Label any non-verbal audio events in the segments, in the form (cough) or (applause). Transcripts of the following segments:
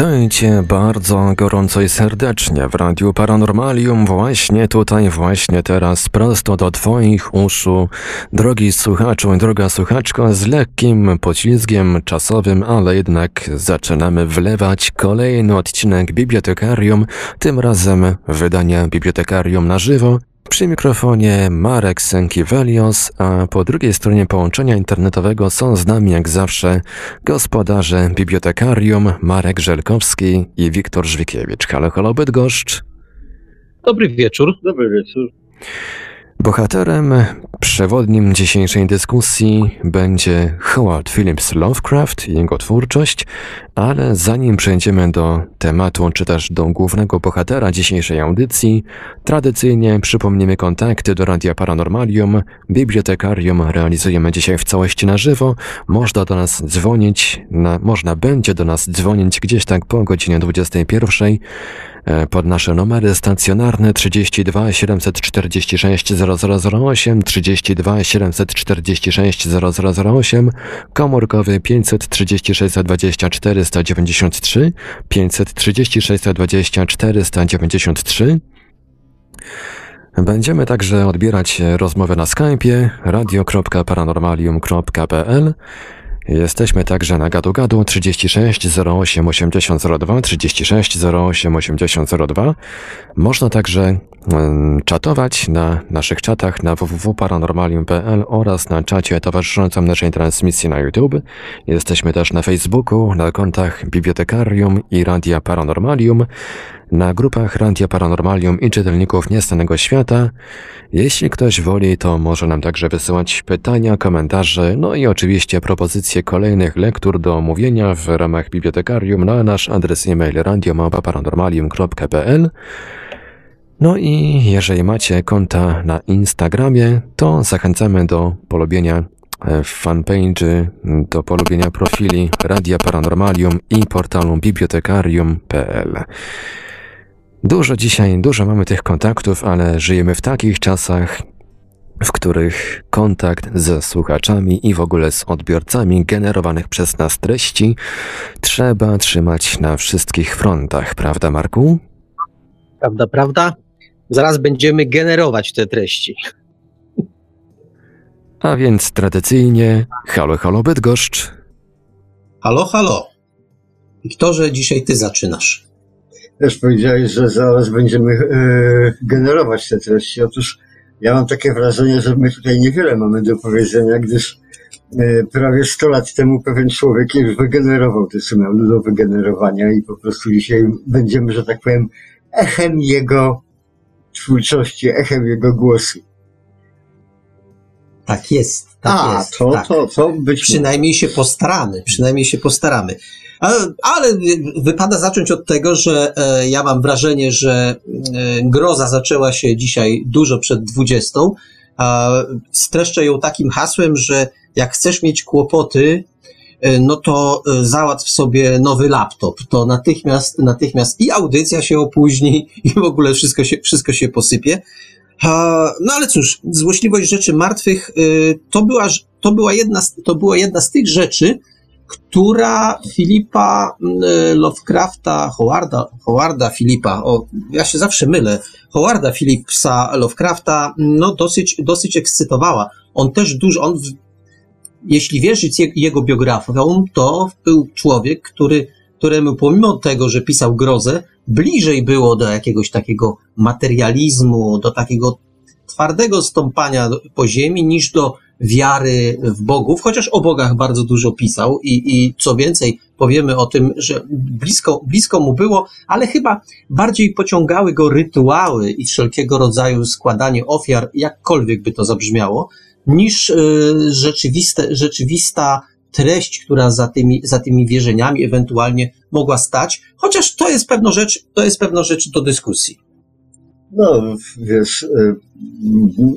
Witajcie bardzo gorąco i serdecznie w Radiu Paranormalium, właśnie tutaj, właśnie teraz, prosto do Twoich uszu. Drogi słuchaczu i droga słuchaczko, z lekkim poślizgiem czasowym, ale jednak zaczynamy wlewać kolejny odcinek Bibliotekarium, tym razem wydania Bibliotekarium na żywo, przy mikrofonie Marek Sękiewelios, a po drugiej stronie połączenia internetowego są z nami jak zawsze gospodarze bibliotekarium Marek Żelkowski i Wiktor Żwikiewicz. Halo, halo Bydgoszcz. Dobry wieczór. Dobry wieczór. Bohaterem przewodnim dzisiejszej dyskusji będzie Howard Phillips Lovecraft i jego twórczość, ale zanim przejdziemy do tematu, czy też do głównego bohatera dzisiejszej audycji, tradycyjnie przypomnimy kontakty do Radia Paranormalium. Bibliotekarium realizujemy dzisiaj w całości na żywo. Można do nas dzwonić, na, można będzie do nas dzwonić gdzieś tak po godzinie 21 E, pod nasze numery stacjonarne 32 746 0008, 32 746 0008, komórkowy 536 24 193, 536 24 193. Będziemy także odbierać rozmowy na Skype'ie radio.paranormalium.pl Jesteśmy także na gadu gadu 36 08 8002 36 08 8002. Można także czatować na naszych czatach na www.paranormalium.pl oraz na czacie towarzyszącym naszej transmisji na YouTube. Jesteśmy też na Facebooku, na kontach Bibliotekarium i Radia Paranormalium na grupach Radia Paranormalium i czytelników Niestanego Świata. Jeśli ktoś woli, to może nam także wysyłać pytania, komentarze, no i oczywiście propozycje kolejnych lektur do omówienia w ramach bibliotekarium na nasz adres e-mail radiomapa.paranormalium.pl No i jeżeli macie konta na Instagramie, to zachęcamy do polubienia e, fanpage, do polubienia profili Radia Paranormalium i portalu bibliotekarium.pl. Dużo dzisiaj, dużo mamy tych kontaktów, ale żyjemy w takich czasach, w których kontakt ze słuchaczami i w ogóle z odbiorcami generowanych przez nas treści trzeba trzymać na wszystkich frontach, prawda, Marku? Prawda, prawda? Zaraz będziemy generować te treści. A więc tradycyjnie, halo, halo Bydgoszcz. Halo, halo. Wiktorze, dzisiaj ty zaczynasz. Też powiedziałeś, że zaraz będziemy e, generować te treści. Otóż ja mam takie wrażenie, że my tutaj niewiele mamy do powiedzenia, gdyż e, prawie 100 lat temu pewien człowiek już wygenerował te, miał do wygenerowania i po prostu dzisiaj będziemy, że tak powiem, echem jego twórczości, echem jego głosu. Tak jest. Tak A, jest, to, tak. to, to być Przynajmniej się postaramy, przynajmniej się postaramy. Ale, wypada zacząć od tego, że e, ja mam wrażenie, że e, groza zaczęła się dzisiaj dużo przed 20. A streszczę ją takim hasłem, że jak chcesz mieć kłopoty, no to e, załatw sobie nowy laptop. To natychmiast, natychmiast i audycja się opóźni, (laughs) i w ogóle wszystko się, wszystko się posypie. No ale cóż, złośliwość rzeczy martwych y, to była, to była, jedna, z- to była jedna z tych rzeczy, która Filipa Lovecrafta, Howarda, Howarda Filipa, o, ja się zawsze mylę, Howarda Phillipsa Lovecrafta, no dosyć, dosyć ekscytowała. On też dużo, on, jeśli wierzyć je, jego biografią, to był człowiek, który, któremu pomimo tego, że pisał grozę, bliżej było do jakiegoś takiego materializmu, do takiego twardego stąpania po ziemi niż do wiary w bogów, chociaż o bogach bardzo dużo pisał i, i co więcej, powiemy o tym, że blisko, blisko mu było, ale chyba bardziej pociągały go rytuały i wszelkiego rodzaju składanie ofiar, jakkolwiek by to zabrzmiało, niż y, rzeczywiste, rzeczywista treść, która za tymi, za tymi wierzeniami ewentualnie mogła stać, chociaż to jest pewna rzecz, to jest pewna rzecz do dyskusji. No, wiesz, y,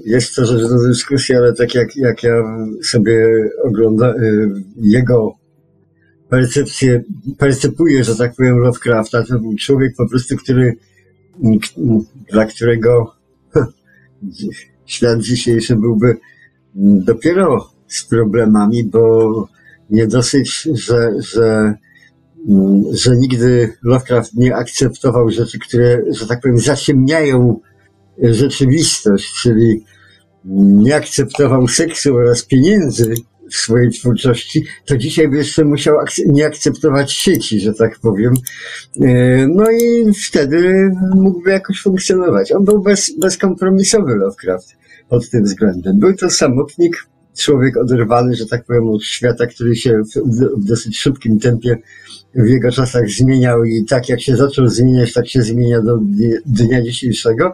jest to rzecz do dyskusji, ale tak jak, jak ja sobie oglądam jego percepcję, percepuję, że tak powiem, Lovecrafta, to był człowiek po prostu, który, dla którego (laughs) świat dzisiejszy byłby dopiero z problemami, bo nie dosyć, że, że mm, że nigdy Lovecraft nie akceptował rzeczy, które, że tak powiem, zaciemniają rzeczywistość, czyli nie akceptował seksu oraz pieniędzy w swojej twórczości, to dzisiaj by jeszcze musiał nie akceptować sieci, że tak powiem. E, no i wtedy mógłby jakoś funkcjonować. On był bez, bezkompromisowy Lovecraft pod tym względem. Był to samotnik, człowiek oderwany, że tak powiem, od świata, który się w, w dosyć szybkim tempie w jego czasach zmieniał i tak jak się zaczął zmieniać, tak się zmienia do dnia dzisiejszego.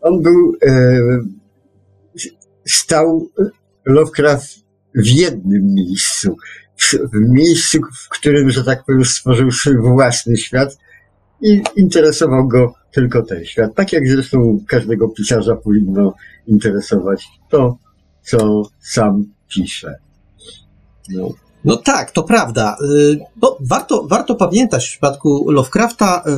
On był, e, stał Lovecraft w jednym miejscu, w miejscu, w którym, że tak powiem, stworzył swój własny świat i interesował go tylko ten świat. Tak jak zresztą każdego pisarza powinno interesować to, co sam pisze. No. No tak, to prawda. Y, bo warto, warto pamiętać w przypadku Lovecrafta, y,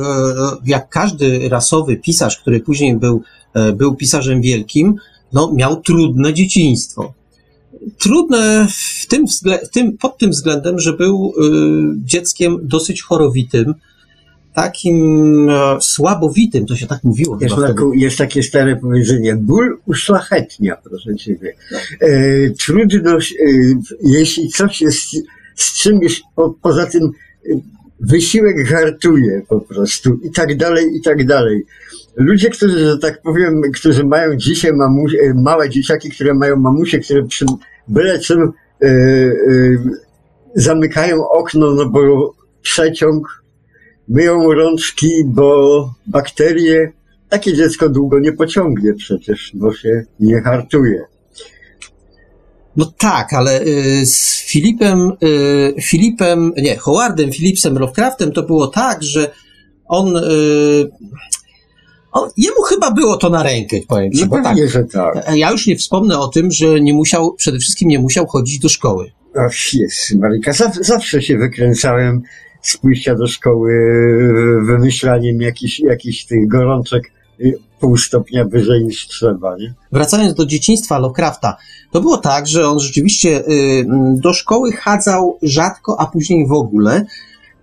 jak każdy rasowy pisarz, który później był, y, był pisarzem wielkim, no, miał trudne dzieciństwo trudne w tym, w tym, pod tym względem, że był dzieckiem dosyć chorowitym, takim e, słabowitym, to się tak mówiło. Jest, taką, jest takie stare powiedzenie, ból uszlachetnia, proszę Ciebie. E, trudność, e, jeśli coś jest z czymś, po, poza tym e, wysiłek hartuje po prostu i tak dalej, i tak dalej. Ludzie, którzy, że tak powiem, którzy mają dzisiaj mamusie, małe dzieciaki, które mają mamusie, które przy byle czym zamykają okno, no bo przeciąg, myją rączki, bo bakterie, takie dziecko długo nie pociągnie przecież, bo się nie hartuje. No tak, ale y, z Filipem, y, Filipem, nie, Howardem Phillipsem Lovecraftem to było tak, że on, y, on jemu chyba było to na rękę, powiem ci, no bo tak, że tak. Ja już nie wspomnę o tym, że nie musiał, przede wszystkim nie musiał chodzić do szkoły. Ach, jest, Marika, zawsze się wykręcałem z pójścia do szkoły, wymyślaniem jakichś, tych gorączek pół stopnia wyżej niż trzeba. Nie? Wracając do dzieciństwa Lovecrafta, to było tak, że on rzeczywiście y, do szkoły chadzał rzadko, a później w ogóle,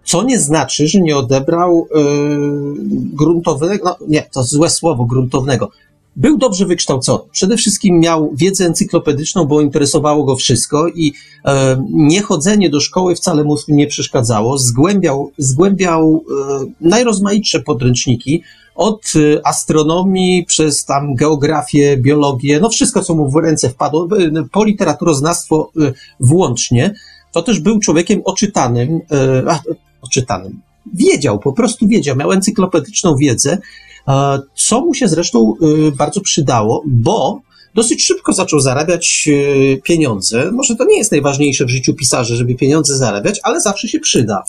co nie znaczy, że nie odebrał y, gruntownego, no nie, to złe słowo, gruntownego. Był dobrze wykształcony. Przede wszystkim miał wiedzę encyklopedyczną, bo interesowało go wszystko i e, niechodzenie do szkoły wcale mu nie przeszkadzało. Zgłębiał, zgłębiał e, najrozmaitsze podręczniki, od y, astronomii przez tam geografię, biologię, no wszystko, co mu w ręce wpadło, y, po literaturoznawstwo y, włącznie, to też był człowiekiem oczytanym, oczytanym. Wiedział, po prostu wiedział, miał encyklopedyczną wiedzę, co mu się zresztą bardzo przydało, bo dosyć szybko zaczął zarabiać pieniądze. Może to nie jest najważniejsze w życiu pisarza, żeby pieniądze zarabiać, ale zawsze się przyda.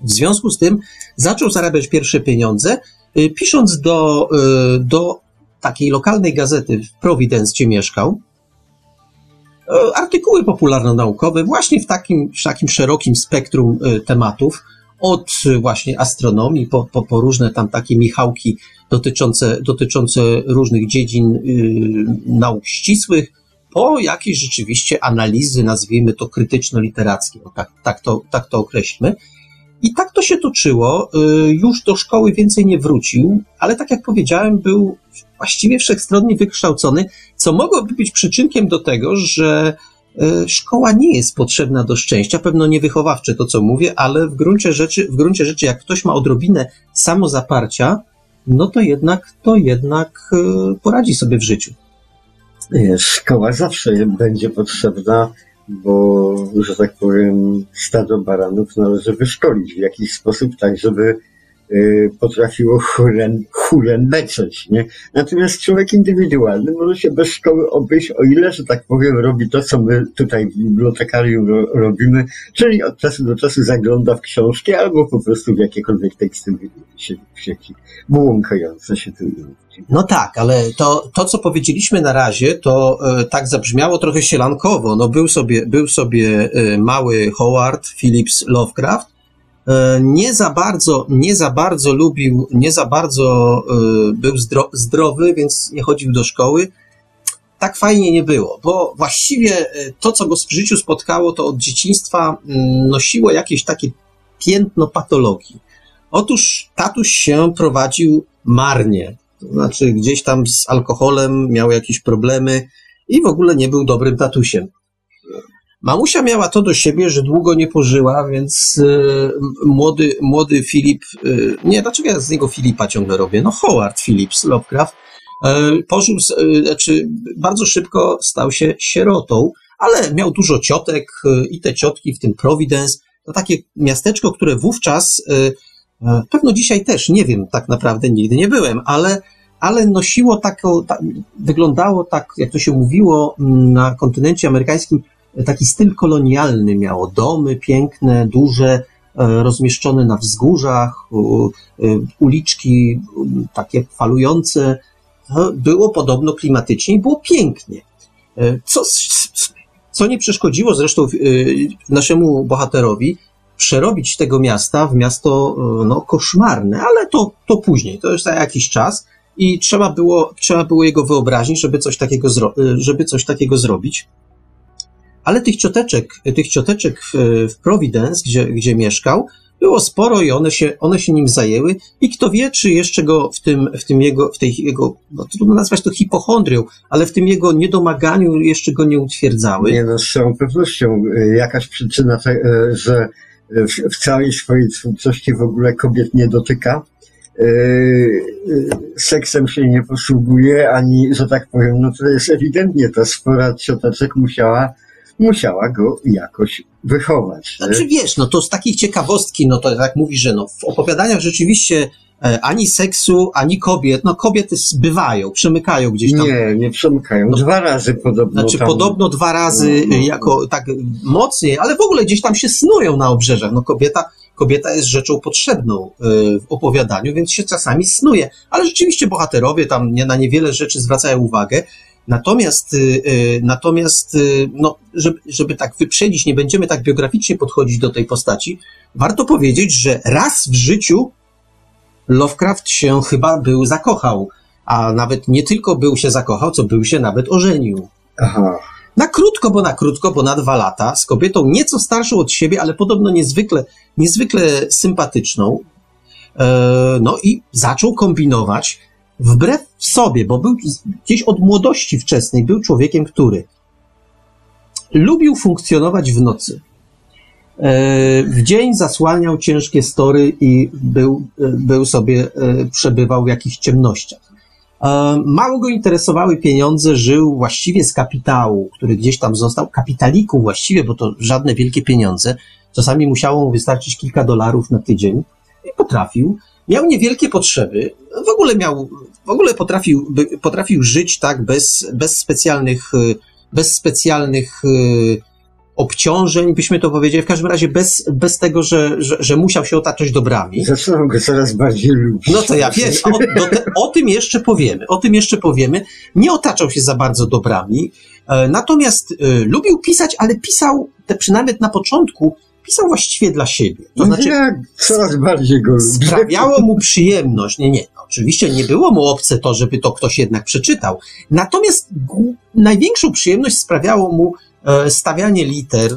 W związku z tym zaczął zarabiać pierwsze pieniądze, Y, pisząc do, y, do takiej lokalnej gazety w Providence, gdzie mieszkał, y, artykuły popularno-naukowe właśnie w takim, w takim szerokim spektrum tematów, od właśnie astronomii po, po, po różne tam takie michałki dotyczące, dotyczące różnych dziedzin yy, nauk ścisłych, po jakieś rzeczywiście analizy, nazwijmy to krytyczno-literackie, tak, tak, to, tak to określmy. I tak to się toczyło. Y, już do szkoły więcej nie wrócił, ale tak jak powiedziałem, był właściwie wszechstronnie wykształcony, co mogłoby być przyczynkiem do tego, że y, szkoła nie jest potrzebna do szczęścia. Pewno niewychowawcze to, co mówię, ale w gruncie rzeczy, w gruncie rzeczy jak ktoś ma odrobinę samozaparcia, no to jednak, to jednak y, poradzi sobie w życiu. Szkoła zawsze będzie potrzebna bo, że tak powiem, stado baranów należy wyszkolić w jakiś sposób, tak żeby potrafiło hulen, hulen nie? Natomiast człowiek indywidualny może się bez szkoły obejść, o ile, że tak powiem, robi to, co my tutaj w bibliotekarium ro, robimy, czyli od czasu do czasu zagląda w książki albo po prostu w jakiekolwiek teksty w sieci, błąkające się tu. No tak, ale to, to, co powiedzieliśmy na razie, to e, tak zabrzmiało trochę sielankowo. No był sobie, był sobie e, mały Howard Phillips Lovecraft, nie za bardzo, nie za bardzo lubił, nie za bardzo e, był zdro, zdrowy, więc nie chodził do szkoły. Tak fajnie nie było, bo właściwie e, to, co go w życiu spotkało, to od dzieciństwa mm, nosiło jakieś takie piętno patologii. Otóż tatuś się prowadził marnie. To znaczy, gdzieś tam z alkoholem miał jakieś problemy i w ogóle nie był dobrym tatusiem. Mamusia miała to do siebie, że długo nie pożyła, więc e, młody, młody Filip, e, nie, dlaczego ja z niego Filipa ciągle robię? No Howard Phillips Lovecraft e, pożył, znaczy bardzo szybko stał się sierotą, ale miał dużo ciotek i te ciotki, w tym Providence, to takie miasteczko, które wówczas, e, pewno dzisiaj też, nie wiem, tak naprawdę nigdy nie byłem, ale, ale nosiło taką, ta, wyglądało tak, jak to się mówiło mm, na kontynencie amerykańskim, taki styl kolonialny miało. Domy piękne, duże, e, rozmieszczone na wzgórzach, e, uliczki takie falujące. E, Było podobno klimatycznie i było pięknie. Co, co nie przeszkodziło zresztą naszemu bohaterowi przerobić tego miasta w miasto no, koszmarne, ale to, to później, to już za jakiś czas i trzeba było, trzeba było jego wyobrazić, żeby coś takiego, żeby coś takiego zrobić. Ale tych cioteczek, tych cioteczek w, w Providence, gdzie, gdzie mieszkał, było sporo i one się, one się nim zajęły i kto wie, czy jeszcze go w tym, w tym jego, w tej jego, no trudno nazwać to hipochondrią, ale w tym jego niedomaganiu jeszcze go nie utwierdzały. Nie no, z całą pewnością y, jakaś przyczyna, y, że w, całej swojej twórczości w ogóle kobiet nie dotyka. y, Seksem się nie posługuje, ani, że tak powiem, no to jest ewidentnie ta spora cioteczek musiała, musiała go jakoś wychować. Znaczy wiesz, no to z takich ciekawostki, no to tak mówi, że no w opowiadaniach rzeczywiście e, ani seksu, ani kobiet, no kobiety bywają, przemykają gdzieś tam. Nie, nie przemykają. No, Dwa razy podobno. Znaczy tam, podobno dwa razy No, no, y, jako tak mocniej, ale w ogóle gdzieś tam się snują na obrzeżach. No kobieta, kobieta jest rzeczą potrzebną y, w opowiadaniu, więc się czasami snuje. Ale rzeczywiście bohaterowie tam nie, na niewiele rzeczy zwracają uwagę. Natomiast, y, y, natomiast y, no, żeby, żeby tak wyprzedzić, nie będziemy tak biograficznie podchodzić do tej postaci, warto powiedzieć, że raz w życiu Lovecraft się chyba był zakochał, a nawet nie tylko był się zakochał, co był się nawet ożenił. Aha. Na krótko, bo na krótko, bo na dwa lata, z kobietą nieco starszą od siebie, ale podobno niezwykle, niezwykle sympatyczną. E, no i zaczął kombinować wbrew sobie, bo był gdzieś od młodości wczesnej, był człowiekiem, który lubił funkcjonować w nocy. E, W dzień zasłaniał ciężkie story i był, e, był sobie, e, przebywał w jakichś ciemnościach. Mało go interesowały pieniądze, żył właściwie z kapitału, który gdzieś tam został, kapitaliku właściwie, bo to żadne wielkie pieniądze. Czasami musiało mu wystarczyć kilka dolarów na tydzień i potrafił. Miał niewielkie potrzeby, w ogóle miał, w ogóle potrafił, potrafił żyć tak bez, bez specjalnych, e, bez specjalnych e, obciążeń, byśmy to powiedzieli, w każdym razie bez, bez tego, że, że, że musiał się otaczać dobrami. Zaczynam go coraz bardziej lubić. No to ja wiesz, o, te, o tym jeszcze powiemy. O tym jeszcze powiemy. Nie otaczał się za bardzo dobrami, e, natomiast e, lubił pisać, ale pisał, te przynajmniej na początku, pisał właściwie dla siebie. To No znaczy, ja coraz bardziej go lubię. sprawiało mu przyjemność. Nie, nie, oczywiście nie było mu obce to, żeby to ktoś jednak przeczytał. Natomiast największą przyjemność sprawiało mu e, stawianie liter,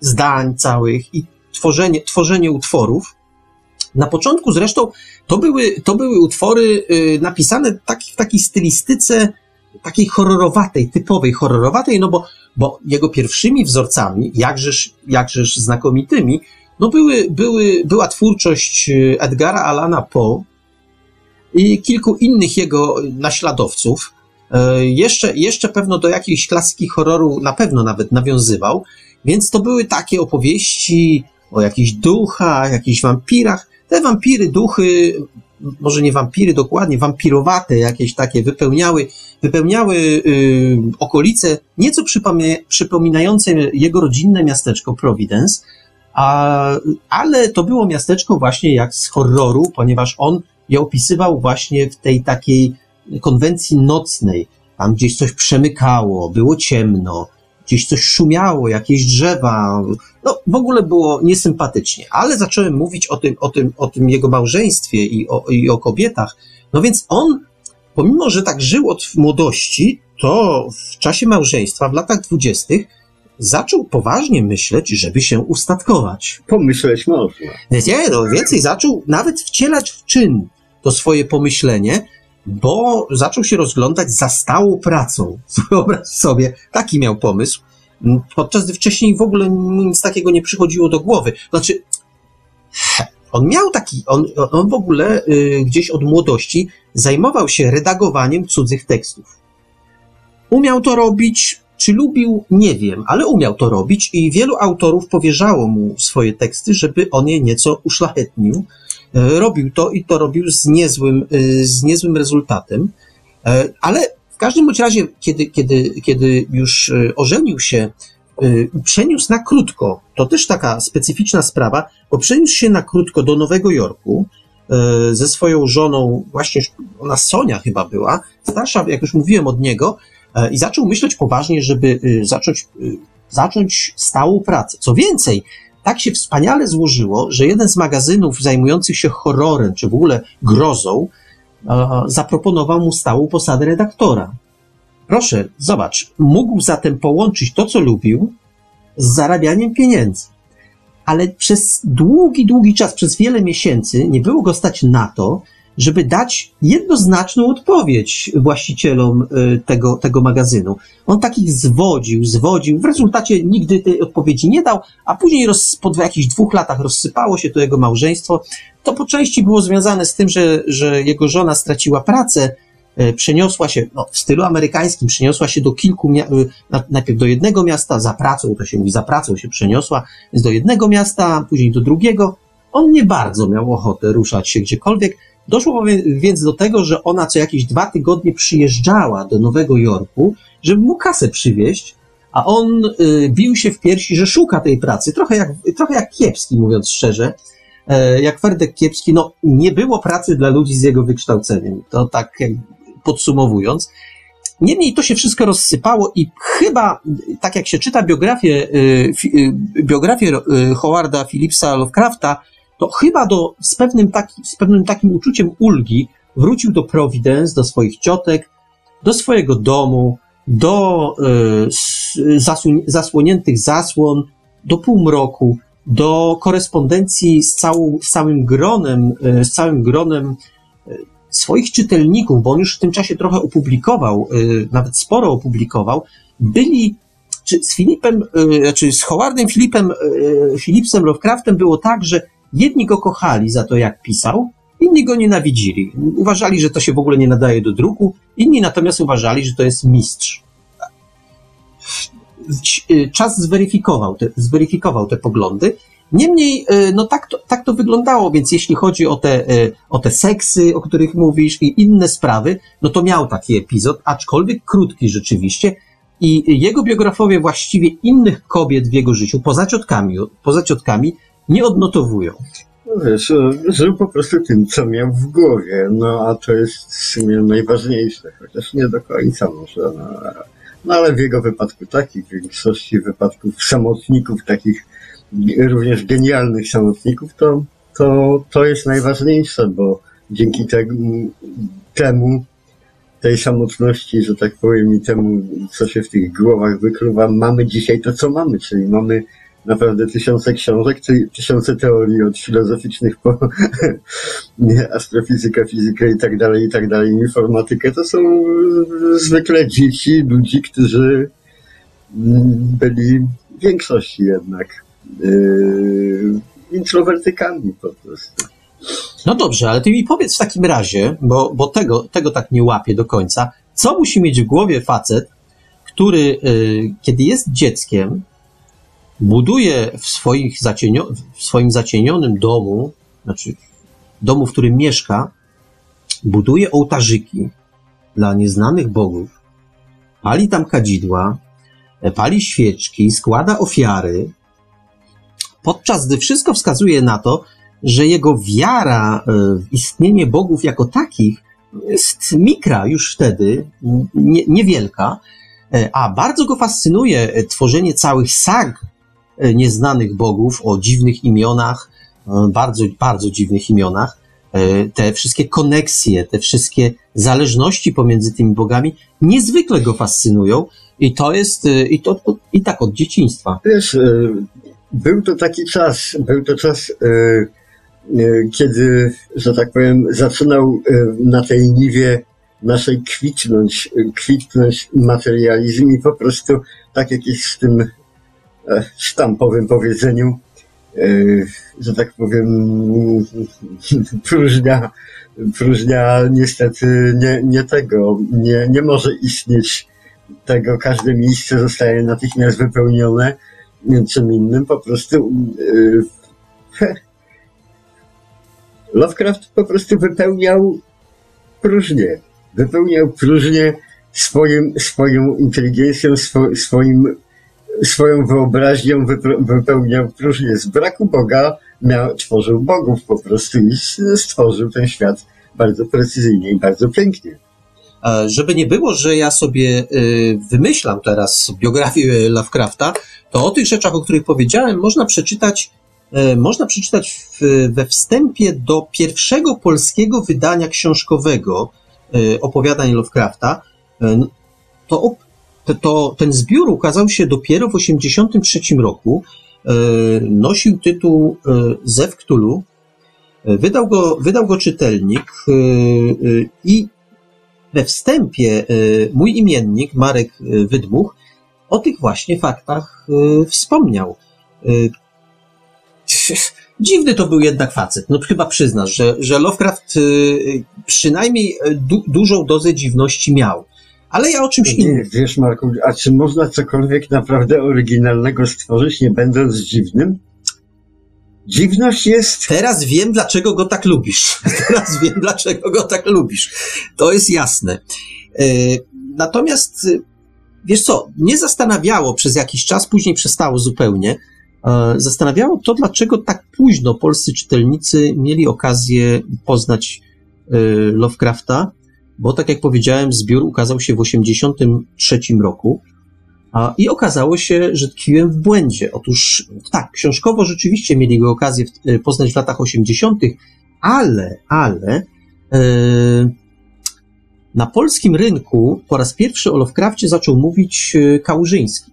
zdań całych i tworzenie, tworzenie utworów. Na początku zresztą to były, to były utwory y, napisane tak, w takiej stylistyce takiej horrorowatej, typowej horrorowatej, no bo, bo jego pierwszymi wzorcami, jakżeż, jakżeż znakomitymi, no były, były, była twórczość y, Edgara Alana Poe i kilku innych jego naśladowców. E, Jeszcze, jeszcze pewno do jakiejś klasyki horroru na pewno nawet nawiązywał, więc to były takie opowieści o jakichś duchach, jakichś wampirach. Te wampiry, duchy, może nie wampiry dokładnie, wampirowate jakieś takie wypełniały, wypełniały y, okolice nieco przypomie, przypominające jego rodzinne miasteczko Providence, a, ale to było miasteczko właśnie jak z horroru, ponieważ on je opisywał właśnie w tej takiej konwencji nocnej. Tam gdzieś coś przemykało, było ciemno, gdzieś coś szumiało, jakieś drzewa. No, w ogóle było niesympatycznie, ale zacząłem mówić o tym, o tym, o tym jego małżeństwie i o, i o kobietach. No więc on, pomimo, że tak żył od młodości, to w czasie małżeństwa, w latach dwudziestych, zaczął poważnie myśleć, żeby się ustatkować. Pomyśleć można. Nie, no więcej, zaczął nawet wcielać w czyn to swoje pomyślenie, bo zaczął się rozglądać za stałą pracą. (laughs) Wyobraź sobie, taki miał pomysł, podczas gdy wcześniej w ogóle nic takiego nie przychodziło do głowy. Znaczy, on miał taki, on, on w ogóle y, gdzieś od młodości zajmował się redagowaniem cudzych tekstów. Umiał to robić, czy lubił, nie wiem, ale umiał to robić i wielu autorów powierzało mu swoje teksty, żeby on je nieco uszlachetnił. E, robił to i to robił z niezłym, e, z niezłym rezultatem, e, ale w każdym bądź razie, kiedy, kiedy, kiedy już ożenił się, przeniósł na krótko, to też taka specyficzna sprawa, bo przeniósł się na krótko do Nowego Jorku ze swoją żoną, właśnie ona Sonia chyba była, starsza, jak już mówiłem od niego, i zaczął myśleć poważnie, żeby zacząć, zacząć stałą pracę. Co więcej, tak się wspaniale złożyło, że jeden z magazynów zajmujących się horrorem, czy w ogóle grozą, zaproponował mu stałą posadę redaktora. Proszę, zobacz, mógł zatem połączyć to, co lubił, z zarabianiem pieniędzy. Ale przez długi, długi czas, przez wiele miesięcy nie było go stać na to, żeby dać jednoznaczną odpowiedź właścicielom y, tego, tego magazynu. On takich zwodził, zwodził, w rezultacie nigdy tej odpowiedzi nie dał, a później roz, po jakichś dwóch latach rozsypało się to jego małżeństwo. To po części było związane z tym, że, że jego żona straciła pracę, y, przeniosła się, no, w stylu amerykańskim, przeniosła się do kilku, y, najpierw do jednego miasta, za pracą, to się mówi, za pracą się przeniosła, do jednego miasta, później do drugiego. On nie bardzo miał ochotę ruszać się gdziekolwiek, Doszło więc do tego, że ona co jakieś dwa tygodnie przyjeżdżała do Nowego Jorku, żeby mu kasę przywieźć, a on y, bił się w piersi, że szuka tej pracy, trochę jak, trochę jak Kiepski, mówiąc szczerze, e, jak Ferdek Kiepski, no nie było pracy dla ludzi z jego wykształceniem, to tak podsumowując. Niemniej to się wszystko rozsypało i chyba, tak jak się czyta biografię, y, y, biografię Howarda Phillipsa Lovecrafta, to chyba do, z, pewnym taki, z pewnym takim uczuciem ulgi wrócił do Providence, do swoich ciotek, do swojego domu, do y, zasłoniętych zasłon, do półmroku, do korespondencji z, całą, z całym gronem, y, z całym gronem y, swoich czytelników, bo on już w tym czasie trochę opublikował, nawet sporo opublikował, byli czy z Filipem, czy z Howardem Filipem, Philipsem Lovecraftem było tak, że Jedni go kochali za to, jak pisał, inni go nienawidzili. Uważali, że to się w ogóle nie nadaje do druku, inni natomiast uważali, że to jest mistrz. Czas zweryfikował te, zweryfikował te poglądy. Niemniej, y, no tak to, tak to wyglądało, więc jeśli chodzi o te, y, o te seksy, o których mówisz i inne sprawy, no to miał taki epizod, aczkolwiek krótki rzeczywiście. I jego biografowie właściwie innych kobiet w jego życiu, poza ciotkami, poza ciotkami nie odnotowują. No wiesz, żył po prostu tym, co miał w głowie, no a to jest w sumie najważniejsze, chociaż nie do końca może, no, no ale w jego wypadku takich, w większości wypadków samotników, takich również genialnych samotników, to, to, to jest najważniejsze, bo dzięki temu, temu tej samotności, że tak powiem, i temu, co się w tych głowach wykluwa, mamy dzisiaj to, co mamy, czyli mamy naprawdę tysiące książek, tysiące teorii od filozoficznych po (laughs) astrofizykę, fizykę i tak dalej, i tak dalej, informatykę. To są zwykle dzieci, ludzi, którzy byli w większości jednak yy, introwertykami po prostu. No dobrze, ale ty mi powiedz w takim razie, bo, bo tego, tego tak nie łapię do końca, co musi mieć w głowie facet, który, yy, kiedy jest dzieckiem, buduje w, swoich zacienio, w swoim zacienionym domu, znaczy domu, w którym mieszka, buduje ołtarzyki dla nieznanych bogów, pali tam kadzidła, pali świeczki, składa ofiary, podczas gdy wszystko wskazuje na to, że jego wiara e, w istnienie bogów jako takich jest mikra już wtedy, nie, niewielka, e, a bardzo go fascynuje tworzenie całych sag E, nieznanych bogów, o dziwnych imionach, e, bardzo, bardzo dziwnych imionach. E, te wszystkie koneksje, te wszystkie zależności pomiędzy tymi bogami niezwykle go fascynują i to jest, i to, I tak od dzieciństwa. Wiesz, e, był to taki czas, był to czas, e, e, kiedy, że tak powiem, zaczynał na tej niwie naszej kwitnąć, kwitnąć materializm i po prostu, tak jak jest tym sztampowym powiedzeniu, że tak powiem, (laughs) próżnia, próżnia niestety nie, nie tego, nie, nie może istnieć tego, każde miejsce zostaje natychmiast wypełnione czym innym, po prostu yy, (laughs) Lovecraft po prostu wypełniał próżnię. Wypełniał próżnię swoim, swoją inteligencją, swo, swoim, swoją wyobraźnią, wypełniał próżnię. Z braku Boga miał, tworzył bogów po prostu i stworzył ten świat bardzo precyzyjnie i bardzo pięknie. Żeby nie było, że ja sobie y, wymyślam teraz biografię Lovecrafta, to o tych rzeczach, o których powiedziałem, można przeczytać, y, można przeczytać we wstępie do pierwszego polskiego wydania książkowego y, opowiadań Lovecrafta. To, to, ten zbiór ukazał się dopiero w 1983 roku. Nosił tytuł Zew Cthulhu. Wydał go, wydał go czytelnik i we wstępie mój imiennik, Marek Wydmuch, o tych właśnie faktach wspomniał. (laughs) Dziwny to był jednak facet. No chyba przyznasz, że, że Lovecraft przynajmniej du, dużą dozę dziwności miał. Ale ja o czymś innym. Wiesz, Marku, a czy można cokolwiek naprawdę oryginalnego stworzyć, nie będąc dziwnym? Dziwność jest. Teraz wiem, dlaczego go tak lubisz. (laughs) Teraz wiem, dlaczego go tak lubisz. To jest jasne. E, natomiast, e, wiesz co, mnie zastanawiało przez jakiś czas, później przestało zupełnie. E, zastanawiało to, dlaczego tak późno polscy czytelnicy mieli okazję poznać Lovecrafta, bo tak jak powiedziałem, zbiór ukazał się w 1983 roku. I okazało się, że tkwiłem w błędzie. Otóż tak, książkowo rzeczywiście mieli go okazję e, poznać w latach 80., ale, ale yy, na polskim rynku po raz pierwszy o Lovecraftie zaczął mówić e, Kałużyński.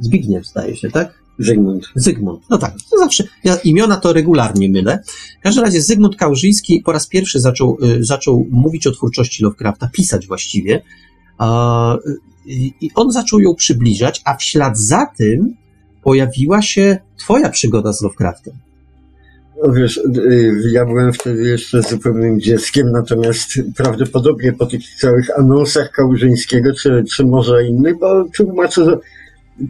Zbigniew, zdaje się, tak? Zygmunt. Zygmunt. No tak, to zawsze, ja imiona to regularnie mylę. W każdym razie Zygmunt Kałużyński po raz pierwszy zaczął, zaczął mówić o twórczości Lovecrafta, pisać właściwie. I on zaczął ją przybliżać, a w ślad za tym pojawiła się twoja przygoda z Lovecraftem. No wiesz, y, ja byłem wtedy jeszcze zupełnym dzieckiem, natomiast prawdopodobnie po tych całych anonsach Kałużyńskiego, czy, czy może innych, bo tłumaczę, że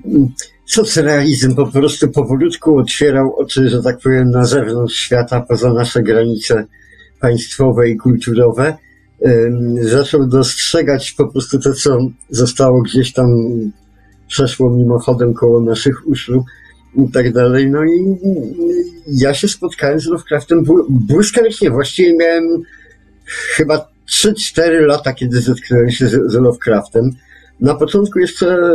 mm, socrealizm po prostu powolutku otwierał oczy, że tak powiem, na zewnątrz świata, poza nasze granice państwowe i kulturowe zaczął dostrzegać po prostu to, co zostało gdzieś tam, przeszło mimochodem koło naszych uszu i tak dalej. No i ja się spotkałem z Lovecraftem błyskawicznie. Właściwie miałem chyba 3-4 lata, kiedy zetknąłem się z, z Lovecraftem. Na początku jeszcze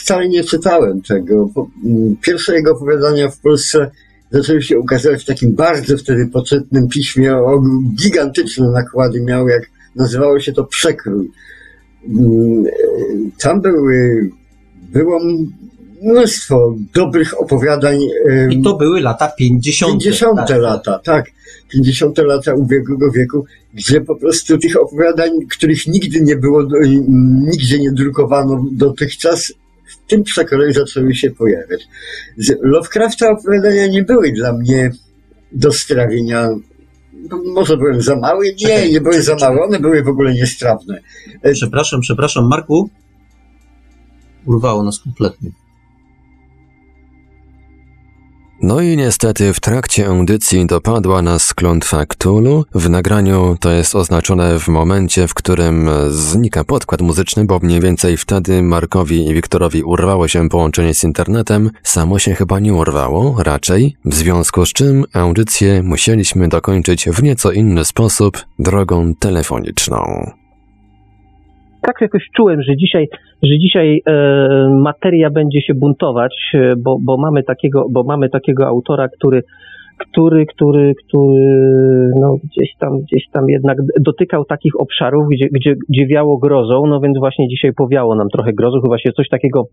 wcale nie czytałem tego. Pierwsze jego opowiadania w Polsce zaczęły się ukazywać w takim bardzo wtedy poczytnym piśmie. O, gigantyczne nakłady miał, jak nazywało się to Przekrój. Mm, tam były, było mnóstwo dobrych opowiadań. I to były lata 50. 50 tak. lata, tak. 50 lata ubiegłego wieku, gdzie po prostu tych opowiadań, których nigdy nie było, nigdzie nie drukowano dotychczas, w tym przekroju zaczęły się pojawiać. Z Lovecrafta opowiadania nie były dla mnie do strawienia może byłem za mały? Nie, czekaj, nie były za małe, one były w ogóle niestrawne. Przepraszam, przepraszam, Marku. Urwało nas kompletnie. No i niestety w trakcie audycji dopadła nas klątwa Cthulhu. W nagraniu to jest oznaczone w momencie, w którym znika podkład muzyczny, bo mniej więcej wtedy Markowi i Wiktorowi urwało się połączenie z internetem. Samo się chyba nie urwało, raczej, w związku z czym audycję musieliśmy dokończyć w nieco inny sposób, drogą telefoniczną tak jakoś czułem, że dzisiaj, że dzisiaj e, materia będzie się buntować, e, bo, bo, mamy takiego, bo mamy takiego autora, który, który, który, który no gdzieś tam, gdzieś tam jednak dotykał takich obszarów, gdzie, gdzie, gdzie wiało grozą, no więc właśnie dzisiaj powiało nam trochę grozą, chyba się coś takiego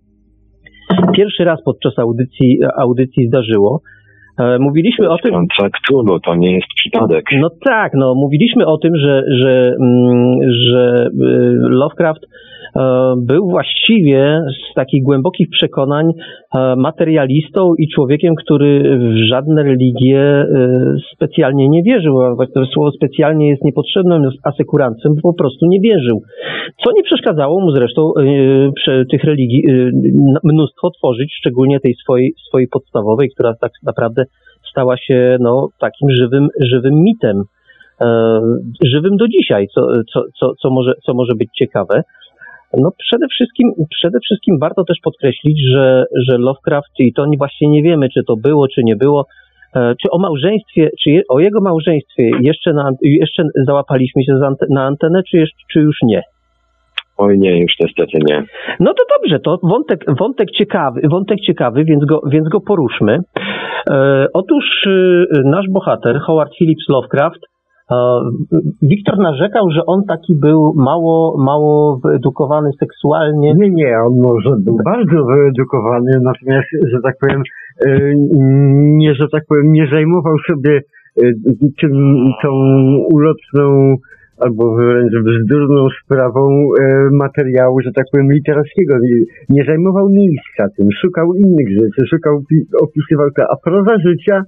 pierwszy raz podczas audycji, audycji zdarzyło. E, mówiliśmy o tym. Śpiąca Cthulhu, to nie jest przypadek. No tak, no mówiliśmy o tym, że, że, mm, że y, Lovecraft był właściwie z takich głębokich przekonań e, materialistą i człowiekiem, który w żadne religie e, specjalnie nie wierzył. To słowo specjalnie jest niepotrzebnym asekurancem, po prostu nie wierzył. Co nie przeszkadzało mu zresztą e, tych religii e, mnóstwo tworzyć, szczególnie tej swojej, swojej podstawowej, która tak naprawdę stała się no, takim żywym, żywym mitem. E, żywym do dzisiaj, co, co, co, co, może, co może być ciekawe. No przede wszystkim, przede wszystkim warto też podkreślić, że, że Lovecraft, i to właśnie nie wiemy, czy to było, czy nie było, e, czy o małżeństwie, czy je, o jego małżeństwie jeszcze, na, jeszcze załapaliśmy się na antenę, czy, jeszcze, czy już nie? Oj nie, już niestety nie. No to dobrze, to wątek, wątek ciekawy, wątek ciekawy, więc go, więc go poruszmy. E, otóż e, nasz bohater, Howard Phillips Lovecraft, Wiktor narzekał, że on taki był mało, mało wyedukowany seksualnie. Nie, nie, on może był bardzo wyedukowany, natomiast, że tak powiem, e, nie, że tak powiem, nie zajmował sobie e, tym, tą ulotną albo wręcz bzdurną sprawą e, materiału, że tak powiem, literackiego. Nie, zajmował miejsca tym, szukał innych rzeczy, szukał, pi- opisywał to, a proza życia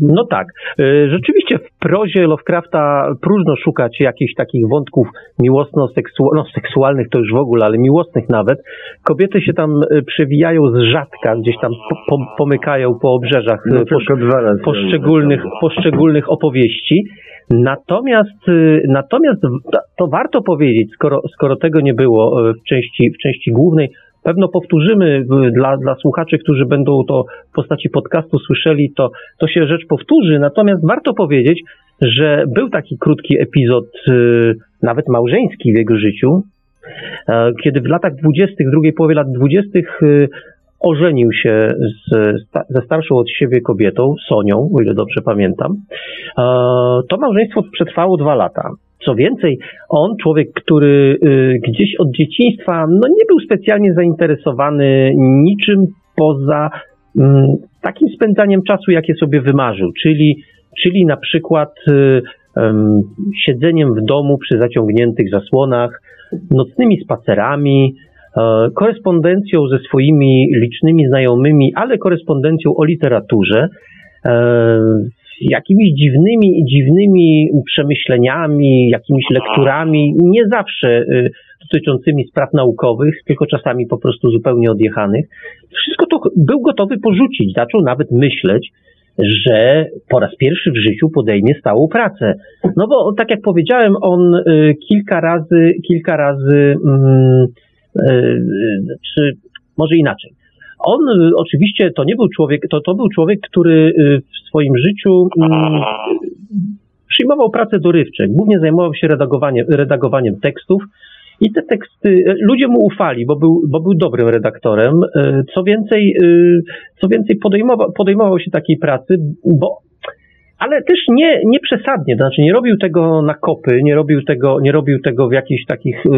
No tak, e, rzeczywiście w prozie Lovecrafta próżno szukać jakichś takich wątków miłosno-seksualnych, no seksualnych to już w ogóle, ale miłosnych nawet. Kobiety się tam e, przewijają z rzadka, gdzieś tam po, po, pomykają po obrzeżach no, dwa razy. poszczególnych, poszczególnych opowieści. Natomiast, y, natomiast to- to warto powiedzieć, skoro, skoro tego nie było y, w części, w części głównej, pewno powtórzymy y, dla, dla słuchaczy, którzy będą to w postaci podcastu słyszeli, to, to się rzecz powtórzy. Natomiast warto powiedzieć, że był taki krótki epizod, y, nawet małżeński w jego życiu, e, kiedy w latach dwudziestych, drugiej połowie lat dwudziestych y, ożenił się z, ze starszą od siebie kobietą, Sonią, o ile dobrze pamiętam. To małżeństwo przetrwało dwa lata. Co więcej, on, człowiek, który y, gdzieś od dzieciństwa no, nie był specjalnie zainteresowany niczym poza mm, takim spędzaniem czasu, jakie sobie wymarzył, czyli, czyli na przykład y, em, siedzeniem w domu przy zaciągniętych zasłonach, nocnymi spacerami, e, korespondencją ze swoimi licznymi znajomymi, ale korespondencją o literaturze, e, jakimiś dziwnymi, dziwnymi przemyśleniami, jakimiś lekturami, nie zawsze y, dotyczącymi spraw naukowych, tylko czasami po prostu zupełnie odjechanych. Wszystko to był gotowy porzucić. Zaczął nawet myśleć, że po raz pierwszy w życiu podejmie stałą pracę. No bo tak jak powiedziałem, on y, kilka razy, kilka razy, mm, y, y, czy może inaczej. On y, oczywiście to nie był człowiek, to, to był człowiek, który y, w swoim życiu mm, przyjmował pracę dorywcze. Głównie zajmował się redagowaniem, redagowaniem tekstów i te teksty, y, ludzie mu ufali, bo był, bo był dobrym redaktorem. Y, Co więcej, y, co więcej podejmował, podejmował się takiej pracy, bo ale też nie, nie przesadnie, to znaczy nie robił tego na kopy, nie robił tego, nie robił tego w jakichś takich y,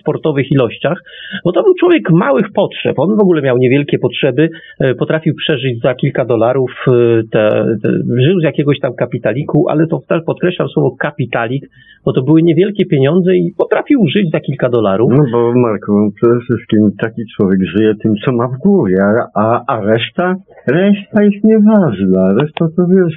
sportowych ilościach, bo to był człowiek małych potrzeb. On w ogóle miał niewielkie potrzeby, y, potrafił przeżyć za kilka dolarów, y, te, te, żył z jakiegoś tam kapitaliku, ale to podkreślam słowo kapitalik, bo to były niewielkie pieniądze i potrafił żyć za kilka dolarów. No bo Marku, przede wszystkim taki człowiek żyje tym, co ma w głowie, a, a, reszta, reszta jest nieważna. Reszta to wiesz,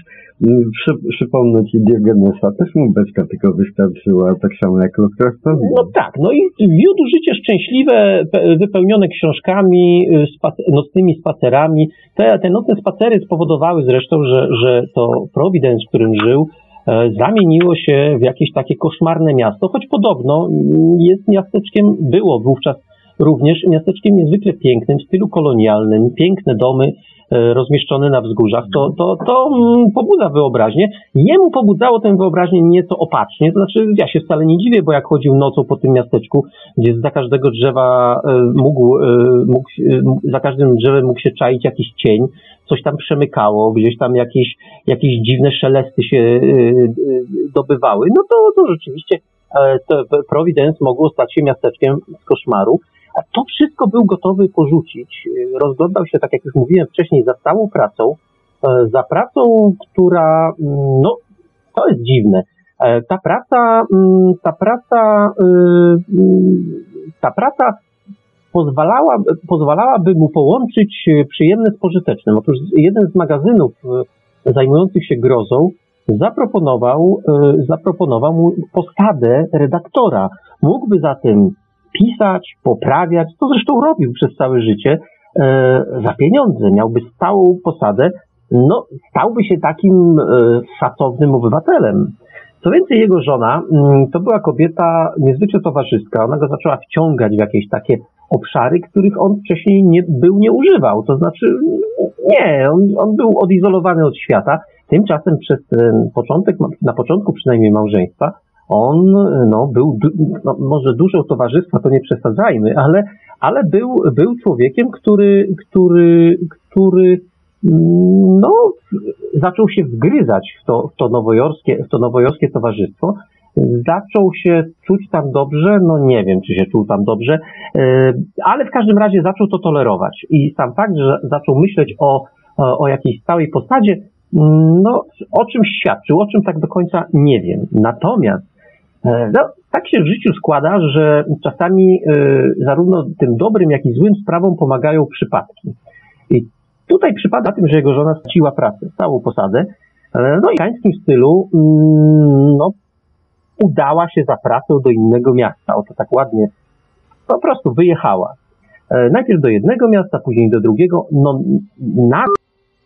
przy, przypomnę ci Diogenesa, też mu beczka tylko wystarczyła, tak samo jak Lovecraftowi. No tak, no i wiódł życie szczęśliwe, pe- wypełnione książkami, y, spac- nocnymi spacerami. Te, te nocne spacery spowodowały zresztą, że, że to Providence, w którym żył, zamieniło się w jakieś takie koszmarne miasto, choć podobno jest miasteczkiem, było wówczas również miasteczkiem niezwykle pięknym, w stylu kolonialnym, piękne domy e, rozmieszczone na wzgórzach, to, to, to mm, pobudza wyobraźnię. Jemu pobudzało tę wyobraźnię nieco opacznie, to znaczy ja się wcale nie dziwię, bo jak chodził nocą po tym miasteczku, gdzie za każdego drzewa e, mógł, e, mógł za każdym drzewem mógł się czaić jakiś cień, coś tam przemykało, gdzieś tam jakieś, jakieś dziwne szelesty się dobywały, no to, to rzeczywiście to Providence mogło stać się miasteczkiem z koszmaru. A to wszystko był gotowy porzucić. Rozglądał się, tak jak już mówiłem wcześniej, za całą pracą, e, za pracą, która, mm, no, to jest dziwne. E, ta praca, mm, ta praca, y, mm, ta praca pozwalała, pozwalałaby mu połączyć przyjemne z pożytecznym. Otóż jeden z magazynów zajmujących się grozą zaproponował, zaproponował mu posadę redaktora. Mógłby zatem pisać, poprawiać, to zresztą robił przez całe życie, e, za pieniądze. Miałby stałą posadę, no stałby się takim e, szacownym obywatelem. Co więcej, jego żona mm, to była kobieta niezwykle towarzyska. Ona go zaczęła wciągać w jakieś takie obszary, których on wcześniej nie, był, nie używał. To znaczy, nie, on, on był odizolowany od świata. Tymczasem przez początek, na początku przynajmniej małżeństwa, on no, był, no, może dużo towarzystwa, to nie przesadzajmy, ale, ale był, był człowiekiem, który, który, który no, zaczął się wgryzać w to, w to, nowojorskie, w to nowojorskie towarzystwo. Zaczął się czuć tam dobrze, no nie wiem, czy się czuł tam dobrze, e, ale w każdym razie zaczął to tolerować. I sam fakt, że zaczął myśleć o, o jakiejś stałej posadzie, no, o czymś świadczył, o czym tak do końca nie wiem. Natomiast no, tak się w życiu składa, że czasami y, zarówno tym dobrym, jak i złym sprawom pomagają przypadki. I tutaj przypada tym, że jego żona straciła pracę, całą posadę. E, no i w pańskim stylu y, no, udała się za pracę do innego miasta. Oto tak ładnie po prostu wyjechała. E, najpierw do jednego miasta, później do drugiego. No, na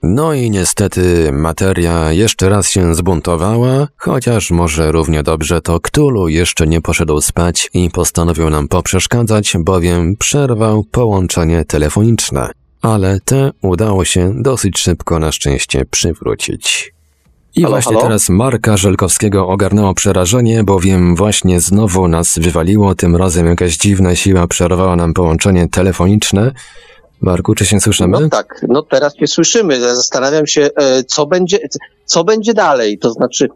no i niestety materia jeszcze raz się zbuntowała, chociaż może równie dobrze to Ktulu jeszcze nie poszedł spać i postanowił nam poprzeszkadzać, bowiem przerwał połączenie telefoniczne. Ale te udało się dosyć szybko na szczęście przywrócić. I halo, właśnie halo? teraz Marka Żelkowskiego ogarnęło przerażenie, bowiem właśnie znowu nas wywaliło, tym razem jakaś dziwna siła przerwała nam połączenie telefoniczne. Marku, czy się słyszymy? No tak, no teraz się słyszymy. Zastanawiam się, e, co będzie, co będzie dalej. To znaczy,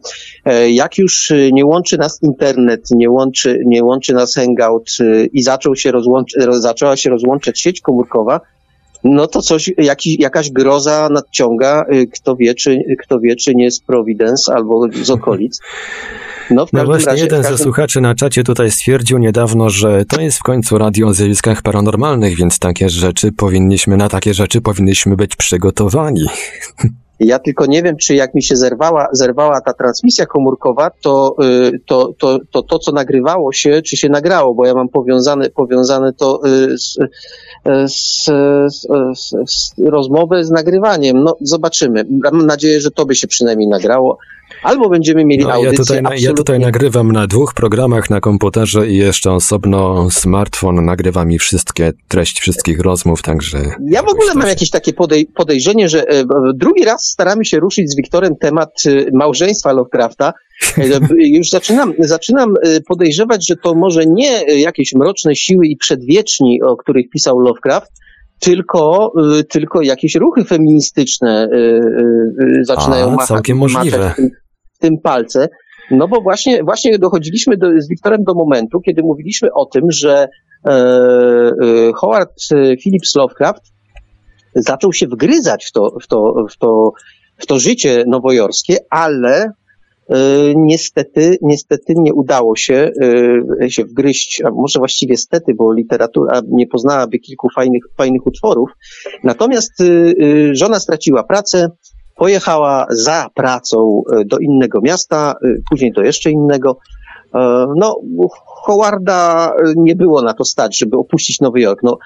e, jak już e, nie łączy nas internet, nie łączy, nie łączy nas Hangout i zaczął się zaczęła się rozłączać sieć komórkowa, no to coś, jakiś, jakaś groza nadciąga, kto wie, czy, kto wie, czy nie z Providence albo z okolic. No, no właśnie, razie, jeden każdym... ze słuchaczy na czacie tutaj stwierdził niedawno, że to jest w końcu radio o zjawiskach paranormalnych, więc takie rzeczy powinniśmy, na takie rzeczy powinniśmy być przygotowani. Ja tylko nie wiem, czy jak mi się zerwała, zerwała ta transmisja komórkowa, to, y, to, to, to, to, co nagrywało się, czy się nagrało, bo ja mam powiązane, powiązane to y, z, z, z, rozmowę z nagrywaniem. No, zobaczymy. Mam nadzieję, że to by się przynajmniej nagrało. Albo będziemy mieli no, audycję. Ja tutaj, absolutnie... ja tutaj nagrywam na dwóch programach na komputerze i jeszcze osobno smartfon nagrywa mi wszystkie treść wszystkich rozmów, także. Ja w ogóle mam jakieś takie podej podejrzenie, że e, drugi raz staramy się ruszyć z Wiktorem temat e, małżeństwa Lovecrafta. E, (laughs) już zaczynam, zaczynam podejrzewać, że to może nie jakieś mroczne siły i przedwieczni, o których pisał Lovecraft, tylko, tylko jakieś ruchy feministyczne zaczynają A, machać. Całkiem możliwe tym palce. No bo właśnie, właśnie dochodziliśmy do, z Wiktorem do momentu, kiedy mówiliśmy o tym, że e, e, Howard Phillips Lovecraft zaczął się wgryzać w to, w to, w to, w to życie nowojorskie, ale e, niestety, niestety nie udało się e, się wgryźć, a może właściwie stety, bo literatura nie poznałaby kilku fajnych, fajnych utworów. Natomiast e, e, żona straciła pracę, Pojechała za pracą e, do innego miasta, e, później do jeszcze innego. E, no, Howarda nie było na to stać, żeby opuścić Nowy Jork. No,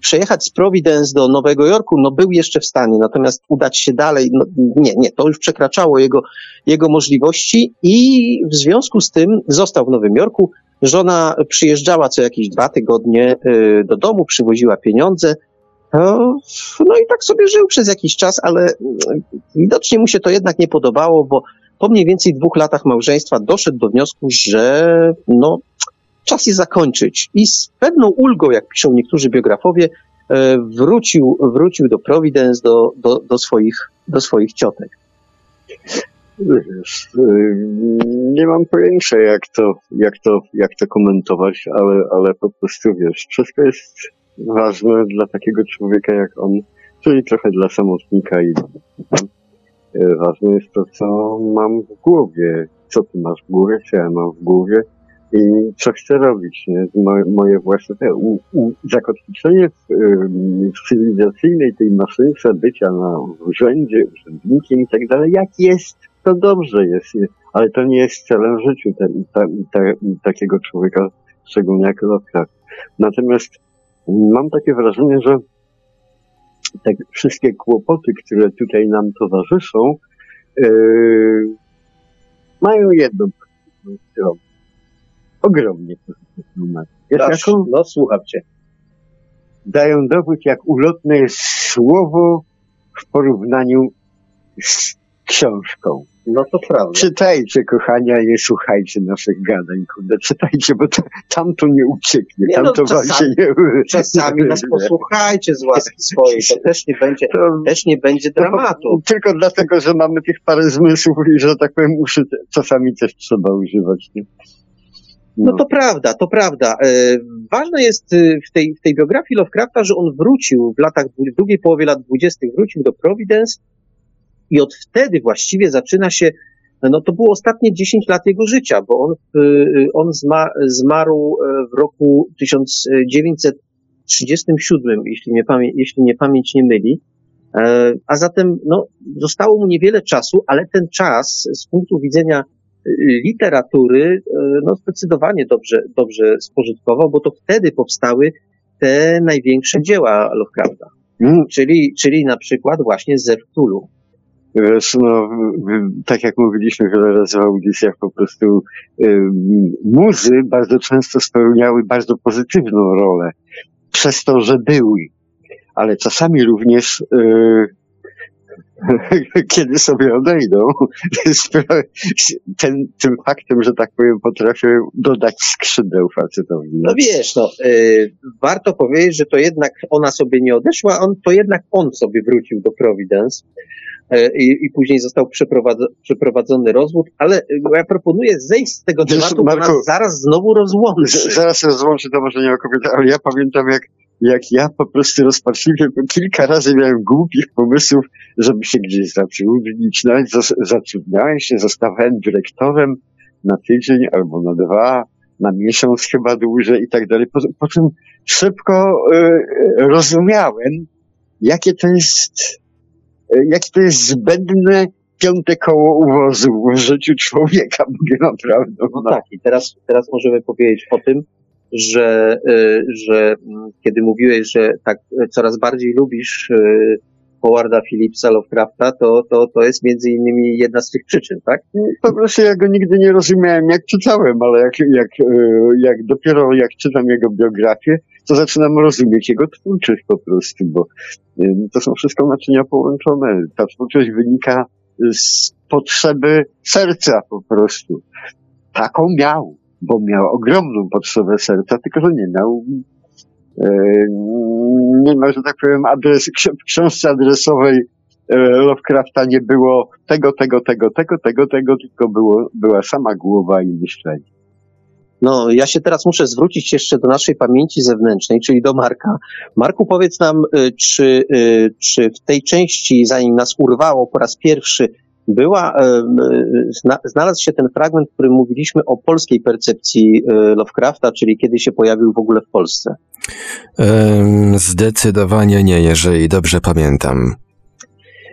przejechać z Providence do Nowego Jorku, no był jeszcze w stanie, natomiast udać się dalej, no, nie, nie, to już przekraczało jego, jego możliwości i w związku z tym został w Nowym Jorku. Żona przyjeżdżała co jakieś dwa tygodnie do domu, przywoziła pieniądze, no, no i tak sobie żył przez jakiś czas, ale mm, widocznie mu się to jednak nie podobało, bo po mniej więcej dwóch latach małżeństwa doszedł do wniosku, że no, czas je zakończyć. I z pewną ulgą, jak piszą niektórzy biografowie, e, wrócił, wrócił do Providence, do, do, do, swoich, do swoich ciotek. Y, nie mam pojęcia, jak to, jak to, jak to komentować, ale, ale po prostu wiesz, wszystko jest ważne dla takiego człowieka jak on, czyli trochę dla samotnika i y, ważne jest to, co mam w głowie, co ty masz w głowie, co ja mam w głowie i co chcę robić, nie? Moje, moje własne te, u, u, zakotwiczenie w, y, w cywilizacyjnej tej maszynce bycia na urzędzie, urzędnikiem i tak dalej, jak jest, to dobrze jest, nie? ale to nie jest celem życiu te, ta, ta, takiego człowieka, szczególnie jak Lovecraft. Natomiast mam takie wrażenie, że te wszystkie kłopoty, które tutaj nam towarzyszą, yy, mają jedną stronę. Ogromnie pozytywną jaką? no słucham cię. dają dowód, jak ulotne jest słowo w porównaniu z książką. No to prawda. Czytajcie, kochania, nie słuchajcie naszych gadań, kurde, czytajcie, bo to, tam to nie ucieknie, Nie, tam no, to wam się czasami- nie... Czasami nas (laughs) posłuchajcie z łaski swojej, to też nie będzie, To, też nie będzie dramatu. tylko dlatego, że mamy tych parę zmysłów i, że tak powiem, uszy czasami też trzeba używać, nie? No to prawda, to prawda. E, ważne jest e, w tej, w tej biografii Lovecrafta, że on wrócił w latach, w drugiej połowie lat dwudziestych wrócił do Providence i od wtedy właściwie zaczyna się, no to było ostatnie 10 lat jego życia, bo on, e, on zma, zmarł e, w roku 1937, jeśli mnie, pamię, jeśli mnie pamięć nie myli. E, A zatem, no, zostało mu niewiele czasu, ale ten czas z punktu widzenia y, literatury, y, no zdecydowanie dobrze, dobrze spożytkował, bo to wtedy powstały te największe dzieła Lovecrafta, Mm, czyli, czyli na przykład właśnie Zew Cthulhu. No, tak jak mówiliśmy wiele razy w audycjach, po prostu ym, muzy bardzo często spełniały bardzo pozytywną rolę przez to, że były, ale czasami również yy, (laughs) kiedy sobie odejdą, (laughs) ten, tym faktem, że tak powiem, potrafią dodać skrzydeł facetowi. No wiesz, no, y, warto powiedzieć, że to jednak ona sobie nie odeszła, on, to jednak on sobie wrócił do Providence y, i, i później został przeprowadzo- przeprowadzony rozwód, ale y, ja proponuję zejść z tego Wiesz, tematu, bo Marku, nas zaraz znowu rozłączy. Z- Zaraz rozłączę to może nie o kobietę, ale ja pamiętam jak, jak ja po prostu rozpaczliwie kilka razy miałem głupich pomysłów, żeby się gdzieś zatrudnić. Nawet zas- zatrudniałem się, zostawałem dyrektorem na tydzień albo na dwa, na miesiąc chyba dłużej i tak dalej. Po, po czym szybko y, rozumiałem, jakie to jest, y, jakie to jest zbędne piąte koło uwozu w życiu człowieka, mówię naprawdę. No tak, i teraz, teraz możemy powiedzieć o tym, że, y, że mm, kiedy mówiłeś, że tak y, coraz bardziej lubisz Howarda Phillipsa Lovecrafta, to, to, to jest między innymi jedna z tych przyczyn, tak? Po prostu ja go nigdy nie rozumiałem, jak czytałem, ale jak, jak, e, jak dopiero jak czytam jego biografię, to zaczynam rozumieć jego twórczość po prostu, bo e, to są wszystko naczynia połączone. Ta twórczość wynika z potrzeby serca po prostu. Taką miał, bo miał ogromną potrzebę serca, tylko że nie miał e, nie ma, że tak powiem, adres, w książce adresowej e, Lovecrafta nie było tego, tego, tego, tego, tego, tego, tylko było, była sama głowa i myślenie. No, ja się teraz muszę zwrócić jeszcze do naszej pamięci zewnętrznej, czyli do Marka. Marku, powiedz nam, y, czy, y, czy w tej części, zanim nas urwało po raz pierwszy, była, y, zna, znalazł się ten fragment, w którym mówiliśmy o polskiej percepcji Lovecrafta, czyli kiedy się pojawił w ogóle w Polsce. Zdecydowanie nie, jeżeli dobrze pamiętam.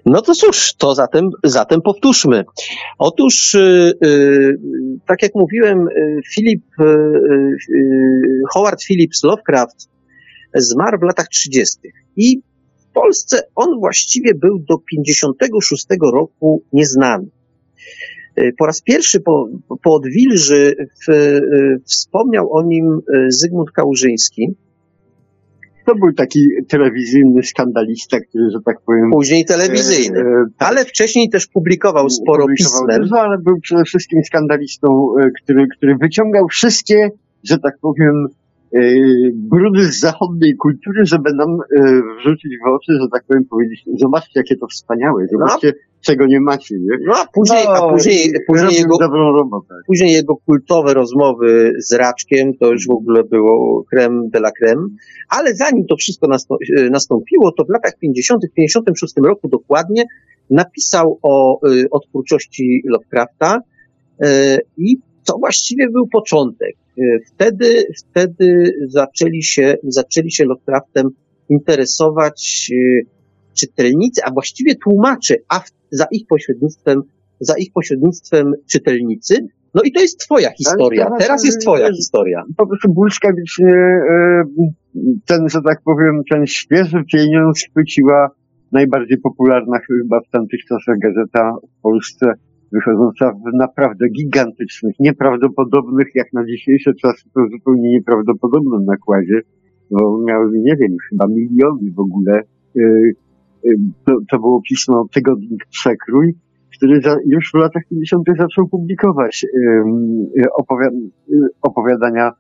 No to cóż, to zatem, zatem powtórzmy. Otóż, y, y, tak jak mówiłem, y, Philip, y, y, Howard Phillips Lovecraft zmarł w latach 30. I w Polsce on właściwie był do 56 roku nieznany. Po raz pierwszy po, po odwilży w, wspomniał o nim Zygmunt Kałużyński, To był taki telewizyjny skandalista, który, że tak powiem... później telewizyjny. e, e, Ale wcześniej też publikował sporo publikował pismem. dużo, ale był przede wszystkim skandalistą, e, który, który wyciągał wszystkie, że tak powiem, brudy z zachodniej kultury, żeby nam yy, wrzucić w oczy, że tak powiem, powiedzieć, zobaczcie, jakie to wspaniałe, zobaczcie, czego nie macie, nie? No a później, a później, później, jego, dobrą robotę. później jego kultowe rozmowy z Raczkiem, to już w ogóle było creme de la creme. Ale zanim to wszystko e, nastąpiło, to w latach 50., w 56 roku dokładnie napisał o, y, o twórczości Lovecrafta i to właściwie był początek. Y, Wtedy, wtedy zaczęli się, zaczęli się Lovecraftem interesować y, czytelnicy, a właściwie tłumacze, a w, za ich pośrednictwem, za ich pośrednictwem czytelnicy. No i to jest twoja historia. teraz, Teraz jest twoja y, historia. po prostu e, ten, że tak powiem, ten świeży pieniądz chwyciła najbardziej popularna chyba w tamtych czasach gazeta w Polsce, wychodząca w naprawdę gigantycznych, nieprawdopodobnych, jak na dzisiejsze czasy, to zupełnie nieprawdopodobnym nakładzie, bo miały, nie wiem, chyba miliony w ogóle. E, e, To, to było pismo Tygodnik Przekrój, który za, już w latach 50. zaczął publikować opowiad, opowiadania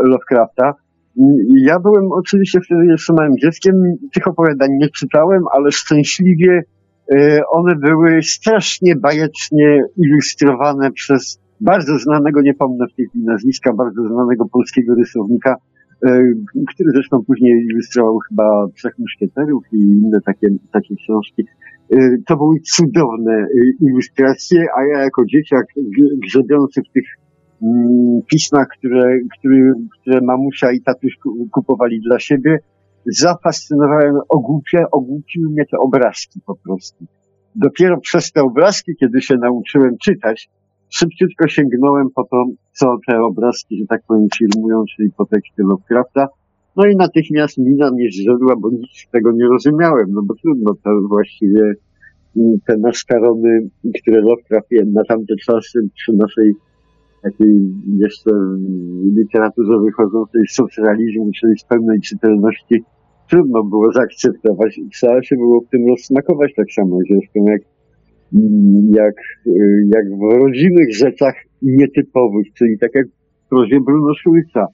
Lovecrafta. Ja byłem oczywiście wtedy jeszcze małym dzieckiem, tych opowiadań nie czytałem, ale szczęśliwie one były strasznie bajecznie ilustrowane przez bardzo znanego, nie pomnę w tej chwili nazwiska, bardzo znanego polskiego rysownika, e, który zresztą później ilustrował chyba Trzech Muszkieterów i inne takie, takie książki. E, To były cudowne e, ilustracje, a ja jako dzieciak grzebiący w tych mm, pismach, które, które, które mamusia i tatuś ku- kupowali dla siebie, zafascynowałem, ogłupia, ogłupiły mnie te obrazki po prostu. Dopiero przez te obrazki, kiedy się nauczyłem czytać, szybciutko sięgnąłem po to, co te obrazki, że tak powiem, filmują, czyli po teksty Lovecrafta. No i natychmiast mina mnie zrzedła, bo nic z tego nie rozumiałem, no bo trudno to właściwie mm, te naszkarony, które Lovecraft na tamte czasy przy naszej takiej jeszcze literaturze wychodzącej z socrealizmu, czyli z pełnej czytelności, trudno było zaakceptować i trzeba się było w tym rozsmakować tak samo zresztą jak, jak, jak w rodzinnych rzeczach nietypowych, czyli tak jak w prozie Bruno Szulca.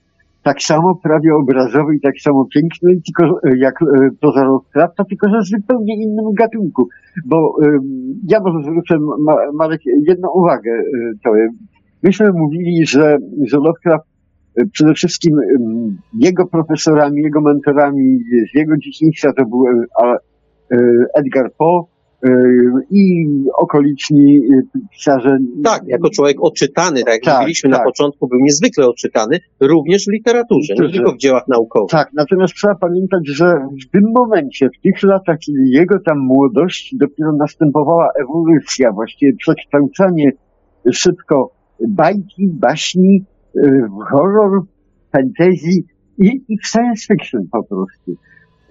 Tak samo prawie obrazowy i tak samo piękny, tylko jak proza Lovecrafta, tylko że w zupełnie innym gatunku. Bo ja może zwrócę, Ma- Marek, jedną uwagę. y, To, myśmy mówili, że, że Lovecraft y, przede wszystkim jego profesorami, jego mentorami z jego dzieciństwa to był y, Edgar Poe y, i okoliczni pisarze. Tak, jako człowiek oczytany, tak jak Tak, mówiliśmy tak. na początku, był niezwykle oczytany, również w literaturze, nie tylko w dziełach naukowych. Tak, natomiast trzeba pamiętać, że w tym momencie, w tych latach, jego tam młodości dopiero następowała ewolucja, właściwie przekształcanie szybko bajki, baśni, y, horror, fantasy i, i w science fiction po prostu.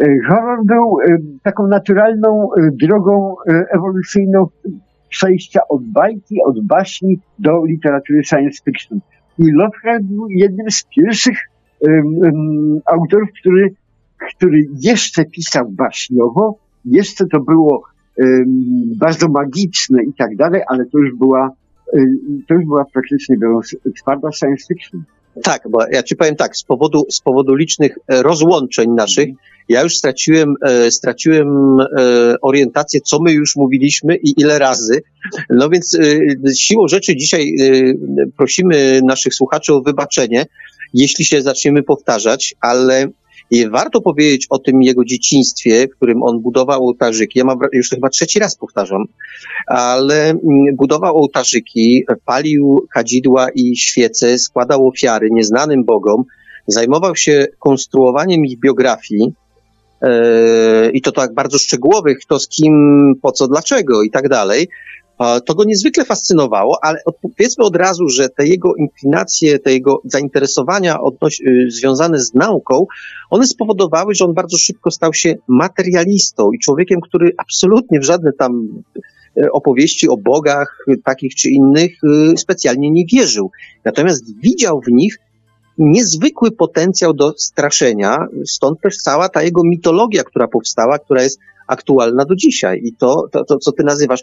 Y, Horror był y, taką naturalną drogą ewolucyjną przejścia od bajki, od baśni do literatury science fiction. I Lovecraft był jednym z pierwszych um, autorów, który, który jeszcze pisał baśniowo, jeszcze to było um, bardzo magiczne i tak dalej, ale to już była, to już była praktycznie biorąc twarda science fiction. Tak, bo ja ci powiem tak, z powodu, z powodu licznych e, rozłączeń naszych, ja już straciłem, e, straciłem e, orientację, co my już mówiliśmy i ile razy. No więc siłą rzeczy dzisiaj prosimy naszych słuchaczy o wybaczenie, jeśli się zaczniemy powtarzać, ale i warto powiedzieć o tym jego dzieciństwie, w którym on budował ołtarzyki. Ja mam, już to chyba trzeci raz powtarzam, ale mm, budował ołtarzyki, palił kadzidła i świece, składał ofiary nieznanym bogom, zajmował się konstruowaniem ich biografii, e, i to tak bardzo szczegółowych, kto z kim, po co, dlaczego i tak dalej. A To go niezwykle fascynowało, ale powiedzmy od razu, że te jego inklinacje, te jego zainteresowania odnoś, y, związane z nauką, one spowodowały, że on bardzo szybko stał się materialistą i człowiekiem, który absolutnie w żadne tam e, opowieści o bogach y, takich czy innych y, specjalnie nie wierzył. Natomiast widział w nich niezwykły potencjał do straszenia, stąd też cała ta jego mitologia, która powstała, która jest aktualna do dzisiaj. I to, to, to co ty nazywasz.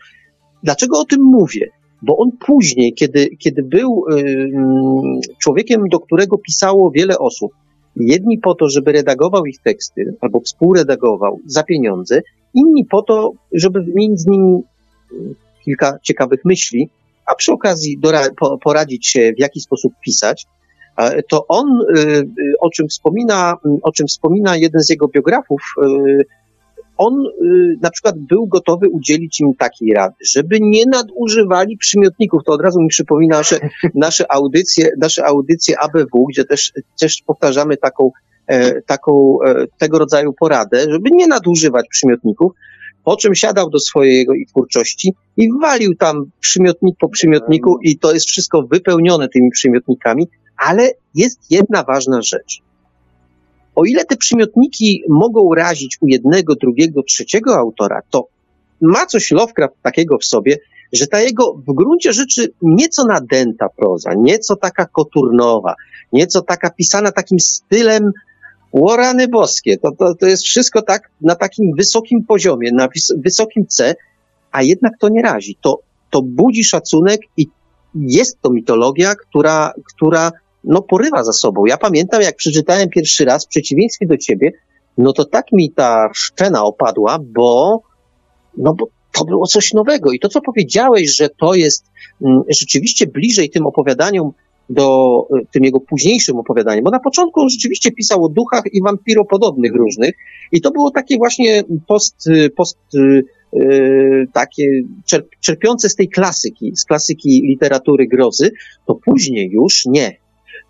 Dlaczego o tym mówię? Bo on później, kiedy, kiedy był ym, człowiekiem, do którego pisało wiele osób, Jedni po to, żeby redagował ich teksty albo współredagował za pieniądze, inni po to, żeby wymienić z nim y, kilka ciekawych myśli, a przy okazji poradzić się, w jaki sposób pisać. E, To on, y, y, o czym wspomina, o czym wspomina jeden z jego biografów, y, on y, na przykład był gotowy udzielić im takiej rady, żeby nie nadużywali przymiotników. To od razu mi przypomina nasze, (laughs) nasze audycje, nasze audycje ABW, gdzie też, też powtarzamy taką, e, taką e, tego rodzaju poradę, żeby nie nadużywać przymiotników. Po czym siadał do swojego i twórczości i walił tam przymiotnik po przymiotniku i to jest wszystko wypełnione tymi przymiotnikami, ale jest jedna ważna rzecz. O ile te przymiotniki mogą razić u jednego, drugiego, trzeciego autora, to ma coś Lovecraft takiego w sobie, że ta jego w gruncie rzeczy nieco nadęta proza, nieco taka koturnowa, nieco taka pisana takim stylem łorany boskie. To, to, to jest wszystko tak na takim wysokim poziomie, na wys- wysokim C, a jednak to nie razi. To, to budzi szacunek i jest to mitologia, która, która no, porywa za sobą. Ja pamiętam, jak przeczytałem pierwszy raz, w przeciwieństwie do ciebie, no to tak mi ta szczena opadła, bo, no bo to było coś nowego. I to, co powiedziałeś, że to jest mm, rzeczywiście bliżej tym opowiadaniom do y, tym jego późniejszym opowiadaniom, bo na początku on rzeczywiście pisał o duchach i wampiropodobnych różnych i to było takie właśnie post, y, post y, y, takie czerp, czerpiące z tej klasyki, z klasyki literatury grozy, to później już nie.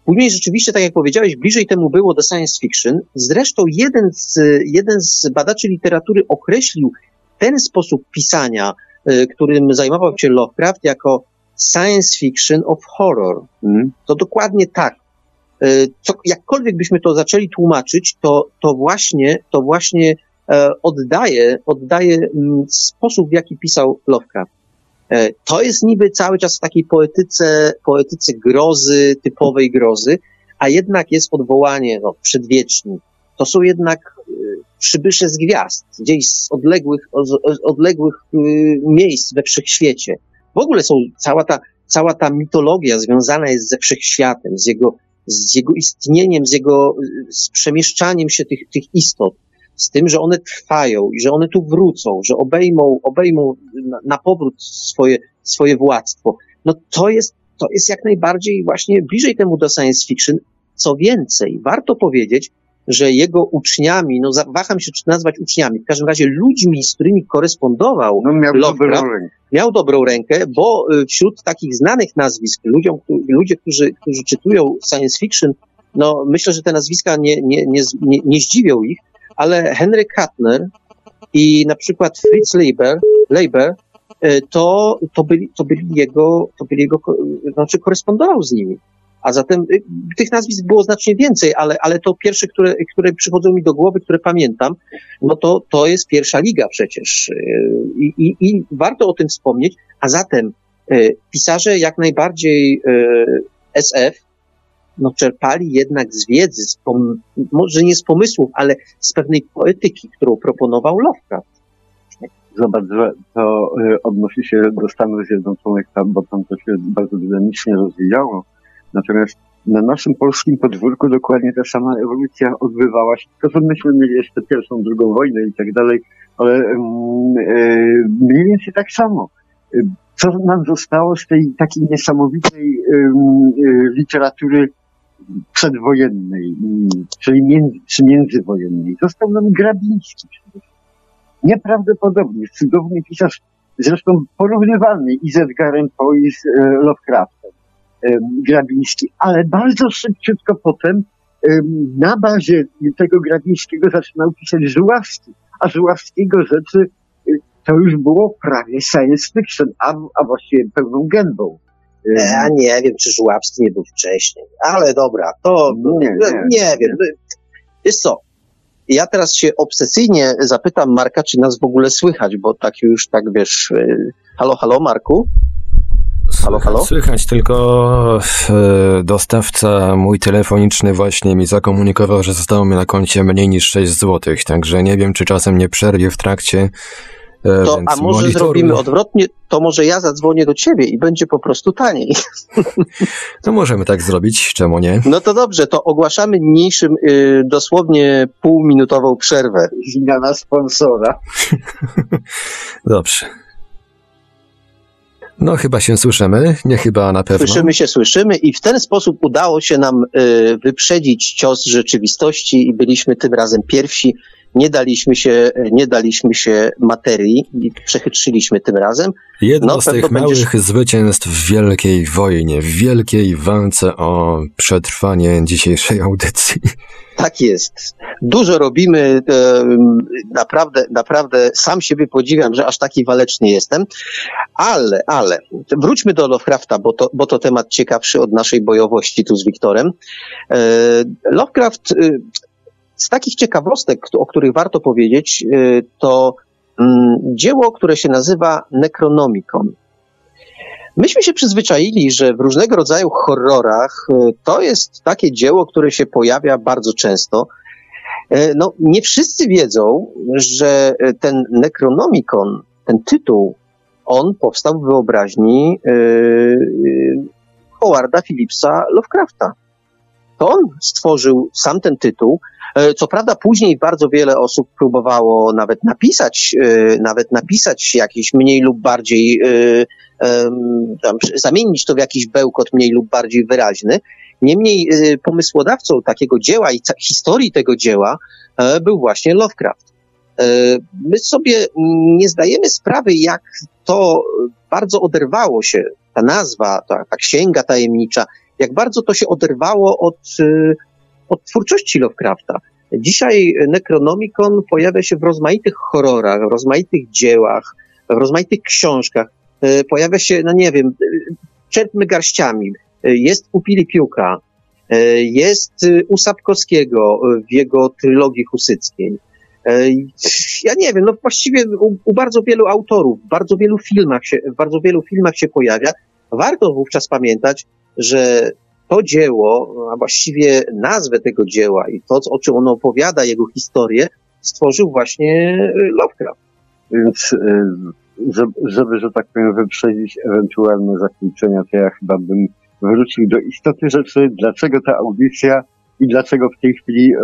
Później rzeczywiście, tak jak powiedziałeś, bliżej temu było do science fiction. Zresztą jeden z, jeden z badaczy literatury określił ten sposób pisania, y, którym zajmował się Lovecraft, jako science fiction of horror. Mm. To dokładnie tak. Y, Co, jakkolwiek byśmy to zaczęli tłumaczyć, to, to właśnie, to właśnie e, oddaje, oddaje mm, sposób, w jaki pisał Lovecraft. E, To jest niby cały czas w takiej poetyce, poetyce grozy, typowej grozy, a jednak jest odwołanie no, przedwieczni. To są jednak y, przybysze z gwiazd, gdzieś z odległych, z odległych y, miejsc we wszechświecie. W ogóle są cała ta, cała ta mitologia związana jest ze wszechświatem, z jego, z jego istnieniem, z jego, z przemieszczaniem się tych, tych istot, z tym, że one trwają i że one tu wrócą, że obejmą, obejmą na, na powrót swoje, swoje władztwo. No to jest, to jest jak najbardziej właśnie bliżej temu do science fiction. Co więcej, warto powiedzieć, że jego uczniami, no waham się czy nazwać uczniami, w każdym razie ludźmi, z którymi korespondował, No miał Lovecraft. dobrą rękę. miał dobrą rękę, bo y, wśród takich znanych nazwisk, ludziom, ludzie, którzy, którzy czytują science fiction, no myślę, że te nazwiska nie, nie, nie, nie, nie zdziwią ich, ale Henry Kuttner i na przykład Fritz Leiber, Leiber y, to, to, byli, to byli jego, to byli jego, znaczy korespondował z nimi. A zatem y, tych nazwisk było znacznie więcej, ale, ale to pierwsze, które, które przychodzą mi do głowy, które pamiętam, no to, to jest pierwsza liga przecież. Y, I, i, I warto o tym wspomnieć. A zatem pisarze jak najbardziej SF no, czerpali jednak z wiedzy, z pom- może nie z pomysłów, ale z pewnej poetyki, którą proponował Lovecraft. Zobacz, że to y, odnosi się do Stanów Zjednoczonych, tam, bo tam to się bardzo dynamicznie rozwijało. Natomiast na naszym polskim podwórku dokładnie ta sama ewolucja odbywała się, tylko że myśmy mieli jeszcze pierwszą, drugą wojnę i tak dalej, ale mm, y, mniej więcej tak samo. Y, Co nam zostało z tej takiej niesamowitej y, literatury przedwojennej, mm, czyli między, czy międzywojennej? Został nam Grabiński nieprawdopodobnie cudowny pisarz, zresztą porównywalny i z Edgarem Poe i z e, Lovecraftem, em, Grabiński, ale bardzo szybciutko potem em, na bazie tego Grabińskiego zaczynał pisać Żuławski, a Żuławskiego rzeczy to już było prawie science fiction, a, a właściwie pełną gębą. Em, Ja nie wiem, czy Żuławski nie był wcześniej, ale dobra, to Nie, nie. nie wiem. Wiesz co, ja teraz się obsesyjnie zapytam Marka, czy nas w ogóle słychać, bo tak już, tak wiesz, y, halo, halo Marku? Halo, halo? Słychać, tylko e, dostawca mój telefoniczny właśnie mi zakomunikował, że zostało mi na koncie mniej niż 6 zł, także nie wiem, czy czasem nie przerwie w trakcie E, To, więc a może zrobimy odwrotnie, to może ja zadzwonię do ciebie i będzie po prostu taniej. No możemy tak zrobić, czemu nie? No to dobrze, to ogłaszamy niniejszym y, dosłownie półminutową przerwę. Zmiana sponsora. (laughs) Dobrze. No chyba się słyszymy, nie chyba na pewno. Słyszymy się, słyszymy i w ten sposób udało się nam y, wyprzedzić cios rzeczywistości i byliśmy tym razem pierwsi. Nie daliśmy się, nie daliśmy się materii i przechytrzyliśmy tym razem. Jedno No, z tych będziesz- małych zwycięstw w wielkiej wojnie, w wielkiej walce o przetrwanie dzisiejszej audycji. Tak jest. Dużo robimy. E, naprawdę, naprawdę sam siebie podziwiam, że aż taki waleczny jestem. Ale, ale, wróćmy do Lovecrafta, bo to, bo to temat ciekawszy od naszej bojowości tu z Wiktorem. E, Lovecraft, e, z takich ciekawostek, o których warto powiedzieć, e, to mm, dzieło, które się nazywa Necronomicon. Myśmy się przyzwyczaili, że w różnego rodzaju horrorach e, to jest takie dzieło, które się pojawia bardzo często. E, No, nie wszyscy wiedzą, że ten Necronomicon, ten tytuł, on powstał w wyobraźni Howarda Phillipsa Lovecrafta. To on stworzył sam ten tytuł. E, Co prawda później bardzo wiele osób próbowało nawet napisać, e, nawet napisać jakiś mniej lub bardziej e, tam, zamienić to w jakiś bełkot mniej lub bardziej wyraźny. Niemniej pomysłodawcą takiego dzieła i historii tego dzieła był właśnie Lovecraft. My sobie nie zdajemy sprawy, jak to bardzo oderwało się, ta nazwa, ta, ta księga tajemnicza, jak bardzo to się oderwało od, od twórczości Lovecrafta. Dzisiaj Necronomicon pojawia się w rozmaitych horrorach, w rozmaitych dziełach, w rozmaitych książkach. E, Pojawia się, no nie wiem, e, czerpmy garściami. E, Jest u Pilipiuka, jest u Sapkowskiego w jego trylogii husyckiej. Ja nie wiem, no właściwie u, u bardzo wielu autorów, w bardzo wielu filmach się, w bardzo wielu filmach się pojawia. Warto wówczas pamiętać, że to dzieło, a właściwie nazwę tego dzieła i to, o czym ono opowiada, jego historię, stworzył właśnie Lovecraft. Więc y, żeby, żeby, że tak powiem, wyprzedzić ewentualne zakłócenia, to ja chyba bym wrócił do istoty rzeczy, dlaczego ta audycja i dlaczego w tej chwili y,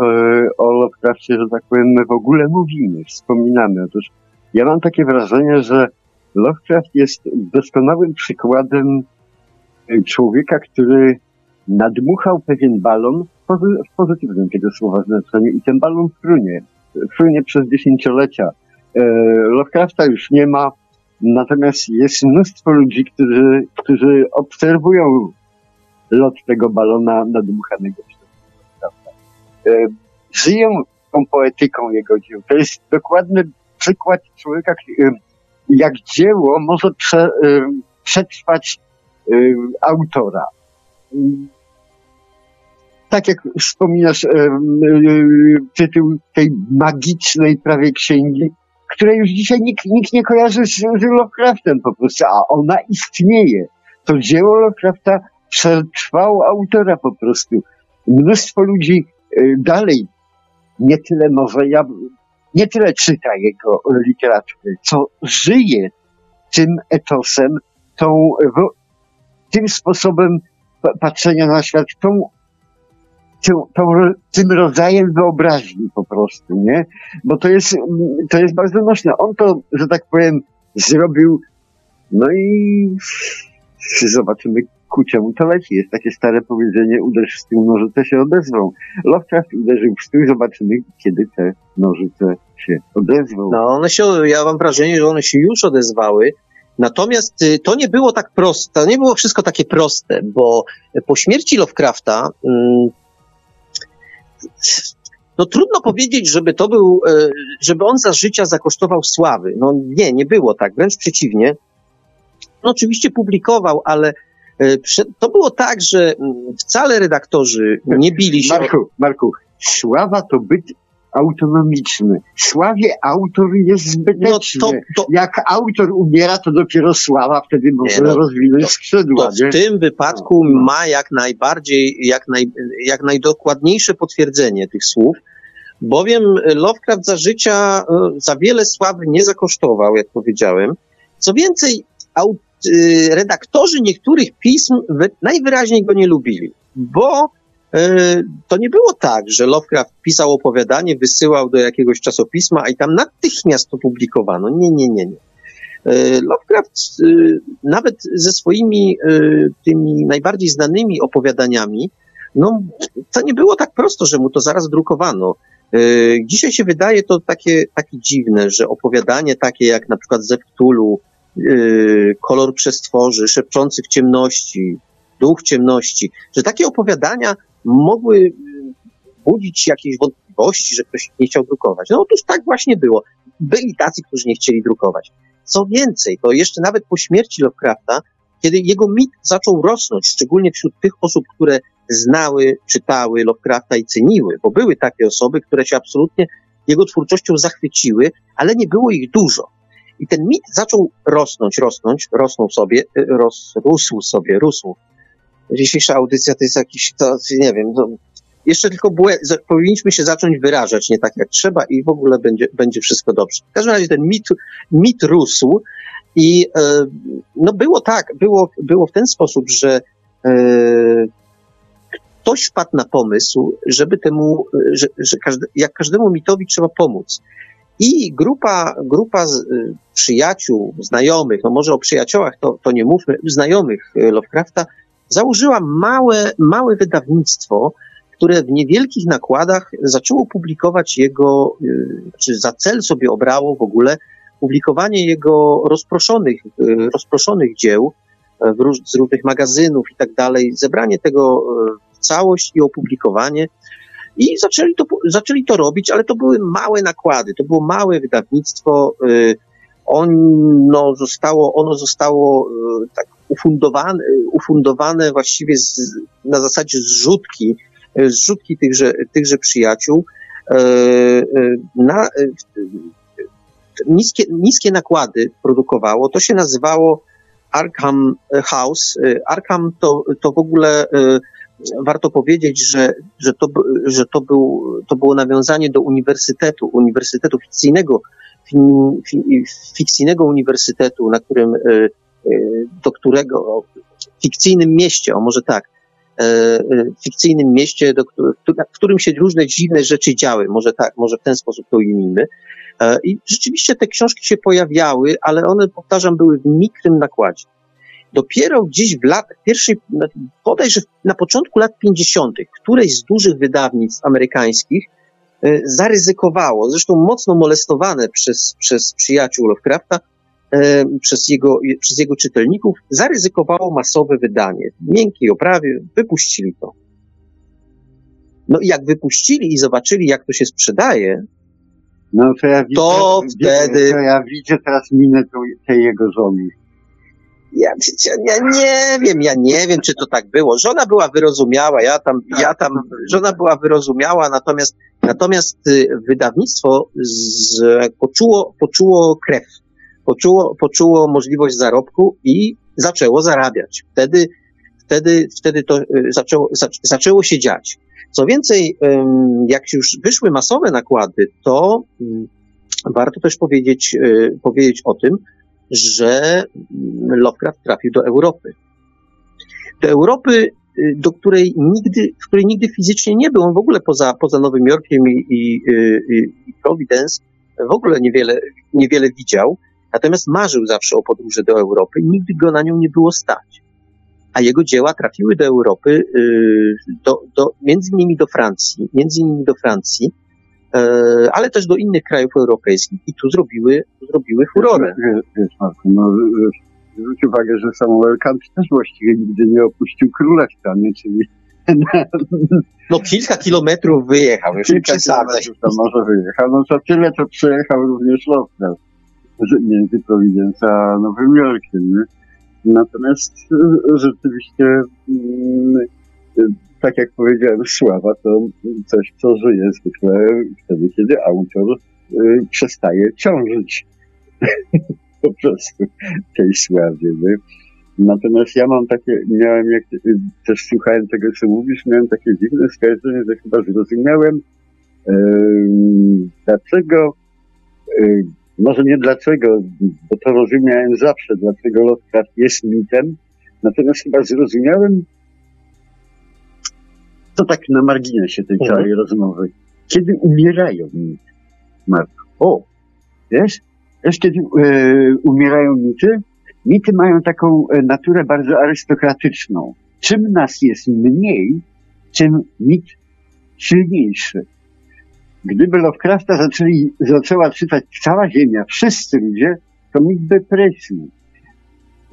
o Lovecraftie, że tak powiem, my w ogóle mówimy, wspominamy. Otóż ja mam takie wrażenie, że Lovecraft jest doskonałym przykładem y, człowieka, który nadmuchał pewien balon w pozy- w pozytywnym tego słowa znaczeniu i ten balon frunie. Frunie przez dziesięciolecia. E, Lovecrafta już nie ma, natomiast jest mnóstwo ludzi, którzy, którzy obserwują lot tego balona nadmuchanego przez Lovecrafta. E, Żyją tą poetyką jego dzieł. To jest dokładny przykład człowieka, e, jak dzieło może prze, przetrwać autora. Tak jak wspominasz tytuł tej magicznej prawie księgi, której już dzisiaj nikt, nikt nie kojarzy z, z Lovecraftem po prostu, a ona istnieje. To dzieło Lovecrafta przetrwało autora po prostu. Mnóstwo ludzi e, dalej nie tyle może ja, nie tyle czyta jego literaturę, co żyje tym etosem, tą, tym sposobem pa- patrzenia na świat, tą, tym rodzajem wyobraźni po prostu, nie? Bo to jest, to jest bardzo nośne. On to, że tak powiem, zrobił, no i zobaczymy, ku czemu to leci. Jest takie stare powiedzenie, uderz w stół, nożyce się odezwą. Lovecraft uderzył w stół, zobaczymy, kiedy te nożyce się odezwą. No, one się, ja mam wrażenie, że one się już odezwały. Natomiast y, to nie było tak proste, to nie było wszystko takie proste, bo po śmierci Lovecrafta, mm, no trudno powiedzieć, żeby to był, e, żeby on za życia zakosztował sławy. No nie, nie było tak, wręcz przeciwnie. No oczywiście publikował, ale e, to było tak, że mm, wcale redaktorzy nie bili się. Marku, Marku, sława to byt autonomiczny. Sławie autor jest No zbyteczny. to, to, Jak autor umiera, to dopiero sława wtedy może no, rozwinąć to- skrzydła, to nie? w tym wypadku ma jak najbardziej, jak, naj, jak najdokładniejsze potwierdzenie tych słów, bowiem Lovecraft za życia e, za wiele sławy nie zakosztował, jak powiedziałem. Co więcej, y, redaktorzy niektórych pism wy, najwyraźniej go nie lubili, bo to nie było tak, że Lovecraft pisał opowiadanie, wysyłał do jakiegoś czasopisma, a i tam natychmiast to publikowano. Nie, nie, nie, nie. Y, Lovecraft nawet ze swoimi tymi najbardziej znanymi opowiadaniami, no to nie było tak prosto, że mu to zaraz drukowano. Dzisiaj się wydaje to takie, takie dziwne, że opowiadanie takie jak na przykład ze Cthulhu, yy, kolor przestworzy, szepczący w ciemności, duch ciemności, że takie opowiadania mogły budzić jakieś wątpliwości, że ktoś nie chciał drukować. No otóż tak właśnie było. Byli tacy, którzy nie chcieli drukować. Co więcej, to jeszcze nawet po śmierci Lovecrafta, kiedy jego mit zaczął rosnąć, szczególnie wśród tych osób, które znały, czytały Lovecrafta i ceniły, bo były takie osoby, które się absolutnie jego twórczością zachwyciły, ale nie było ich dużo. I ten mit zaczął rosnąć, rosnąć, rosnął sobie, y, ros, rósł sobie, rósł. Dzisiejsza audycja to jest jakiś, to, nie wiem, to jeszcze tylko błę, powinniśmy się zacząć wyrażać nie tak jak trzeba i w ogóle będzie, będzie wszystko dobrze. W każdym razie ten mit, mit rósł i e, no było tak, było, było w ten sposób, że e, ktoś wpadł na pomysł, żeby temu, że, że każde, jak każdemu mitowi trzeba pomóc. I grupa, grupa z, y, przyjaciół, znajomych, no może o przyjaciołach to, to nie mówmy, znajomych y, Lovecrafta, założyła małe, małe wydawnictwo, które w niewielkich nakładach zaczęło publikować jego, y, czy za cel sobie obrało w ogóle publikowanie jego rozproszonych, rozproszonych dzieł róż, z różnych magazynów i tak dalej, zebranie tego w całość i opublikowanie. I zaczęli to, zaczęli to robić, ale to były małe nakłady, to było małe wydawnictwo. Y, ono zostało, ono zostało y, tak ufundowane, ufundowane właściwie z, na zasadzie zrzutki, y, zrzutki tychże, tychże przyjaciół. Na, niskie, niskie nakłady produkowało. To się nazywało Arkham House. Arkham to, to w ogóle warto powiedzieć, że, że, to, że to, był, to było nawiązanie do uniwersytetu, uniwersytetu fikcyjnego, fikcyjnego uniwersytetu, na którym, e, e, do którego, fikcyjnym mieście, o może tak, e, fikcyjnym mieście, do, w którym się różne dziwne rzeczy działy, może tak, może w ten sposób to ujmijmy. I rzeczywiście te książki się pojawiały, ale one, powtarzam, były w mikrym nakładzie. Dopiero gdzieś w lat, pierwszej, bodajże na początku lat 50., któreś z dużych wydawnictw amerykańskich e, zaryzykowało, zresztą mocno molestowane przez, przez przyjaciół Lovecrafta, e, przez jego, przez jego czytelników, zaryzykowało masowe wydanie. W miękkiej oprawie wypuścili to. No i jak wypuścili i zobaczyli, jak to się sprzedaje, no to ja widzę, to wtedy... To ja widzę teraz minę tej jego żony. Ja, ja nie wiem, ja nie wiem, czy to tak było. Żona była wyrozumiała, ja tam, ja tam, żona była wyrozumiała, natomiast, natomiast y, wydawnictwo z, poczuło, poczuło krew, poczuło, poczuło możliwość zarobku i zaczęło zarabiać. Wtedy, wtedy, wtedy to y, zaczęło, zaczęło się dziać. Co więcej, jak już wyszły masowe nakłady, to warto też powiedzieć, y, powiedzieć o tym, że Lovecraft trafił do Europy. Do Europy, y, do której nigdy, w której nigdy fizycznie nie był. On w ogóle poza, poza Nowym Jorkiem i, i, i Providence w ogóle niewiele, niewiele widział. Natomiast marzył zawsze o podróży do Europy i nigdy go na nią nie było stać. A jego dzieła trafiły do Europy, y, do, do, między innymi do Francji, między innymi do Francji, E, ale też do innych krajów europejskich i tu zrobiły, zrobiły furorę. Wiesz, Marku, no, zwróć uwagę, że Samuel Kant też właściwie nigdy nie opuścił królestwa, nie? czyli no kilka kilometrów wyjechał, już kilka kilometrów to może wyjechał, no to tyle, to przejechał również Lovecraft między Providence a Nowym Jorkiem, nie? Natomiast e, rzeczywiście mm, tak jak powiedziałem, sława to coś, co żyje zwykle wtedy, kiedy autor y, przestaje ciążyć (laughs) po prostu tej sławie. Nie? Natomiast ja mam takie, miałem, jak też słuchałem tego, co mówisz, miałem takie dziwne skojarzenie, że chyba zrozumiałem Ym, Dlaczego, y, może nie dlaczego, bo to rozumiałem zawsze, dlaczego Lovecraft jest mitem, natomiast chyba zrozumiałem to tak na marginesie tej Mhm. całej rozmowy. Kiedy umierają mity, Marku? O, wiesz? Wiesz, kiedy e, umierają mity? Mity mają taką e, naturę bardzo arystokratyczną. Czym nas jest mniej, tym mit silniejszy. Gdyby Lovecrafta zaczęli, zaczęła czytać cała Ziemia, wszyscy ludzie, to mit prysł.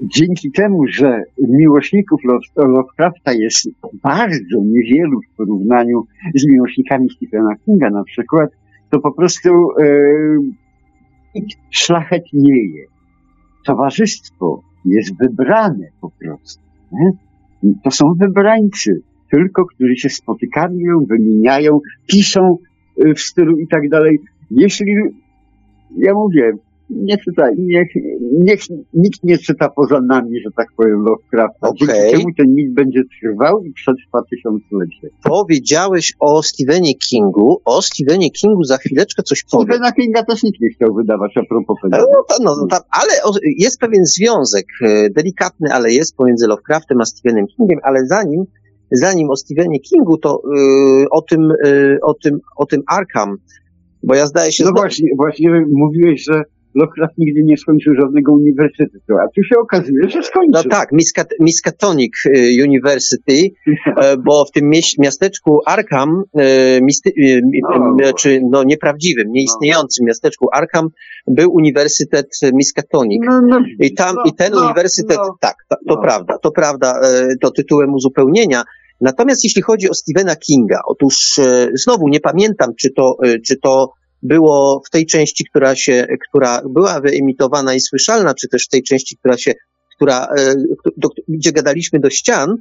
Dzięki temu, że miłośników Love- Lovecrafta jest bardzo niewielu w porównaniu z miłośnikami Stephena Kinga na przykład, to po prostu e, szlachetnieje. Towarzystwo jest wybrane po prostu. Nie? To są wybrańcy, tylko którzy się spotykają, wymieniają, piszą w stylu i tak dalej. Jeśli, ja mówię, nie czytaj, niech, niech nikt nie czyta poza nami, że tak powiem, Lovecrafta. Okej. Dzięki temu ten mit będzie trwał i przetrwa tysiąclecie. Powiedziałeś o Stephenie Kingu. O Stephenie Kingu za chwileczkę coś powiem. Stephena Kinga też nikt nie chciał wydawać a propos tego. No, to, no, tam, ale jest pewien związek, e, delikatny, ale jest pomiędzy Lovecraftem a Stephenem Kingiem, ale zanim, zanim o Stephenie Kingu, to y, o, tym, y, o, tym, o tym Arkham, bo ja zdaje się... No znowu- właśnie, właśnie mówiłeś, że Lovecraft nigdy nie skończył żadnego uniwersytetu, a tu się okazuje, że skończył. No tak, Miskat, Miskatonic y, University, e, bo w tym miasteczku Arkham, misty, No. czy no nieprawdziwym, nieistniejącym miasteczku Arkham, był Uniwersytet Miskatonic. No, no, I tam, no, i ten no, uniwersytet, no. tak, ta, to no. prawda, to prawda, to tytułem uzupełnienia. Natomiast jeśli chodzi o Stephena Kinga, otóż znowu nie pamiętam, czy to, czy to było w tej części, która się, która była wyemitowana i słyszalna, czy też w tej części, która się, która, e, do, gdzie gadaliśmy do ścian.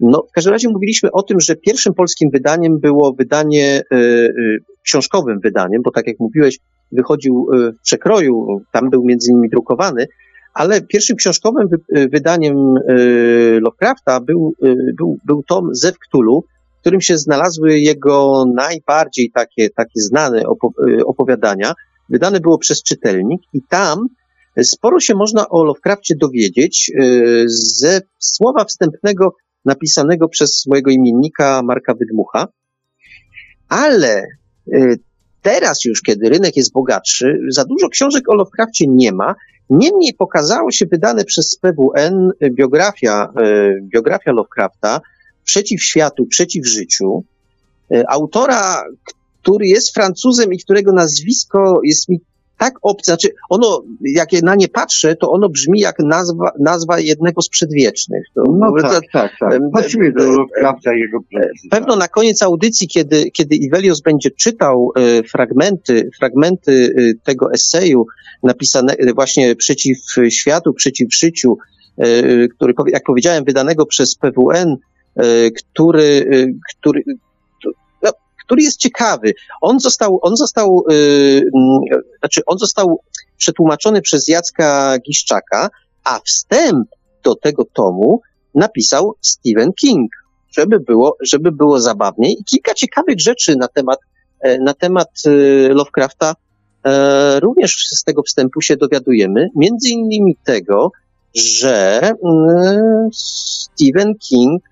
No, w każdym razie mówiliśmy o tym, że pierwszym polskim wydaniem było wydanie e, e, książkowym wydaniem, bo tak jak mówiłeś, wychodził w przekroju, tam był między innymi drukowany, ale pierwszym książkowym wy, wydaniem Lovecrafta był, był, był tom Zew Cthulhu, w którym się znalazły jego najbardziej takie, takie znane e, opowiadania. Wydane było przez czytelnik i tam sporo się można o Lovecrafcie dowiedzieć e, ze słowa wstępnego napisanego przez mojego imiennika Marka Wydmucha, ale e, teraz już, kiedy rynek jest bogatszy, za dużo książek o Lovecrafcie nie ma, Niemniej pokazało się wydane przez PWN biografia, biografia Lovecrafta Przeciw światu, przeciw życiu. E, Autora, który jest Francuzem i którego nazwisko jest mi tak obce, znaczy ono, jak je na nie patrzę, to ono brzmi jak nazwa, nazwa jednego z przedwiecznych. To, No to- tak, tak, tak. em, Pasuje do Lovecrafta jego pracy. Pewno na koniec audycji, kiedy, kiedy Ivelios będzie czytał e, fragmenty, fragmenty e, tego eseju napisane e, właśnie przeciw światu, przeciw życiu, e, który, jak powiedziałem, wydanego przez PWN, który, e, który, no, który jest ciekawy. On został, on został, e, znaczy on został przetłumaczony przez Jacka Giszczaka, a wstęp do tego tomu napisał Stephen King żeby było, żeby było zabawniej. I kilka ciekawych rzeczy na temat, e, na temat e, Lovecrafta e, również z tego wstępu się dowiadujemy. Między innymi tego, że mm, Stephen King e,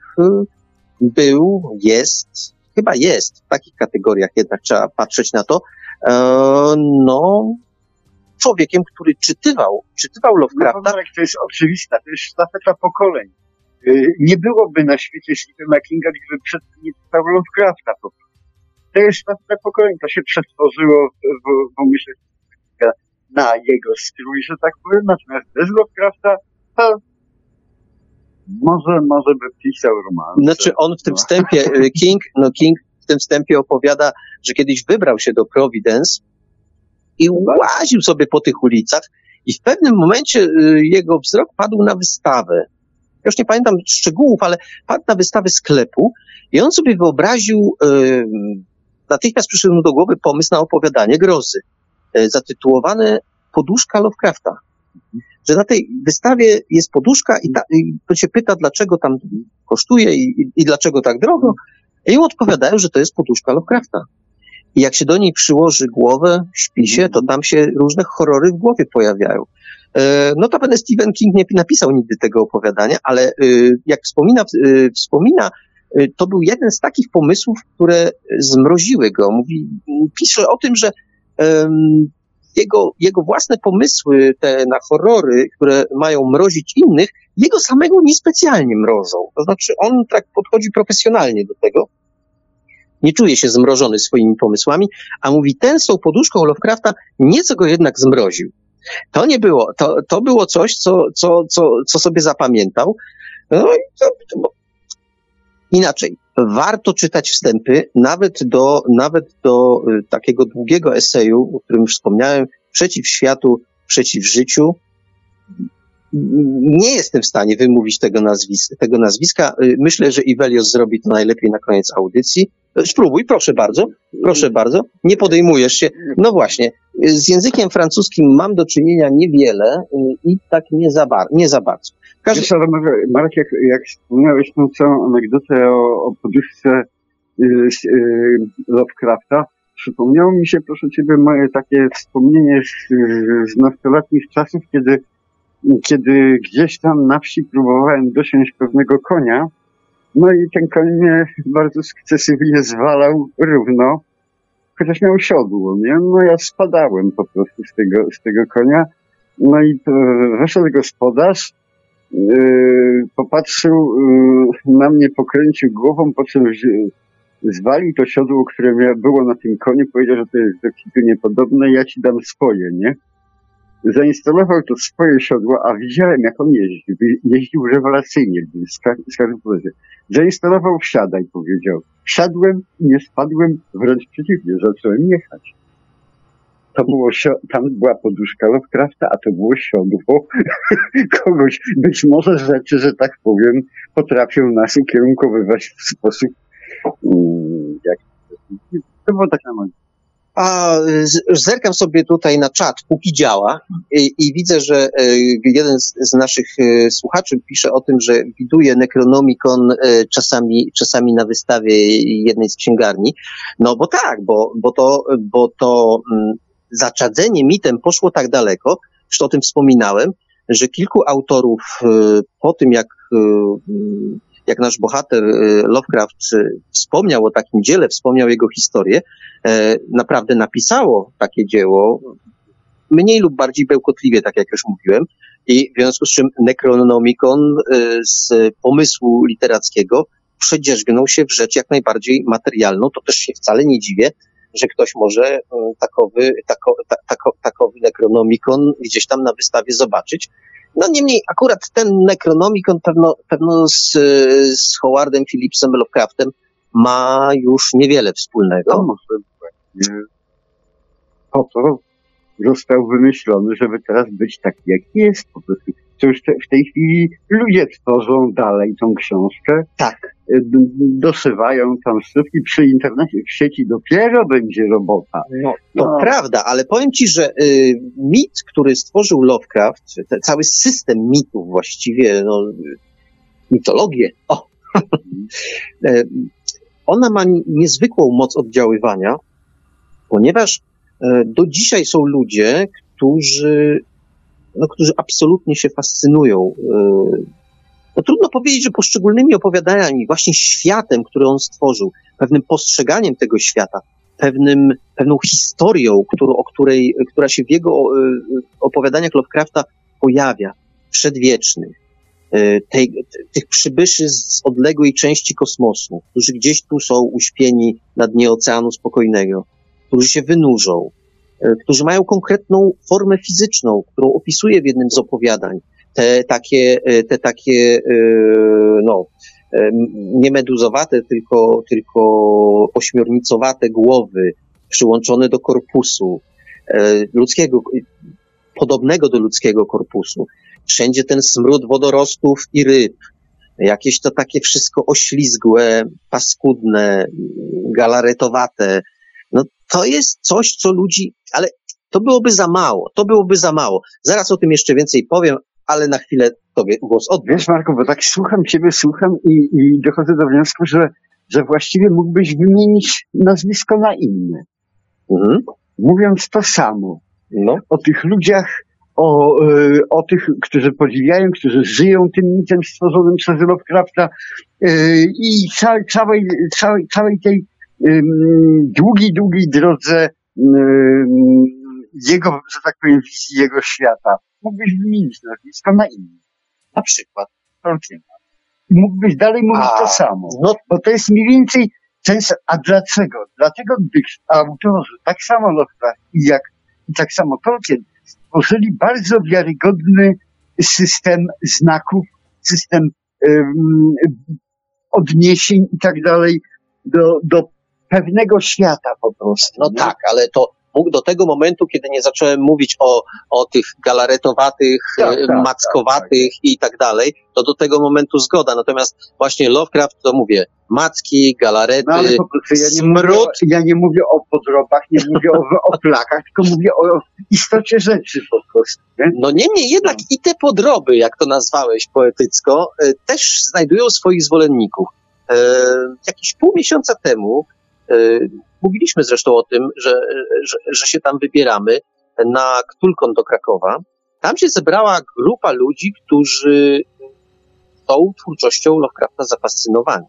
był, jest, chyba jest, w takich kategoriach jednak trzeba patrzeć na to, e, no, człowiekiem, który czytywał, czytywał No, Lovecrafta, Marek, to jest oczywista, to jest sztafeta pokoleń. Y, Nie byłoby na świecie Stephena Kinga, gdyby przed nie czytał Lovecrafta. po prostu. To jest sztafeta pokoleń, to się przetworzyło w, w, w umyśle na jego strój, że tak powiem, natomiast bez Lovecrafta może, może by pisał roman. Znaczy on w tym No. wstępie, y, King, no King w tym wstępie opowiada, że kiedyś wybrał się do Providence i łaził sobie po tych ulicach i w pewnym momencie y, jego wzrok padł na wystawę. Już nie pamiętam szczegółów, ale padł na wystawę sklepu i on sobie wyobraził, y, natychmiast przyszedł mu do głowy pomysł na opowiadanie grozy, zatytułowane Poduszka Lovecrafta. Że na tej wystawie jest poduszka i, ta, i to się pyta, dlaczego tam kosztuje i, i, i dlaczego tak drogo. I mu odpowiadają, że to jest poduszka Lovecrafta. I jak się do niej przyłoży głowę, śpi się, to tam się różne horrory w głowie pojawiają. E, Notabene Stephen King nie napisał nigdy tego opowiadania, ale y, jak wspomina, y, wspomina to był jeden z takich pomysłów, które zmroziły go. Mówi, pisze o tym, że jego, jego własne pomysły te na horrory, które mają mrozić innych, jego samego niespecjalnie mrozą. To znaczy on tak podchodzi profesjonalnie do tego. Nie czuje się zmrożony swoimi pomysłami, a mówi, ten z poduszką Lovecrafta nieco go jednak zmroził. To nie było, to, to było coś, co, co, co, co sobie zapamiętał. No i to, to, inaczej. Warto czytać wstępy, nawet do, nawet do y, takiego długiego eseju, o którym wspomniałem, przeciw światu, przeciw życiu. Nie jestem w stanie wymówić tego, nazwis tego nazwiska. Y, Myślę, że Ivelios zrobi to najlepiej na koniec audycji. Spróbuj, proszę bardzo, proszę bardzo. Nie podejmujesz się. No właśnie, z językiem francuskim mam do czynienia niewiele y, i tak nie za, bar nie za bardzo. Każdy... Wiesz, ale Marek, jak, jak wspomniałeś tą całą anegdotę o, o poduszce y, y, Lovecrafta, przypomniało mi się, proszę Ciebie, moje takie wspomnienie z, z nastoletnich czasów, kiedy, kiedy gdzieś tam na wsi próbowałem dosiąść pewnego konia, no i ten koń mnie bardzo sukcesywnie zwalał równo, chociaż miał siodło, nie? No ja spadałem po prostu z tego, z tego konia, no i to wyszedł gospodarz, yy, popatrzył yy, na mnie, pokręcił głową, po czym zwalił to siodło, które było na tym koniu, powiedział, że to jest do kitu niepodobne, ja ci dam swoje, nie? Zainstalował to swoje siodło, a widziałem jak on jeździł. Jeździł rewelacyjnie, powodzie. Zainstalował wsiadaj, powiedział. Wsiadłem i nie spadłem, wręcz przeciwnie, zacząłem jechać. To było, tam była poduszka Lovecrafta, a to było siodło (laughs) kogoś. Być może rzeczy, że tak powiem, potrafią nas ukierunkowywać w sposób, mm, jak to było tak na moim A zerkam sobie tutaj na czat, póki działa i, i widzę, że e, jeden z, z naszych e, słuchaczy pisze o tym, że widuje Necronomicon e, czasami, czasami na wystawie jednej z księgarni. No bo tak, bo, bo to, bo to mm, zaczadzenie mitem poszło tak daleko, że o tym wspominałem, że kilku autorów po tym, jak, jak nasz bohater e, Lovecraft wspomniał o takim dziele, wspomniał jego historię, e, naprawdę napisało takie dzieło, mniej lub bardziej bełkotliwie, tak jak już mówiłem, i w związku z czym Necronomicon e, z pomysłu literackiego przedzierzgnął się w rzecz jak najbardziej materialną. To też się wcale nie dziwię, że ktoś może e, takowy, tako, ta, tako, takowy Necronomicon gdzieś tam na wystawie zobaczyć. No niemniej, akurat ten Necronomicon pewno, pewno z, z Howardem Phillipsem Lovecraftem ma już niewiele wspólnego. może właśnie po to został wymyślony, żeby teraz być taki, jak jest. Po prostu. To już te, w tej chwili ludzie tworzą dalej tą książkę, Tak. Y, d- doszywają tam sztuki przy internecie, w sieci dopiero będzie robota. No, to No. prawda, ale powiem ci, że y, mit, który stworzył Lovecraft, te, cały system mitów właściwie, no, y, mitologię, o, (laughs) e, ona ma ni- niezwykłą moc oddziaływania, ponieważ e, do dzisiaj są ludzie, którzy, no, którzy absolutnie się fascynują. e, No, trudno powiedzieć, że poszczególnymi opowiadaniami, właśnie światem, który on stworzył, pewnym postrzeganiem tego świata, pewnym, pewną historią, którą, o której, która się w jego e, opowiadaniach Lovecrafta pojawia, przedwiecznych, e, tej, tych przybyszy z odległej części kosmosu, którzy gdzieś tu są uśpieni na dnie Oceanu Spokojnego, którzy się wynurzą, e, którzy mają konkretną formę fizyczną, którą opisuje w jednym z opowiadań. Te takie, e, te takie, e, no, e, nie meduzowate, tylko, tylko ośmiornicowate głowy przyłączone do korpusu ludzkiego, podobnego do ludzkiego korpusu. Wszędzie ten smród wodorostów i ryb. Jakieś to takie wszystko oślizgłe, paskudne, galaretowate. No to jest coś, co ludzi, ale to byłoby za mało, to byłoby za mało. Zaraz o tym jeszcze więcej powiem, ale na chwilę tobie głos oddam. Wiesz, Marko, bo tak słucham ciebie, słucham i, i dochodzę do wniosku, że, że właściwie mógłbyś wymienić nazwisko na inne. Mhm. mówiąc to samo No. o tych ludziach, o, e, o tych, którzy podziwiają, którzy żyją tym mitem stworzonym przez Lovecrafta e, i ca, całej, całej, całej tej długiej, długiej drodze jego, że tak powiem, wizji jego świata. Mógłbyś wymienić nazwisko na inne. Na przykład. Tolkiena. Mógłbyś dalej mówić A, to samo. No Bo to jest mniej więcej ten. A dlaczego? Dlatego gdyż autorzy, tak samo Lovecraft i jak i tak samo Tolkien, stworzyli bardzo wiarygodny system znaków, system em, odniesień i tak dalej do, do pewnego świata po prostu. No nie? tak, ale to mógł do tego momentu, kiedy nie zacząłem mówić o, o tych galaretowatych, Tak, e, tak, mackowatych i tak dalej, to do tego momentu zgoda. Natomiast właśnie Lovecraft, to mówię, macki, galarety, No ale po prostu ja nie, mówię, smród, o- ja nie mówię o podrobach, nie mówię o, o plakach, tylko mówię o istocie rzeczy po prostu. Nie? No niemniej jednak i te podroby, jak to nazwałeś poetycko, e, też znajdują swoich zwolenników. E, Jakieś pół miesiąca temu e, mówiliśmy zresztą o tym, że, że, że się tam wybieramy na Ktulkon do Krakowa. Tam się zebrała grupa ludzi, którzy tą twórczością Lovecrafta zafascynowani.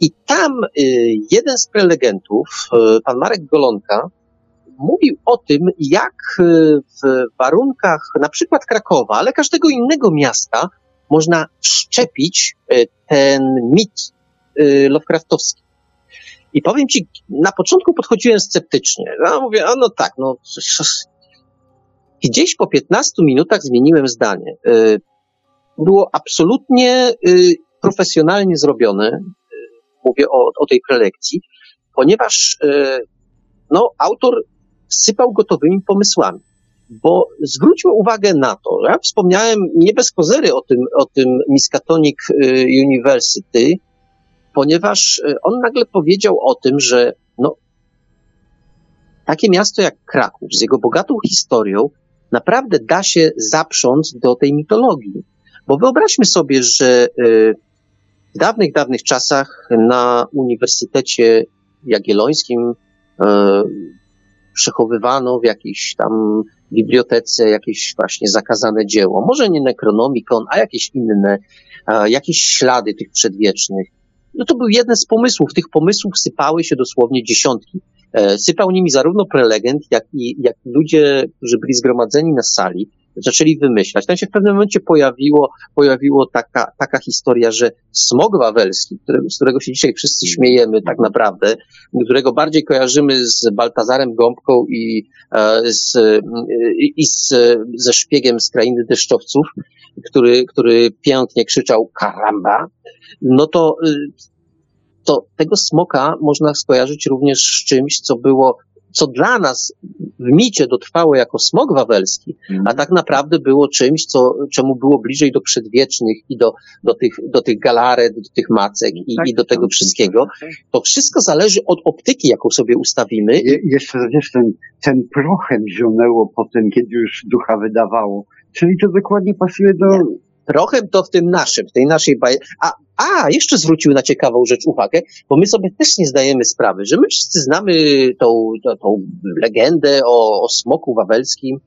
I tam e, jeden z prelegentów, e, pan Marek Golonka, mówił o tym, jak e, w warunkach na przykład Krakowa, ale każdego innego miasta można wszczepić ten mit Lovecraftowski. I powiem ci, na początku podchodziłem sceptycznie. No, mówię, a no tak, no. (laughs) Gdzieś po 15 minutach zmieniłem zdanie. E, Było absolutnie e, profesjonalnie zrobione. e, Mówię o, o tej prelekcji, ponieważ no, autor sypał gotowymi pomysłami. Bo zwróćmy uwagę na to, ja wspomniałem nie bez kozery o tym, o tym Miskatonic y, University, ponieważ y, on nagle powiedział o tym, że no, takie miasto jak Kraków z jego bogatą historią naprawdę da się zaprząc do tej mitologii. Bo wyobraźmy sobie, że y, w dawnych, dawnych czasach na Uniwersytecie Jagiellońskim y, przechowywano w jakiejś tam bibliotece jakieś właśnie zakazane dzieło. Może nie Necronomicon, a jakieś inne, jakieś ślady tych przedwiecznych. No to był jeden z pomysłów. Tych pomysłów sypały się dosłownie dziesiątki. E, Sypał nimi zarówno prelegent, jak i, jak i ludzie, którzy byli zgromadzeni na sali, zaczęli wymyślać. Tam się w pewnym momencie pojawiło, pojawiło taka, taka historia, że smog wawelski, który, z którego się dzisiaj wszyscy śmiejemy tak naprawdę, którego bardziej kojarzymy z Baltazarem Gąbką i, e, z, i z, ze szpiegiem z krainy deszczowców, który, który pięknie krzyczał karamba, no to, y, to tego smoka można skojarzyć również z czymś, co było, co dla nas w micie dotrwało jako smog wawelski, a tak naprawdę było czymś, co, czemu było bliżej do przedwiecznych i do, do, tych, do tych galaret, do tych macek i, Tak, i do tego wszystkiego. To wszystko zależy od optyki, jaką sobie ustawimy. Je, jeszcze wiesz, ten, ten prochem zionęło potem, kiedy już ducha wydawało. Czyli to dokładnie pasuje do... Prochem to w tym naszym, w tej naszej baje. A, a, jeszcze zwrócił na ciekawą rzecz uwagę, bo my sobie też nie zdajemy sprawy, że my wszyscy znamy tą, tą, tą legendę o, o smoku wawelskim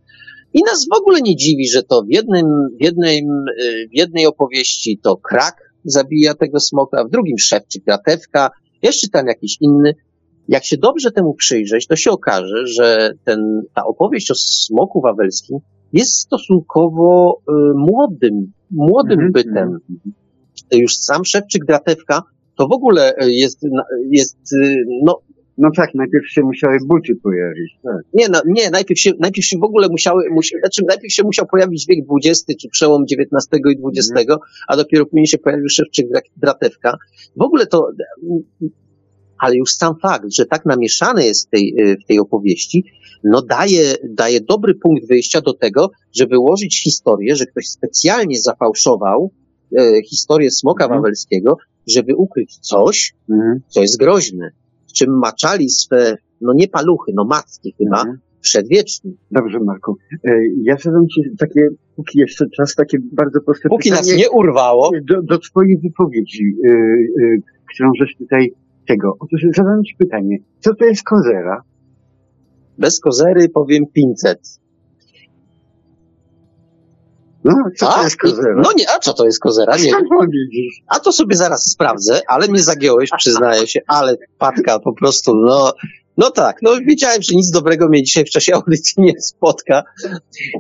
i nas w ogóle nie dziwi, że to w, jednym, w, jednym, y, w jednej opowieści to krak zabija tego smoka, w drugim szewczyk gratewka, jeszcze tam jakiś inny. Jak się dobrze temu przyjrzeć, to się okaże, że ten, ta opowieść o smoku wawelskim jest stosunkowo y, młodym, młodym Mhm. bytem. Już sam szewczyk gratewka to w ogóle y, jest, jest y, no, No tak, najpierw się musiały buty pojawić. Tak. nie, no, nie, najpierw się, najpierw się w ogóle musiały, musi, znaczy najpierw się musiał pojawić wiek XX, czy przełom XIX i XX, a dopiero później się pojawił szewczyk gratewka. W ogóle to, ale już sam fakt, że tak namieszane jest w tej, y, w tej opowieści, no daje, daje dobry punkt wyjścia do tego, żeby ułożyć historię, że ktoś specjalnie zafałszował e, historię smoka Mhm. wawelskiego, żeby ukryć coś, Mhm. co jest groźne, w czym maczali swe, no nie paluchy, no macki chyba, Mhm. przedwieczni. Dobrze, Marku. E, Ja zadam Ci takie, póki jeszcze czas, takie bardzo proste Póki nas pytanie nie urwało, do, do Twojej wypowiedzi, e, e, którą żeś tutaj tego. Otóż zadam Ci pytanie, co to jest kozera? Bez kozery powiem 500. No, co to A, jest kozera? No nie, a co to jest kozera? Nie? A to sobie zaraz sprawdzę, ale mnie zagiąłeś, przyznaję się, ale Patka po prostu, no, no tak, no wiedziałem, że nic dobrego mnie dzisiaj w czasie audycji nie spotka.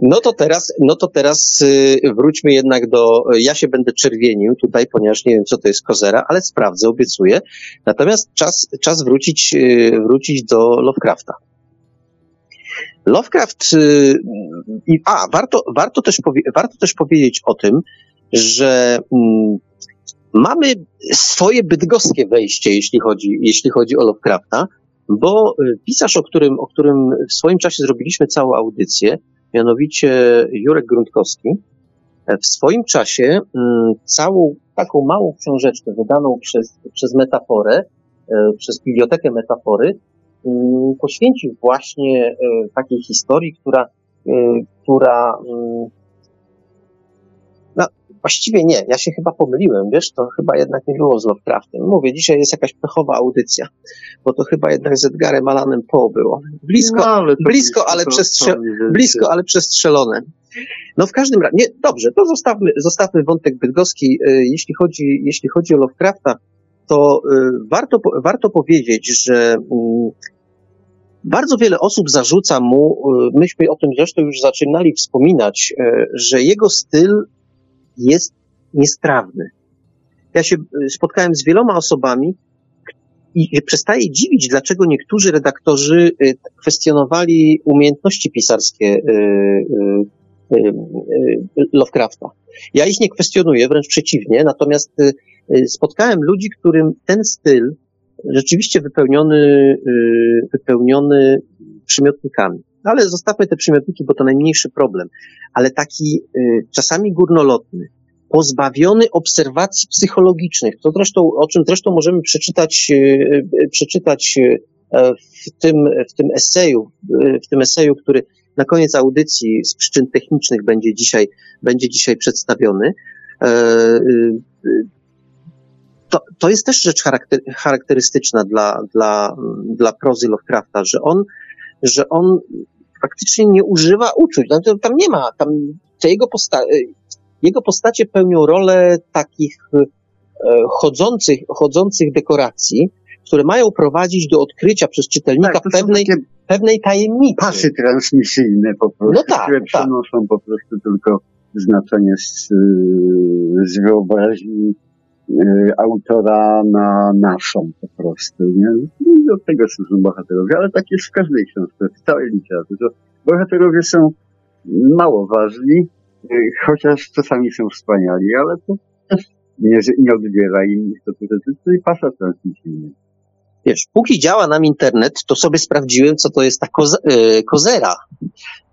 No to teraz, no to teraz y, wróćmy jednak do, ja się będę czerwienił tutaj, ponieważ nie wiem, co to jest kozera, ale sprawdzę, obiecuję. Natomiast czas, czas wrócić, y, wrócić do Lovecrafta. Lovecraft, y, a, warto, warto, też powie, warto też powiedzieć o tym, że mm, mamy swoje bydgoskie wejście, jeśli chodzi, jeśli chodzi o Lovecrafta, bo y, pisarz, o którym, o którym w swoim czasie zrobiliśmy całą audycję, mianowicie Jurek Grundkowski, e, w swoim czasie mm, całą taką małą książeczkę wydaną przez, przez metaforę, e, przez bibliotekę metafory, mm, poświęcił właśnie e, takiej historii, która, która mm, właściwie nie, ja się chyba pomyliłem, wiesz, to chyba jednak nie było z Lovecraftem. Mówię, dzisiaj jest jakaś pechowa audycja, bo to chyba jednak z Edgarem Allanem Poe było. Blisko, No, ale blisko, ale przestrze- blisko, ale przestrzelone. No w każdym razie, nie, dobrze, to zostawmy, zostawmy wątek bydgoski. Y, Jeśli chodzi, jeśli chodzi o Lovecrafta, to y, warto, warto powiedzieć, że mm, bardzo wiele osób zarzuca mu, y, myśmy o tym zresztą już zaczynali wspominać, że jego styl jest niestrawny. Ja się y, spotkałem z wieloma osobami i przestaję dziwić, dlaczego niektórzy redaktorzy y, kwestionowali umiejętności pisarskie y, Lovecrafta. Ja ich nie kwestionuję, wręcz przeciwnie, natomiast spotkałem ludzi, którym ten styl rzeczywiście wypełniony, wypełniony przymiotnikami. No ale zostawmy te przymiotniki, bo to najmniejszy problem. Ale taki y, czasami górnolotny, pozbawiony obserwacji psychologicznych, to zresztą, o czym zresztą możemy przeczytać, y, y, przeczytać y, w tym, w tym eseju, y, w tym eseju, który na koniec audycji z przyczyn technicznych będzie dzisiaj, będzie dzisiaj przedstawiony. E, y, To, to jest też rzecz charakter, charakterystyczna dla, dla, dla prozy Lovecrafta, że on, że on faktycznie nie używa uczuć. No, tam nie ma, tam te jego, posta- jego postacie pełnią rolę takich e, chodzących, chodzących dekoracji, które mają prowadzić do odkrycia przez czytelnika Tak, pewnej, pewnej tajemnicy. pasy transmisyjne po prostu, No tak, które tak. przenoszą po prostu tylko znaczenie z, z wyobraźni autora na naszą po prostu, nie? I do tego służą bohaterowie, ale tak jest w każdej książce, w całej literaturze. Bohaterowie są mało ważni, y, chociaż czasami są wspaniali, ale to też nie, nie odbiera im istoty rzeczy, czyli pasa transmisyjna. Wiesz, póki działa nam internet, to sobie sprawdziłem, co to jest ta koze, e, kozera.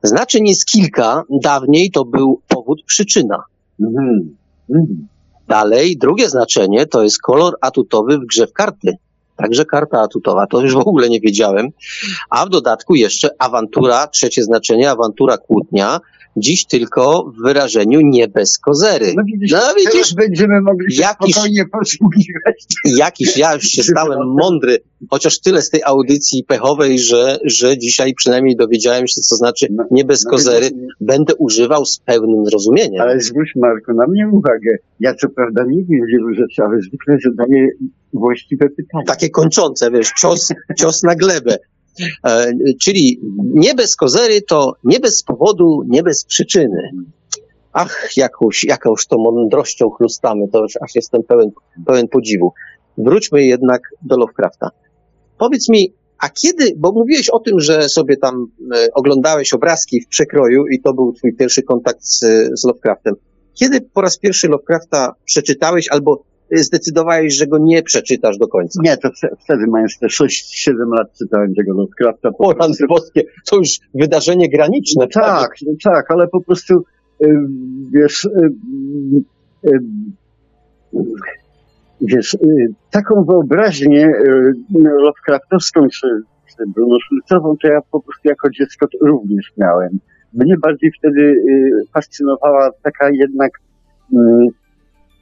Znaczeń jest kilka. Dawniej to był powód, przyczyna. Mhm. Mhm. Dalej, drugie znaczenie to jest kolor atutowy w grze w karty. Także karta atutowa, to już w ogóle nie wiedziałem. A w dodatku jeszcze awantura, trzecie znaczenie, awantura kłótnia. Dziś tylko w wyrażeniu nie bez kozery. No widzisz, No widzisz, będziemy mogli się jakiś- spokojnie posługiwać. jakiś ja już się stałem mądry, chociaż tyle z tej audycji pechowej, że, że dzisiaj przynajmniej dowiedziałem się, co znaczy No, nie bez No, kozery. widzisz, Będę używał z pełnym zrozumieniem. Ale zwróć Marku na mnie uwagę. Ja co prawda nie wiem wielu rzeczy, ale zwykle zadaję właściwe pytania. Takie kończące, wiesz, cios, cios na glebę. E, czyli nie bez kozery to nie bez powodu, nie bez przyczyny. Ach, jakąś, jakąś to mądrością chlustamy, to już aż jestem pełen, pełen podziwu. Wróćmy jednak do Lovecrafta. Powiedz mi, a kiedy, bo mówiłeś o tym, że sobie tam e, oglądałeś obrazki w przekroju i to był twój pierwszy kontakt z, z Lovecraftem. Kiedy po raz pierwszy Lovecrafta przeczytałeś albo zdecydowałeś, że go nie przeczytasz do końca? Nie, to wte- wtedy mając te 6-7 lat czytałem tego Lovecrafta. po O, prostu. boskie, to już wydarzenie graniczne. Tak, tak, ale po prostu y, wiesz, y, y, wiesz, taką wyobraźnię y, Lovecraftowską czy, czy Bruno Szulcową, to ja po prostu jako dziecko również miałem. Mnie bardziej wtedy fascynowała taka jednak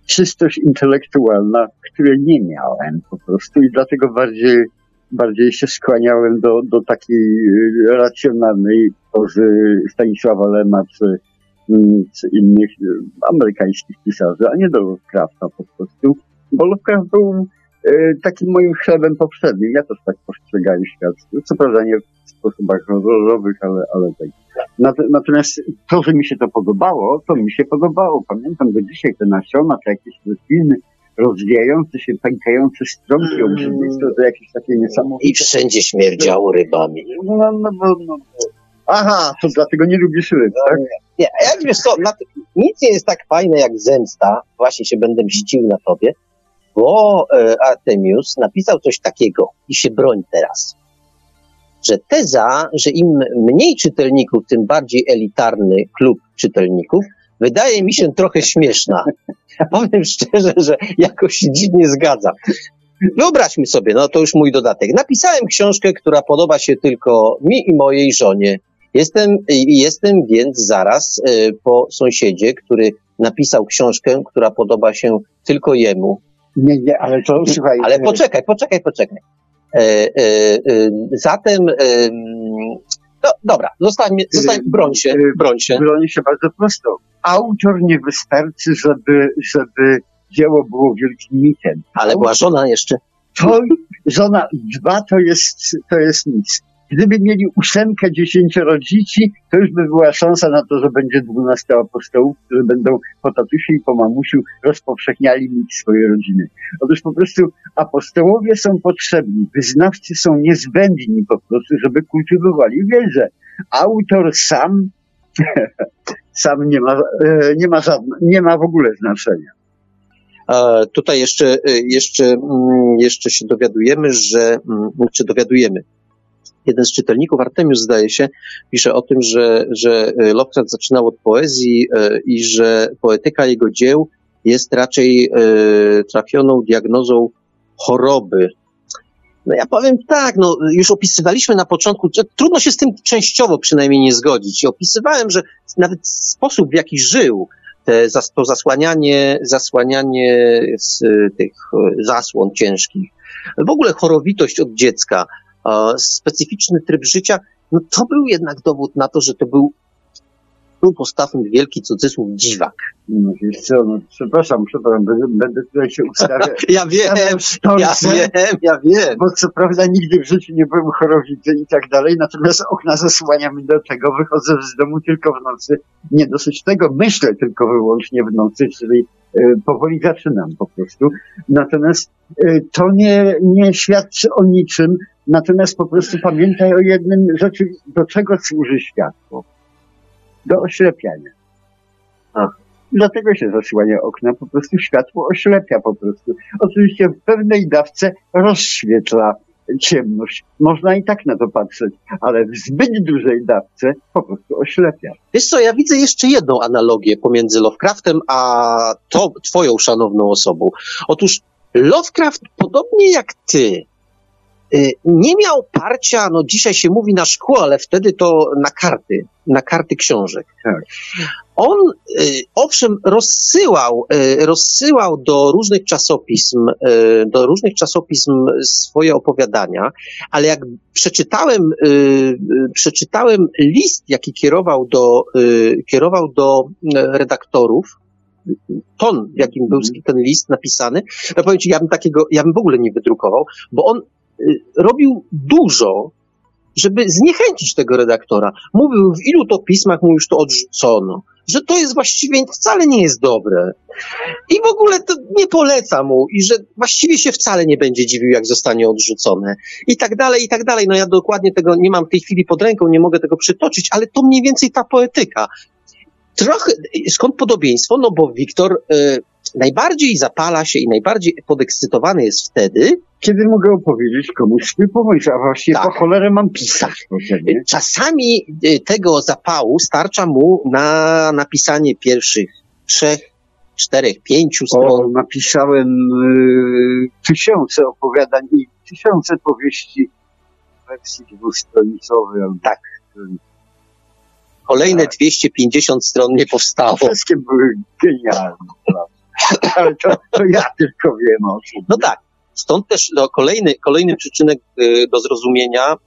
czystość intelektualna, której nie miałem po prostu i dlatego bardziej bardziej się skłaniałem do, do takiej y, racjonalnej pozy Stanisława Lema czy, mm, czy innych y, amerykańskich pisarzy, a nie do Lovecrafta po prostu. Bo Lovecraft był takim moim chlebem poprzednim. Ja też tak postrzegałem świat. Co prawda nie w sposobach horrorowych, ale, ale tak. Nat- Natomiast to, że mi się to podobało, to mi się podobało. Pamiętam do dzisiaj te nasiona, te jakieś rośliny, rozwijające się, pękające strąki Mm. obrzydliwe, to jakieś takie niesamowite. I wszędzie śmierdziało rybami. No, no, no, no, no. Aha, to dlatego nie lubisz ryb, tak? Nie, a jak wiesz co, nic nie jest tak fajne jak zemsta, właśnie się będę mścił na tobie, bo e, Artemius napisał coś takiego i się broń teraz, że teza, że im mniej czytelników, tym bardziej elitarny klub czytelników, wydaje mi się trochę śmieszna. Ja powiem szczerze, że jakoś dziwnie zgadzam. Wyobraźmy sobie, no to już mój dodatek. Napisałem książkę, która podoba się tylko mi i mojej żonie. Jestem, jestem więc zaraz e, po sąsiedzie, który napisał książkę, która podoba się tylko jemu. Nie, nie, ale to słuchaj. Ale e, poczekaj, poczekaj, poczekaj. E, e, e, zatem, e, no, dobra, zostań, zostań, broń się, broń się. broni się bardzo prosto. Autor nie wystarczy, żeby, żeby dzieło było wielkim mitem. Ale była żona jeszcze. To, żona dwa to jest, to jest nic. Gdyby mieli ósemkę dziesięcioro dzieci, to już by była szansa na to, że będzie dwunastu apostołów, którzy będą po tatusiu i po mamusiu rozpowszechniali mit swojej rodziny. Otóż po prostu apostołowie są potrzebni, wyznawcy są niezbędni po prostu, żeby kultywowali wiedzę. Autor sam, (laughs) sam nie ma, e, nie ma, żadne, nie ma w ogóle znaczenia. Tutaj jeszcze, e, jeszcze, mm, jeszcze się dowiadujemy, że, mm, czy dowiadujemy, jeden z czytelników, Artemius zdaje się, pisze o tym, że, że e, Lovecraft zaczynał od poezji e, i że poetyka jego dzieł jest raczej e, trafioną diagnozą choroby. No ja powiem tak, no już opisywaliśmy na początku, trudno się z tym częściowo przynajmniej nie zgodzić. Opisywałem, że nawet sposób, w jaki żył, te, to zasłanianie, zasłanianie z tych zasłon ciężkich, w ogóle chorowitość od dziecka, specyficzny tryb życia, no to był jednak dowód na to, że to był, był postawmy wielki cudzysłów dziwak. No co, no przepraszam, przepraszam, będę, będę tutaj się ustawiał. (laughs) Ja wiem, ja wiem, ja wiem. Bo co prawda nigdy w życiu nie byłem chorowity i tak dalej, natomiast okna zasłaniam i do tego wychodzę z domu tylko w nocy. Nie dosyć tego, myślę tylko wyłącznie w nocy, czyli e, powoli zaczynam po prostu. Natomiast e, to nie, nie świadczy o niczym, natomiast po prostu pamiętaj o jednym rzeczy, do czego służy światło. Do oślepiania. Dlatego się zasłania okna, po prostu światło oślepia po prostu. Oczywiście w pewnej dawce rozświetla ciemność. Można i tak na to patrzeć, ale w zbyt dużej dawce po prostu oślepia. Wiesz co, ja widzę jeszcze jedną analogię pomiędzy Lovecraftem a to, twoją szanowną osobą. Otóż Lovecraft, podobnie jak ty, nie miał parcia, no dzisiaj się mówi na szkło, ale wtedy to na karty, na karty książek. Tak. On, y, owszem, rozsyłał, y, rozsyłał do różnych czasopism, y, do różnych czasopism swoje opowiadania, ale jak przeczytałem, y, y, przeczytałem list, jaki kierował do, y, kierował do y, redaktorów, ton, w jakim był ten list napisany, ja powiem ci, ja bym takiego, ja bym w ogóle nie wydrukował, bo on y, robił dużo, żeby zniechęcić tego redaktora. Mówił, w ilu to pismach mu już to odrzucono, że to jest właściwie wcale nie jest dobre. I w ogóle to nie poleca mu i że właściwie się wcale nie będzie dziwił, jak zostanie odrzucone. I tak dalej, i tak dalej. No ja dokładnie tego nie mam w tej chwili pod ręką, nie mogę tego przytoczyć, ale to mniej więcej ta poetyka. Trochę, skąd podobieństwo? No bo Wiktor y, najbardziej zapala się i najbardziej podekscytowany jest wtedy, Kiedy mogę opowiedzieć komuś swój pomysł, a właściwie Tak. po cholerę mam pisać. Czasami y, tego zapału starcza mu na napisanie pierwszych trzech, czterech, pięciu O, stron. napisałem y, tysiące opowiadań i tysiące powieści w wersji dwustronicowej. Tak. Kolejne 250 stron nie powstało. Wszystkie były genialne. (laughs) Ale to, to ja tylko wiem o tym. No tak. Stąd też no, kolejny, kolejny przyczynek y, do zrozumienia, mm,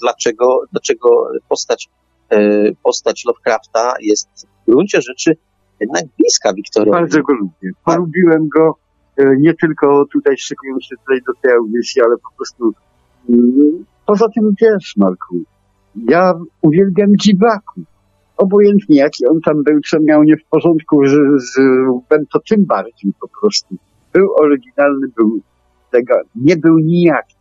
dlaczego, dlaczego postać, y, postać Lovecrafta jest w gruncie rzeczy jednak bliska Wiktorowi. Bardzo go lubię. Polubiłem go e, nie tylko tutaj szykując się tutaj do tej audycji, ale po prostu mm, poza tym wiesz, Marku, ja uwielbiam dziwaków. Obojętnie jaki on tam był, co miał nie w porządku z, z Rubem, to tym bardziej po prostu. Był oryginalny, był tego, nie był nijaki.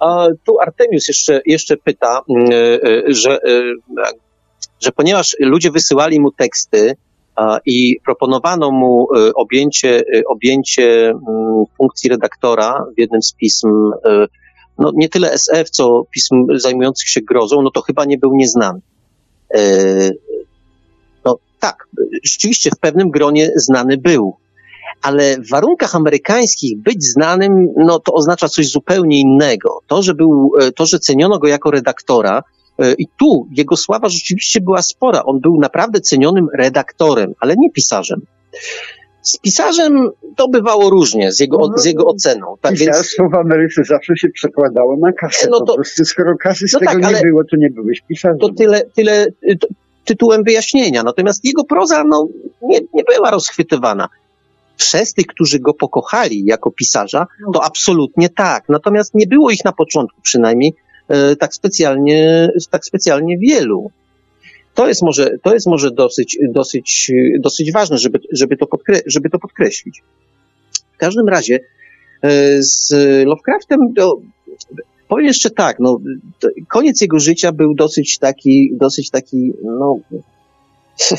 A tu Artemius jeszcze, jeszcze pyta, mm, y, że, y, że ponieważ ludzie wysyłali mu teksty i proponowano mu objęcie, objęcie mm, funkcji redaktora w jednym z pism, no nie tyle SF, co pism zajmujących się grozą, no to chyba nie był nieznany. Y, No tak, rzeczywiście w pewnym gronie znany był, ale w warunkach amerykańskich być znanym, no to oznacza coś zupełnie innego. To, że był, e, to, że ceniono go jako redaktora, e, i tu jego sława rzeczywiście była spora. On był naprawdę cenionym redaktorem, ale nie pisarzem. Z pisarzem to bywało różnie, z jego, z jego oceną. Tak więc, Pisarstwo w Ameryce zawsze się przekładało na kasę. No po to- prostu skoro kasy z No tego tak, nie było, to nie byłeś pisarzem. to tyle, tyle y, to, tytułem wyjaśnienia. Natomiast jego proza no, nie, nie była rozchwytywana. Przez tych, którzy go pokochali jako pisarza, to absolutnie tak. Natomiast nie było ich na początku przynajmniej e, tak specjalnie, tak specjalnie wielu. To jest może, to jest może dosyć, dosyć, dosyć ważne, żeby, żeby, to podkre- żeby to podkreślić. W każdym razie e, z Lovecraftem to, powiem jeszcze tak, no, to koniec jego życia był dosyć taki, dosyć taki, no, (laughs)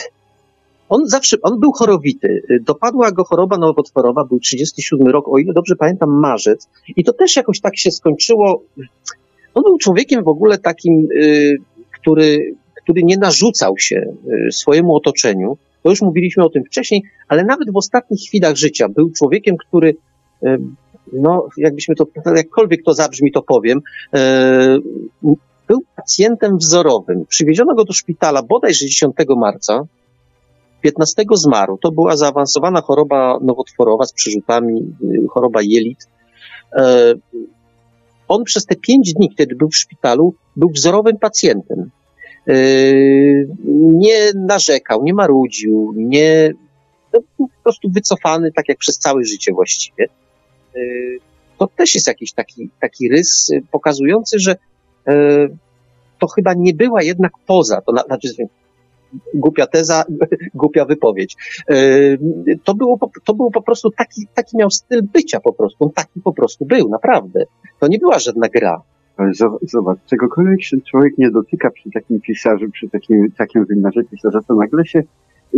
on zawsze, on był chorowity. Dopadła go choroba nowotworowa, był 37 rok, o ile dobrze pamiętam, marzec. I to też jakoś tak się skończyło. On był człowiekiem w ogóle takim, y, który, który nie narzucał się y, swojemu otoczeniu. To już mówiliśmy o tym wcześniej, ale nawet w ostatnich chwilach życia był człowiekiem, który, y, no, jakbyśmy to, jakkolwiek to zabrzmi, to powiem, y, był pacjentem wzorowym. Przywieziono go do szpitala bodajże 10 marca. 15 zmarł. To była zaawansowana choroba nowotworowa z przerzutami, choroba jelit. E, On przez te pięć dni, kiedy był w szpitalu, był wzorowym pacjentem. E, Nie narzekał, nie marudził, nie, no, był po prostu wycofany, tak jak przez całe życie właściwie. E, To też jest jakiś taki, taki rys pokazujący, że e, to chyba nie była jednak poza, to na- znaczy głupia teza, (laughs) głupia wypowiedź. To było, to było po prostu taki, taki miał styl bycia po prostu. On taki po prostu był, naprawdę. To nie była żadna gra. Ale Zobacz, czegokolwiek się człowiek nie dotyka przy takim pisarzu, przy takim, takim wymiarze pisarza, to nagle się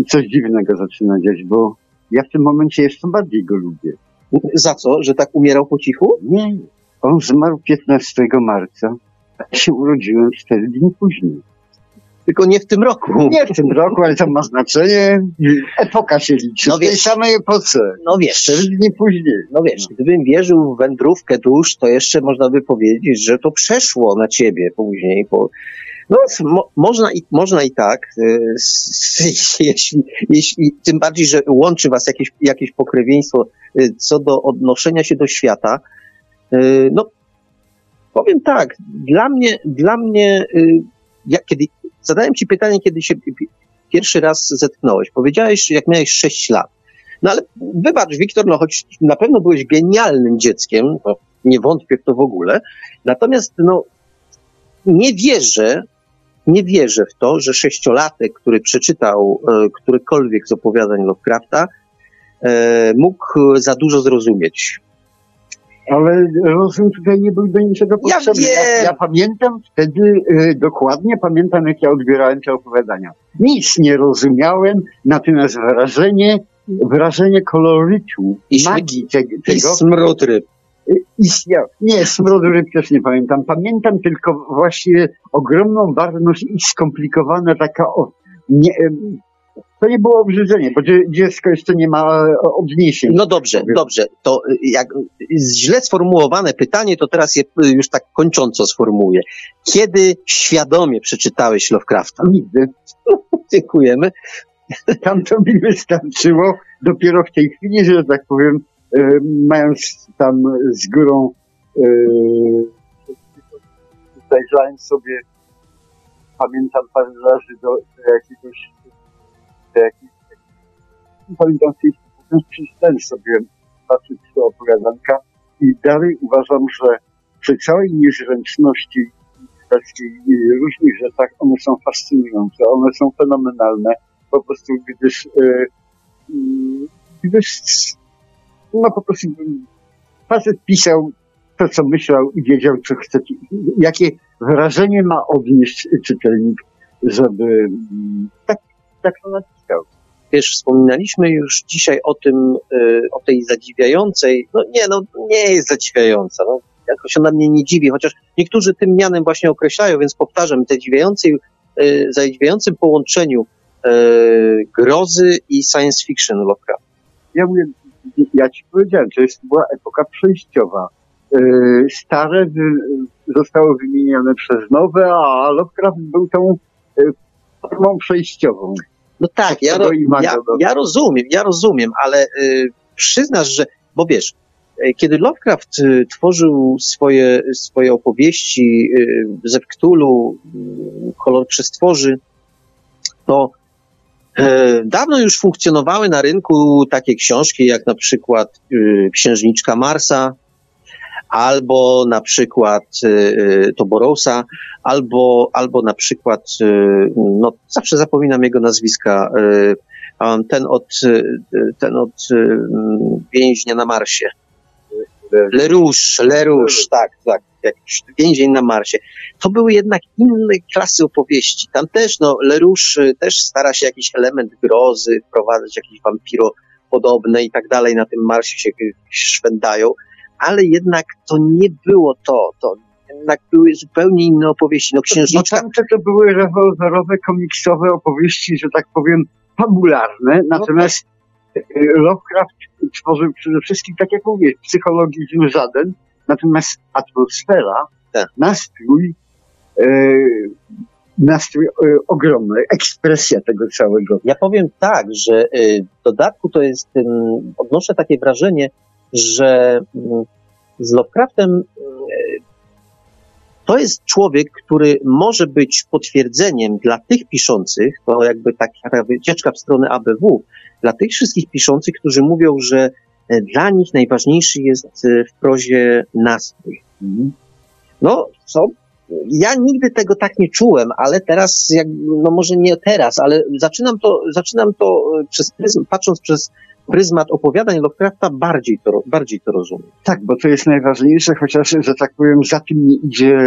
coś dziwnego zaczyna dziać, bo ja w tym momencie jeszcze bardziej go lubię. Za co? Że tak umierał po cichu? Nie, on zmarł 15 marca, a się urodziłem 4 dni później. Tylko nie w tym roku. Nie w tym roku, ale to ma znaczenie. Epoka się liczy. No w tej wiesz. samej epoce. No wiesz, 4 dni później. no wiesz, gdybym wierzył w wędrówkę dusz, to jeszcze można by powiedzieć, że to przeszło na ciebie później. Po... No, mo, można, i, można i tak, y, (laughs) jeśli, jeśli, tym bardziej, że łączy was jakieś, jakieś pokrewieństwo y, co do odnoszenia się do świata. Y, No, powiem tak, dla mnie, dla mnie, ja, kiedy zadałem ci pytanie, kiedy się pi- pierwszy raz zetknąłeś, powiedziałeś, jak miałeś 6 lat. No ale wybacz, Wiktor, no choć na pewno byłeś genialnym dzieckiem, nie wątpię w to w ogóle, natomiast no, nie wierzę, nie wierzę w to, że sześciolatek, który przeczytał e, którykolwiek z opowiadań Lovecrafta, e, mógł za dużo zrozumieć. Ale rozum tutaj nie był do niczego Ja potrzebny. wiem. ja pamiętam wtedy y, dokładnie, pamiętam jak ja odbierałem te opowiadania. Nic nie rozumiałem, natomiast wrażenie, wrażenie kolorytu, I magii te, I tego smród ryb. y, istniał. Nie, smrodu ryb też nie pamiętam. Pamiętam tylko właściwie ogromną barwność i skomplikowana taka o, nie, to nie było obrzydzenie, bo dzie- dziecko jeszcze nie ma e, odniesień. No dobrze, Powiem. dobrze. To y, jak źle sformułowane pytanie, to teraz je y, już tak kończąco sformułuję. Kiedy świadomie przeczytałeś Lovecrafta? Nigdy. (laughs) Dziękujemy. Tam to mi wystarczyło dopiero w tej chwili, że tak powiem, e, mając tam z górą, e, zajrzałem sobie, pamiętam parę razy do, do jakiegoś, pamiętam tej przez ten sobie patrzeć do opowiadanka i dalej uważam, że przy całej niezręczności i różnych rzeczach one są fascynujące, one są fenomenalne, po prostu gdyż, e, mm, gdyż no po prostu facet pisał to, co myślał i wiedział, co chce, jakie wrażenie ma odnieść czytelnik, żeby mm, tak, tak to. Wiesz, wspominaliśmy już dzisiaj o tym, y, o tej zadziwiającej, no nie, no nie jest zadziwiająca, no jakoś ona mnie nie dziwi, chociaż niektórzy tym mianem właśnie określają, więc powtarzam, zadziwiającej, y, zadziwiającym połączeniu y, grozy i science fiction Lovecraft. Ja mówię, ja ci powiedziałem, to jest, była epoka przejściowa. Stare zostały wymienione przez nowe, a Lovecraft był tą formą przejściową. No tak, ja, ro, ja, ja rozumiem, ja rozumiem, ale y, przyznasz, że, bo wiesz, y, kiedy Lovecraft y, tworzył swoje, swoje opowieści ze Cthulhu, y, kolor przestworzy, to dawno już funkcjonowały na rynku takie książki jak na przykład Księżniczka Marsa, albo na przykład y, y, Toborosa, albo, albo na przykład, y, no zawsze zapominam jego nazwiska, ten od, ten od więźnia na Marsie. Lerouche, Lerouche, tak, tak, jakiś więzień na Marsie. To były jednak inne klasy opowieści. Tam też, no, Lerouche też stara się jakiś element grozy wprowadzać, jakieś wampiro podobne i tak dalej. Na tym Marsie się szwędają ale jednak to nie było to, to jednak były zupełnie inne opowieści. No księżniczka... No tamte to były rewolwerowe, komiksowe opowieści, że tak powiem, fabularne, no natomiast tak. Lovecraft tworzył przede wszystkim, tak jak mówię, psychologizm żaden, natomiast atmosfera, tak. nastrój, e, nastrój e, ogromny, ekspresja tego całego. Ja powiem tak, że w dodatku to jest, odnoszę takie wrażenie, że mm, z Lovecraftem mm, to jest człowiek, który może być potwierdzeniem dla tych piszących, to jakby taka wycieczka w stronę ABW, dla tych wszystkich piszących, którzy mówią, że e, dla nich najważniejszy jest e, w prozie nastrój. Mhm. No, co? Ja nigdy tego tak nie czułem, ale teraz, jak, no może nie teraz, ale zaczynam to, zaczynam to e, przez pryzm, patrząc przez pryzmat opowiadań Lovecrafta bardziej to, bardziej to rozumiem. Tak, bo to jest najważniejsze, chociaż, że tak powiem, za tym nie idzie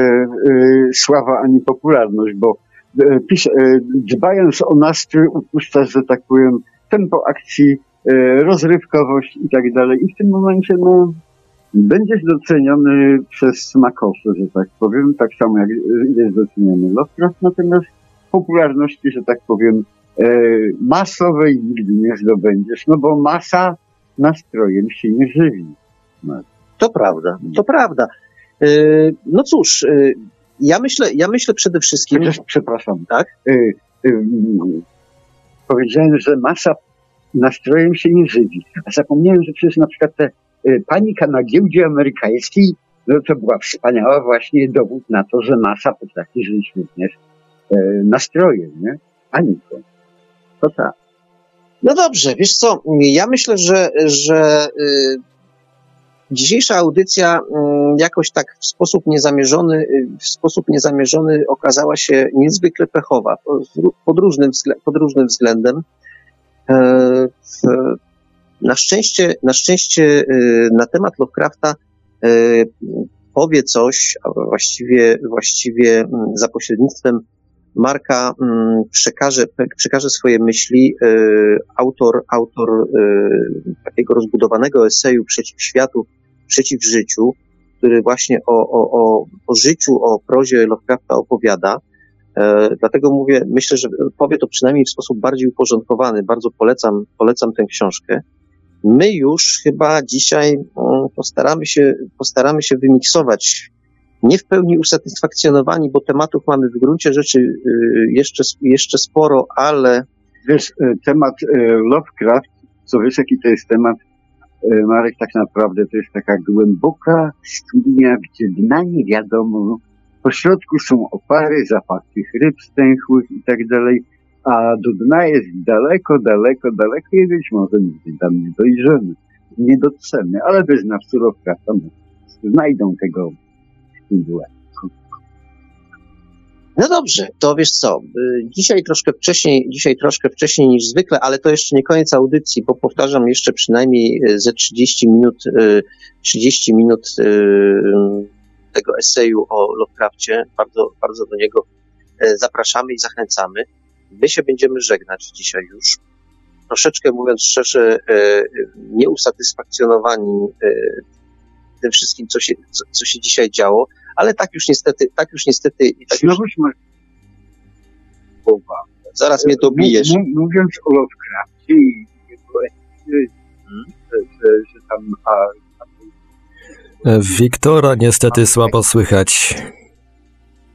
y, sława ani popularność, bo y, pisz, y, dbając o nastrój upuszczasz, że tak powiem, tempo akcji, rozrywkowość i tak dalej. I w tym momencie, no, będziesz doceniony przez smakosze, że tak powiem, tak samo jak jest doceniony Lovecraft, natomiast popularności, że tak powiem, E, masowej nigdy nie zdobędziesz, no bo masa nastrojem się nie żywi. No. To prawda, to prawda. E, no cóż, e, ja myślę, ja myślę przede wszystkim... Chociaż, przepraszam, tak? Powiedziałem, że masa nastrojem się nie żywi. A zapomniałem, że przecież na przykład te panika na giełdzie amerykańskiej, no to była wspaniała właśnie dowód na to, że masa potrafi żyć również nastrojem, nie? Paniką. To tak. No dobrze, wiesz co, ja myślę, że, że y, dzisiejsza audycja y, jakoś tak w sposób niezamierzony, y, w sposób niezamierzony okazała się niezwykle pechowa pod różnym, pod różnym względem. E, na szczęście, na szczęście y, na temat Lovecrafta powie coś, a właściwie, właściwie mm, za pośrednictwem Marka mm, przekaże, przekaże swoje myśli. Y, autor, autor y, takiego rozbudowanego eseju przeciw światu, przeciw życiu, który właśnie o, o, o, o życiu, o prozie Lovecrafta opowiada. E, dlatego mówię, myślę, że powie to przynajmniej w sposób bardziej uporządkowany. Bardzo polecam, polecam tę książkę. My już chyba dzisiaj mm, postaramy się, postaramy się wymiksować nie w pełni usatysfakcjonowani, bo tematów mamy w gruncie rzeczy y, jeszcze, jeszcze sporo, ale. Wiesz, y, temat y, Lovecraft, co wiesz, jaki to jest temat Marek, tak naprawdę to jest taka głęboka studnia, gdzie dna nie wiadomo. Po środku są opary, zapachy ryb stęchłych i tak dalej, a do dna jest daleko, daleko, daleko i być może nigdy tam nie dojrzymy, nie dotrzemy, ale wyznawcy Lovecrafta znajdą tego No dobrze, to wiesz co, y, dzisiaj troszkę wcześniej, dzisiaj troszkę wcześniej niż zwykle, ale to jeszcze nie koniec audycji, bo powtarzam jeszcze przynajmniej y, ze 30 minut, 30 y, minut tego eseju o Lovecraftie. Bardzo, bardzo do niego zapraszamy i zachęcamy. My się będziemy żegnać dzisiaj już. Troszeczkę mówiąc szczerze, nieusatysfakcjonowani tym wszystkim, co się, co, co się dzisiaj działo ale tak już niestety, tak już niestety. Tak już... Zaraz mnie to bijesz. Mówiąc o Lovecraftie i hmm? że, że tam a, Wiktora niestety słabo słychać.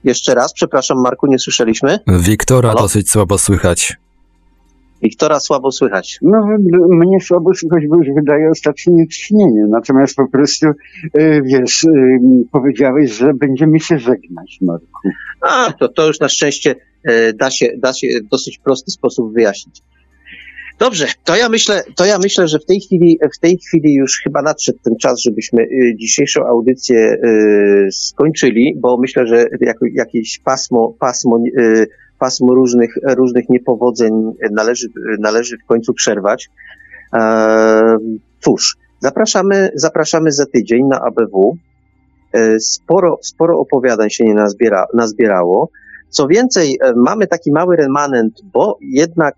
Jeszcze raz, przepraszam Marku, nie słyszeliśmy? Wiktora Halo? dosyć słabo słychać. Wiktora słabo słychać. No, mnie słabo słychać, bo już wydaje ostatnie tchnienie. Natomiast po prostu, e, wiesz, e, powiedziałeś, że będziemy się żegnać, Marku. A, to, to już na szczęście e, da się, da się w dosyć prosty sposób wyjaśnić. Dobrze, to ja myślę, to ja myślę, że w tej chwili, w tej chwili już chyba nadszedł ten czas, żebyśmy dzisiejszą audycję skończyli, bo myślę, że jakieś pasmo, pasmo pasmo różnych, różnych niepowodzeń należy, należy w końcu przerwać. E, cóż, zapraszamy, zapraszamy za tydzień na ABW. E, sporo, sporo opowiadań się nie nazbiera, nazbierało. Co więcej, e, mamy taki mały remanent, bo jednak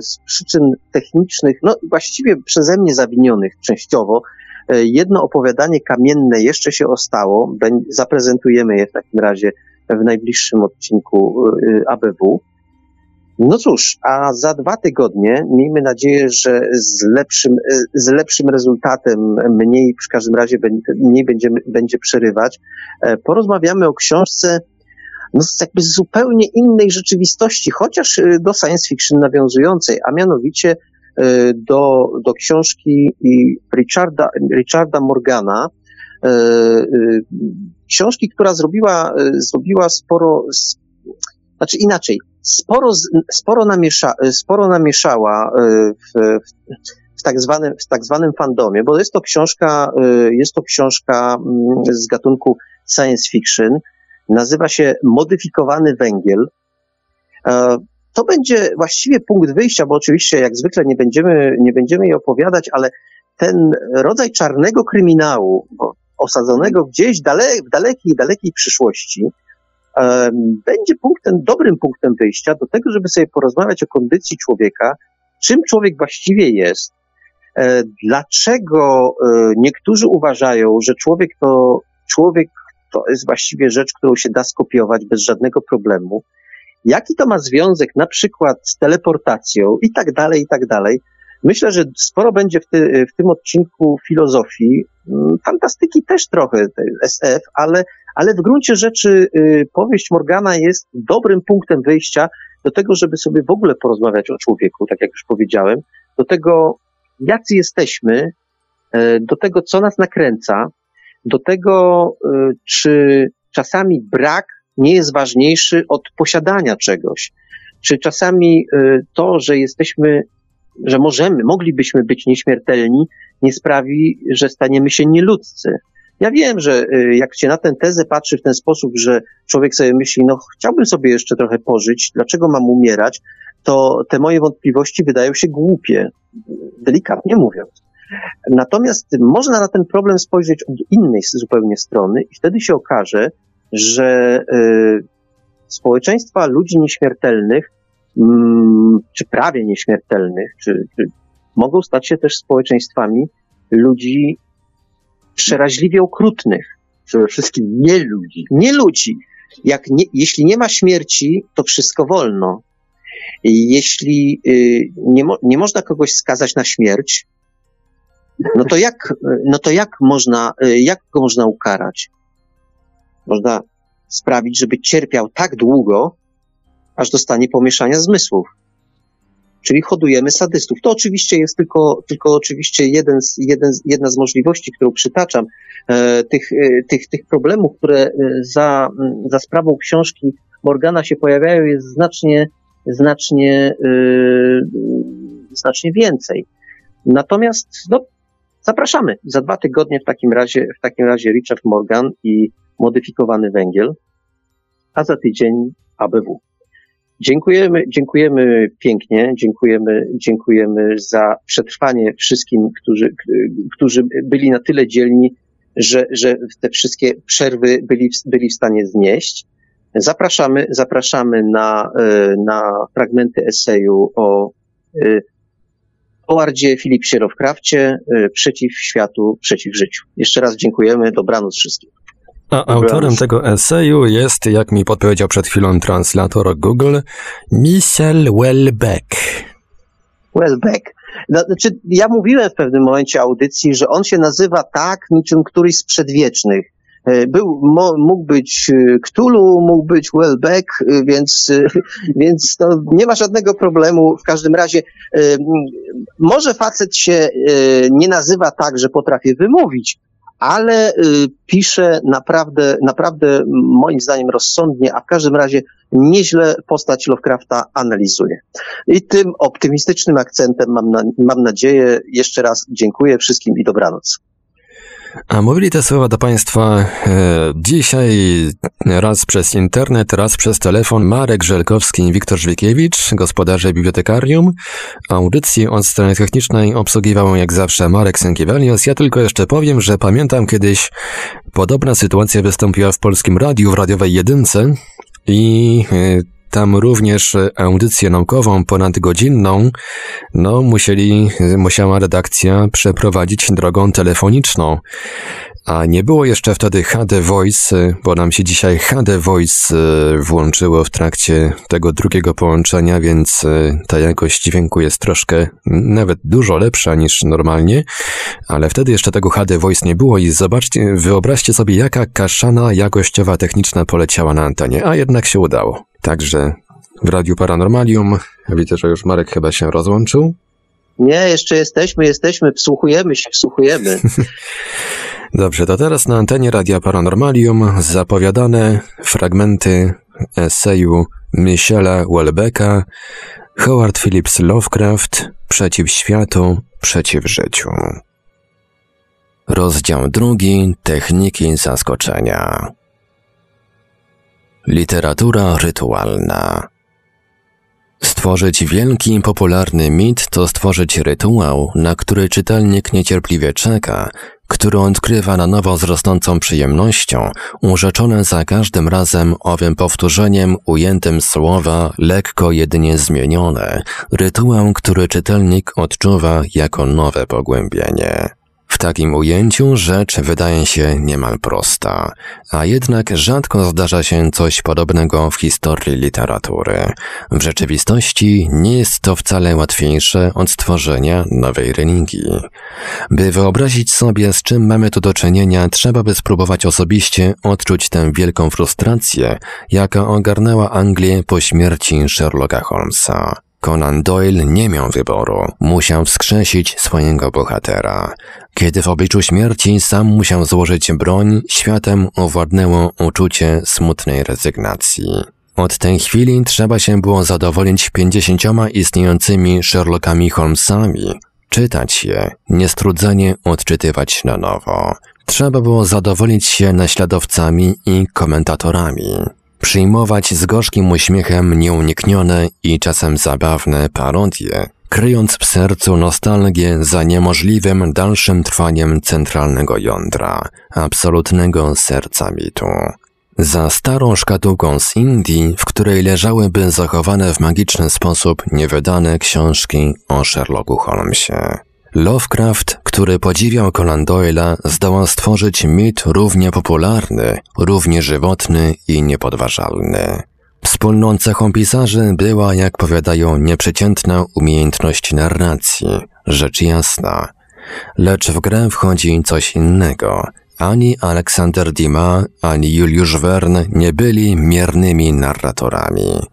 z przyczyn technicznych, no właściwie przeze mnie zawinionych częściowo, jedno opowiadanie kamienne jeszcze się ostało. Zaprezentujemy je w takim razie w najbliższym odcinku y, ABW. No cóż, a za dwa tygodnie miejmy nadzieję, że z lepszym, y, z lepszym rezultatem, mniej w każdym razie mniej będziemy, będzie przerywać, e, porozmawiamy o książce no, z jakby zupełnie innej rzeczywistości, chociaż y, do science fiction nawiązującej, a mianowicie do, do książki Richarda, Richarda Morgana, książki, która zrobiła, e, zrobiła sporo, znaczy inaczej, sporo, sporo, namiesza, e, sporo namieszała e, w, w, tak zwanym, w tak zwanym fandomie, bo jest to książka, jest to książka mm, z gatunku science fiction, nazywa się Modyfikowany Węgiel. To będzie właściwie punkt wyjścia, bo oczywiście jak zwykle nie będziemy, nie będziemy jej opowiadać, ale ten rodzaj czarnego kryminału, bo osadzonego gdzieś dale, w dalekiej, dalekiej przyszłości, um, będzie punktem, dobrym punktem wyjścia do tego, żeby sobie porozmawiać o kondycji człowieka, czym człowiek właściwie jest, e, dlaczego e, niektórzy uważają, że człowiek to, człowiek to jest właściwie rzecz, którą się da skopiować bez żadnego problemu, jaki to ma związek na przykład z teleportacją i tak dalej, i tak dalej. Myślę, że sporo będzie w, ty, w tym odcinku filozofii, mm, fantastyki też trochę, SF, ale, ale w gruncie rzeczy y, powieść Morgana jest dobrym punktem wyjścia do tego, żeby sobie w ogóle porozmawiać o człowieku, tak jak już powiedziałem, do tego, jacy jesteśmy, y, do tego, co nas nakręca, do tego, y, czy czasami brak nie jest ważniejszy od posiadania czegoś, czy czasami to, że jesteśmy że możemy, moglibyśmy być nieśmiertelni, nie sprawi, że staniemy się nieludzcy. Ja wiem, że y, jak się na tę tezę patrzy w ten sposób, że człowiek sobie myśli, no chciałbym sobie jeszcze trochę pożyć, dlaczego mam umierać, to te moje wątpliwości wydają się głupie, delikatnie mówiąc. Natomiast można na ten problem spojrzeć od innej zupełnie strony i wtedy się okaże, że y, społeczeństwa ludzi nieśmiertelnych czy prawie nieśmiertelnych, czy, czy mogą stać się też społeczeństwami ludzi przeraźliwie okrutnych. Przede wszystkim nie ludzi. Nie ludzi. Jak nie, jeśli nie ma śmierci, to wszystko wolno. Jeśli y, nie, mo, nie można kogoś skazać na śmierć, no to jak, no to jak można, y, jak go można ukarać? Można sprawić, żeby cierpiał tak długo, aż dostanie pomieszania zmysłów. czyli hodujemy sadystów. To oczywiście jest tylko, tylko oczywiście jeden z, jeden, jedna z możliwości, którą przytaczam. E, tych, e, tych, tych problemów, które e, za, za sprawą książki Morgana się pojawiają, jest znacznie, znacznie, e, znacznie więcej. Natomiast no, zapraszamy za dwa tygodnie w takim razie, w takim razie Richard Morgan i modyfikowany węgiel, a za tydzień ABW. Dziękujemy, dziękujemy pięknie, dziękujemy, dziękujemy za przetrwanie wszystkim, którzy, którzy byli na tyle dzielni, że, że te wszystkie przerwy byli, byli w stanie znieść. Zapraszamy, zapraszamy na, e, na fragmenty eseju o e, Howardzie Philipsie Lovecrafcie e, Przeciw światu, przeciw życiu. Jeszcze raz dziękujemy, dobranoc wszystkim. A autorem tego eseju jest, jak mi podpowiedział przed chwilą translator Google, Michel Welbeck. Wellbeck. No, Znaczy, ja mówiłem w pewnym momencie audycji, że on się nazywa tak, niczym któryś z przedwiecznych. E, Był, mógł być e, Cthulhu, mógł być Wellbeck, e, więc, e, (laughs) więc to nie ma żadnego problemu. W każdym razie, e, może facet się e, nie nazywa tak, że potrafię wymówić, ale e, pisze naprawdę, naprawdę moim zdaniem rozsądnie, a w każdym razie nieźle postać Lovecrafta analizuje. I tym optymistycznym akcentem mam, na, mam nadzieję, jeszcze raz dziękuję wszystkim i dobranoc. A mówili te słowa do Państwa e, dzisiaj raz przez internet, raz przez telefon Marek Żelkowski i Wiktor Żwikiewicz, gospodarze bibliotekarium. Audycję od strony technicznej obsługiwał jak zawsze Marek Sękiewelios. Ja tylko jeszcze powiem, że pamiętam kiedyś podobna sytuacja wystąpiła w Polskim Radiu, w radiowej jedynce i e, tam również e, audycję naukową ponadgodzinną, no musieli, musiała redakcja przeprowadzić drogą telefoniczną. A nie było jeszcze wtedy HD Voice, bo nam się dzisiaj HD Voice y, włączyło w trakcie tego drugiego połączenia, więc y, ta jakość dźwięku jest troszkę nawet dużo lepsza niż normalnie, ale wtedy jeszcze tego HD Voice nie było i zobaczcie, wyobraźcie sobie jaka kaszana jakościowa techniczna poleciała na antenie, a jednak się udało. Także w Radiu Paranormalium, widzę, że już Marek chyba się rozłączył. Nie, jeszcze jesteśmy, jesteśmy, wsłuchujemy się, wsłuchujemy. (laughs) Dobrze, to teraz na antenie Radia Paranormalium zapowiadane fragmenty eseju Michela Welbecka Howard Phillips Lovecraft Przeciw światu, przeciw życiu. Rozdział drugi Techniki zaskoczenia. Literatura rytualna. Stworzyć wielki, popularny mit to stworzyć rytuał, na który czytelnik niecierpliwie czeka, który odkrywa na nowo z rosnącą przyjemnością, urzeczone za każdym razem owym powtórzeniem ujętym słowa, lekko jedynie zmienione, rytuał, który czytelnik odczuwa jako nowe pogłębienie. Takim ujęciu rzecz wydaje się niemal prosta, a jednak rzadko zdarza się coś podobnego w historii literatury. W rzeczywistości nie jest to wcale łatwiejsze od stworzenia nowej religii. By wyobrazić sobie, z czym mamy tu do czynienia, trzeba by spróbować osobiście odczuć tę wielką frustrację, jaka ogarnęła Anglię po śmierci Sherlocka Holmesa. Conan Doyle nie miał wyboru, musiał wskrzesić swojego bohatera. Kiedy w obliczu śmierci sam musiał złożyć broń, światem owładnęło uczucie smutnej rezygnacji. Od tej chwili trzeba się było zadowolić pięćdziesięcioma istniejącymi Sherlockami Holmesami, czytać je, niestrudzenie odczytywać na nowo. Trzeba było zadowolić się naśladowcami i komentatorami. Przyjmować z gorzkim uśmiechem nieuniknione i czasem zabawne parodie, kryjąc w sercu nostalgię za niemożliwym dalszym trwaniem centralnego jądra, absolutnego serca mitu. Za starą szkatułką z Indii, w której leżałyby zachowane w magiczny sposób niewydane książki o Sherlocku Holmesie. Lovecraft, który podziwiał Conan Doyle'a, zdołał stworzyć mit równie popularny, równie żywotny i niepodważalny. Wspólną cechą pisarzy była, jak powiadają, nieprzeciętna umiejętność narracji, rzecz jasna. Lecz w grę wchodzi coś innego, ani Aleksander Dima, ani Juliusz Verne nie byli miernymi narratorami,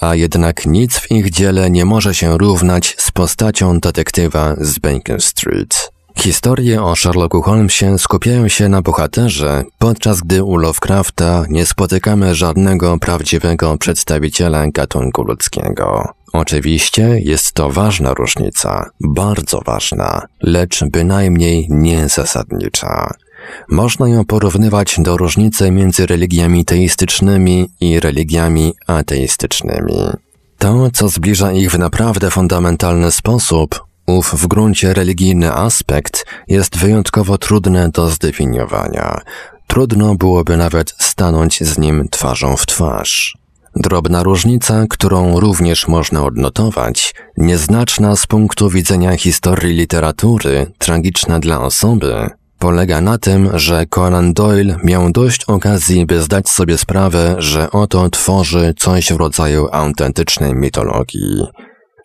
a jednak nic w ich dziele nie może się równać z postacią detektywa z Baker Street. Historie o Sherlocku Holmesie skupiają się na bohaterze, podczas gdy u Lovecrafta nie spotykamy żadnego prawdziwego przedstawiciela gatunku ludzkiego. Oczywiście jest to ważna różnica, bardzo ważna, lecz bynajmniej nie zasadnicza. Można ją porównywać do różnicy między religiami teistycznymi i religiami ateistycznymi. To, co zbliża ich w naprawdę fundamentalny sposób, ów w gruncie religijny aspekt jest wyjątkowo trudne do zdefiniowania. Trudno byłoby nawet stanąć z nim twarzą w twarz. Drobna różnica, którą również można odnotować, nieznaczna z punktu widzenia historii literatury, tragiczna dla osoby, polega na tym, że Conan Doyle miał dość okazji, by zdać sobie sprawę, że oto tworzy coś w rodzaju autentycznej mitologii.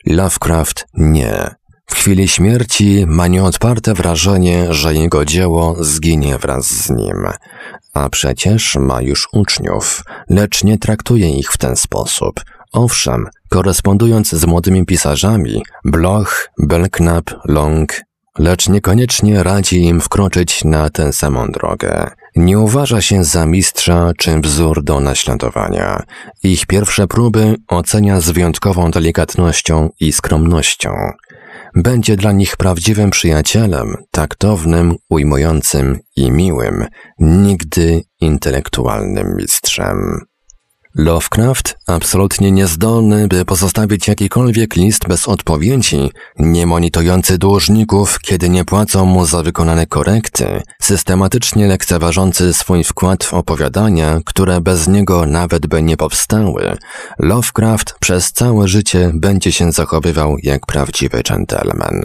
Lovecraft nie. W chwili śmierci ma nieodparte wrażenie, że jego dzieło zginie wraz z nim. A przecież ma już uczniów, lecz nie traktuje ich w ten sposób. Owszem, korespondując z młodymi pisarzami, Bloch, Belknap, Long, lecz niekoniecznie radzi im wkroczyć na tę samą drogę. Nie uważa się za mistrza czy wzór do naśladowania. Ich pierwsze próby ocenia z wyjątkową delikatnością i skromnością. Będzie dla nich prawdziwym przyjacielem, taktownym, ujmującym i miłym, nigdy intelektualnym mistrzem. Lovecraft, absolutnie niezdolny, by pozostawić jakikolwiek list bez odpowiedzi, nie monitorujący dłużników, kiedy nie płacą mu za wykonane korekty, systematycznie lekceważący swój wkład w opowiadania, które bez niego nawet by nie powstały, Lovecraft przez całe życie będzie się zachowywał jak prawdziwy dżentelmen.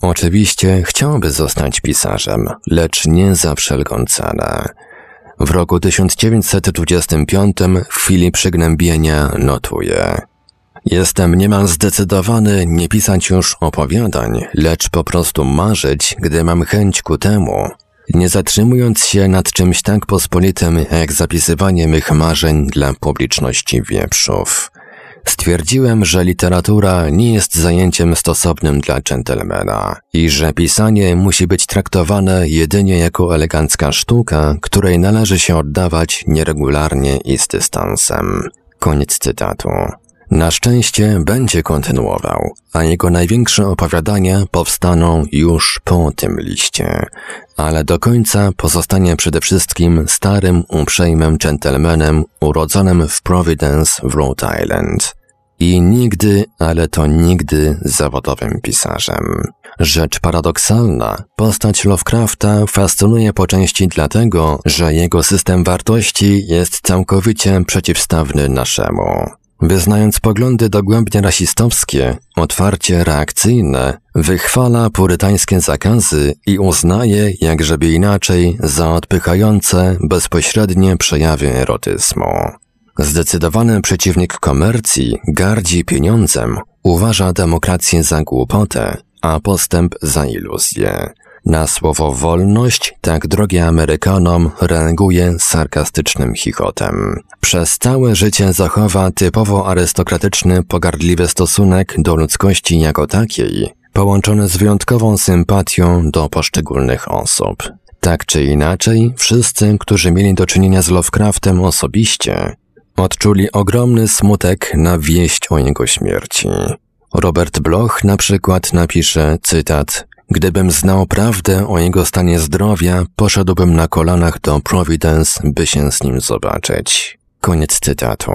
Oczywiście chciałby zostać pisarzem, lecz nie za wszelką cenę. W roku 1925 w chwili przygnębienia notuje. Jestem niemal zdecydowany nie pisać już opowiadań, lecz po prostu marzyć, gdy mam chęć ku temu, nie zatrzymując się nad czymś tak pospolitym jak zapisywanie mych marzeń dla publiczności wieprzów. Stwierdziłem, że literatura nie jest zajęciem stosownym dla dżentelmena i że pisanie musi być traktowane jedynie jako elegancka sztuka, której należy się oddawać nieregularnie i z dystansem. Koniec cytatu. Na szczęście będzie kontynuował, a jego największe opowiadania powstaną już po tym liście. Ale do końca pozostanie przede wszystkim starym, uprzejmym gentlemanem urodzonym w Providence w Rhode Island. I nigdy, ale to nigdy zawodowym pisarzem. Rzecz paradoksalna, postać Lovecrafta fascynuje po części dlatego, że jego system wartości jest całkowicie przeciwstawny naszemu. Wyznając poglądy dogłębnie rasistowskie, otwarcie reakcyjne, wychwala purytańskie zakazy i uznaje, jakżeby inaczej, za odpychające bezpośrednie przejawy erotyzmu. Zdecydowany przeciwnik komercji gardzi pieniądzem, uważa demokrację za głupotę, a postęp za iluzję. Na słowo wolność, tak drogie Amerykanom, reaguje sarkastycznym chichotem. Przez całe życie zachowa typowo arystokratyczny, pogardliwy stosunek do ludzkości jako takiej, połączony z wyjątkową sympatią do poszczególnych osób. Tak czy inaczej, wszyscy, którzy mieli do czynienia z Lovecraftem osobiście, odczuli ogromny smutek na wieść o jego śmierci. Robert Bloch na przykład napisze, cytat, Gdybym znał prawdę o jego stanie zdrowia, poszedłbym na kolanach do Providence, by się z nim zobaczyć. Koniec cytatu.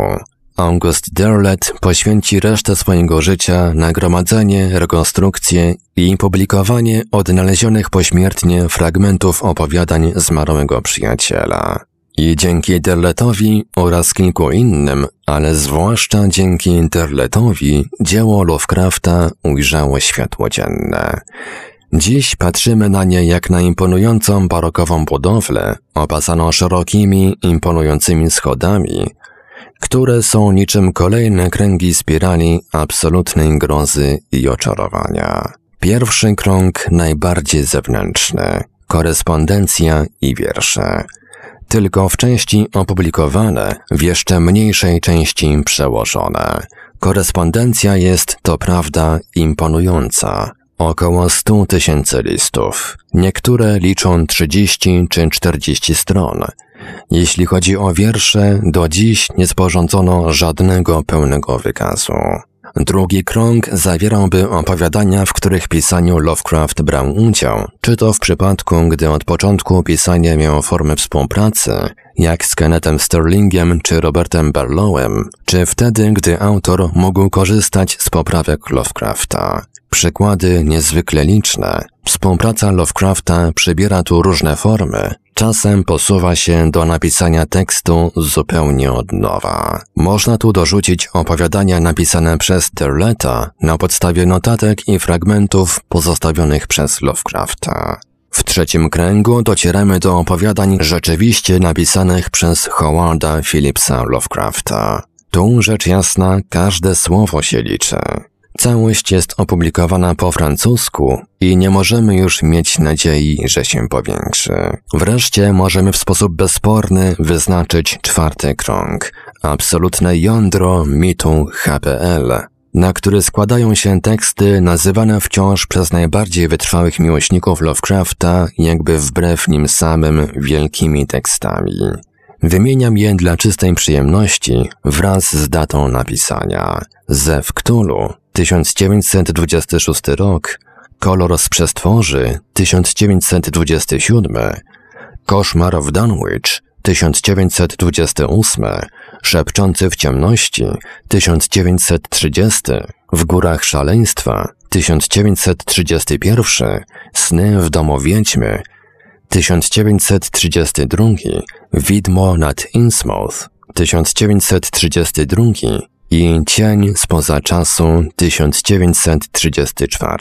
August Derlet poświęci resztę swojego życia na gromadzenie, rekonstrukcję i publikowanie odnalezionych pośmiertnie fragmentów opowiadań zmarłego przyjaciela. I dzięki Derletowi oraz kilku innym, ale zwłaszcza dzięki Derletowi, dzieło Lovecrafta ujrzało światło dzienne. Dziś patrzymy na nie jak na imponującą barokową budowlę, opasaną szerokimi, imponującymi schodami, które są niczym kolejne kręgi spirali absolutnej grozy i oczarowania. Pierwszy krąg najbardziej zewnętrzny, korespondencja i wiersze. Tylko w części opublikowane, w jeszcze mniejszej części przełożone. Korespondencja jest, to prawda, imponująca. Około 100 tysięcy listów. Niektóre liczą 30 czy 40 stron. Jeśli chodzi o wiersze, do dziś nie sporządzono żadnego pełnego wykazu. Drugi krąg zawierałby opowiadania, w których pisaniu Lovecraft brał udział, czy to w przypadku, gdy od początku pisanie miało formę współpracy, jak z Kennethem Sterlingiem czy Robertem Barlowem, czy wtedy, gdy autor mógł korzystać z poprawek Lovecrafta. Przykłady niezwykle liczne. Współpraca Lovecrafta przybiera tu różne formy, czasem posuwa się do napisania tekstu zupełnie od nowa. Można tu dorzucić opowiadania napisane przez Terleta na podstawie notatek i fragmentów pozostawionych przez Lovecrafta. W trzecim kręgu docieramy do opowiadań rzeczywiście napisanych przez Howarda Phillipsa Lovecrafta. Tu rzecz jasna, każde słowo się liczy. Całość jest opublikowana po francusku i nie możemy już mieć nadziei, że się powiększy. Wreszcie możemy w sposób bezsporny wyznaczyć czwarty krąg, absolutne jądro mitu HPL, na który składają się teksty nazywane wciąż przez najbardziej wytrwałych miłośników Lovecrafta jakby wbrew nim samym wielkimi tekstami. Wymieniam je dla czystej przyjemności wraz z datą napisania. Ze Wktulu 1926 rok, Kolor z przestworzy 1927, Koszmar w Dunwich 1928, Szepczący w ciemności 1930, W górach szaleństwa 1931, Sny w domu wiedźmy 1932, Widmo nad Innsmouth 1932 i Cień spoza czasu 1934.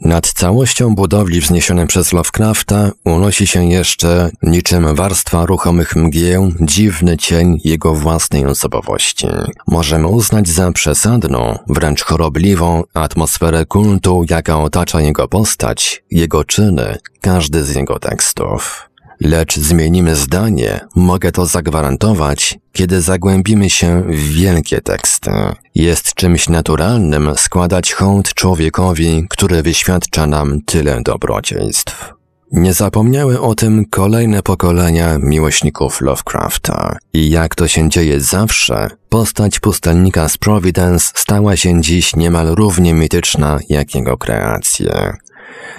Nad całością budowli wzniesionej przez Lovecrafta unosi się jeszcze, niczym warstwa ruchomych mgieł, dziwny cień jego własnej osobowości. Możemy uznać za przesadną, wręcz chorobliwą atmosferę kultu, jaka otacza jego postać, jego czyny, każdy z jego tekstów. Lecz zmienimy zdanie, mogę to zagwarantować, kiedy zagłębimy się w wielkie teksty. Jest czymś naturalnym składać hołd człowiekowi, który wyświadcza nam tyle dobrodziejstw. Nie zapomniały o tym kolejne pokolenia miłośników Lovecrafta. I jak to się dzieje zawsze, postać pustelnika z Providence stała się dziś niemal równie mityczna jak jego kreacje.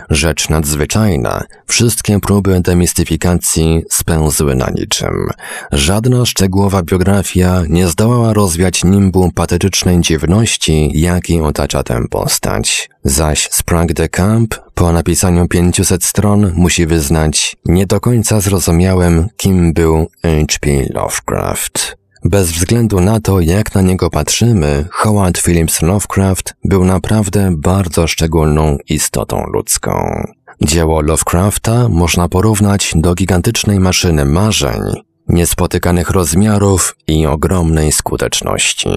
Rzecz nadzwyczajna, wszystkie próby demistyfikacji spełzły na niczym. Żadna szczegółowa biografia nie zdołała rozwiać nimbu patetycznej dziwności, jaki otacza tę postać. Zaś Sprague de Camp po napisaniu 500 stron musi wyznać, nie do końca zrozumiałem, kim był H.P. Lovecraft. Bez względu na to, jak na niego patrzymy, Howard Phillips Lovecraft był naprawdę bardzo szczególną istotą ludzką. Dzieło Lovecrafta można porównać do gigantycznej maszyny marzeń, niespotykanych rozmiarów i ogromnej skuteczności.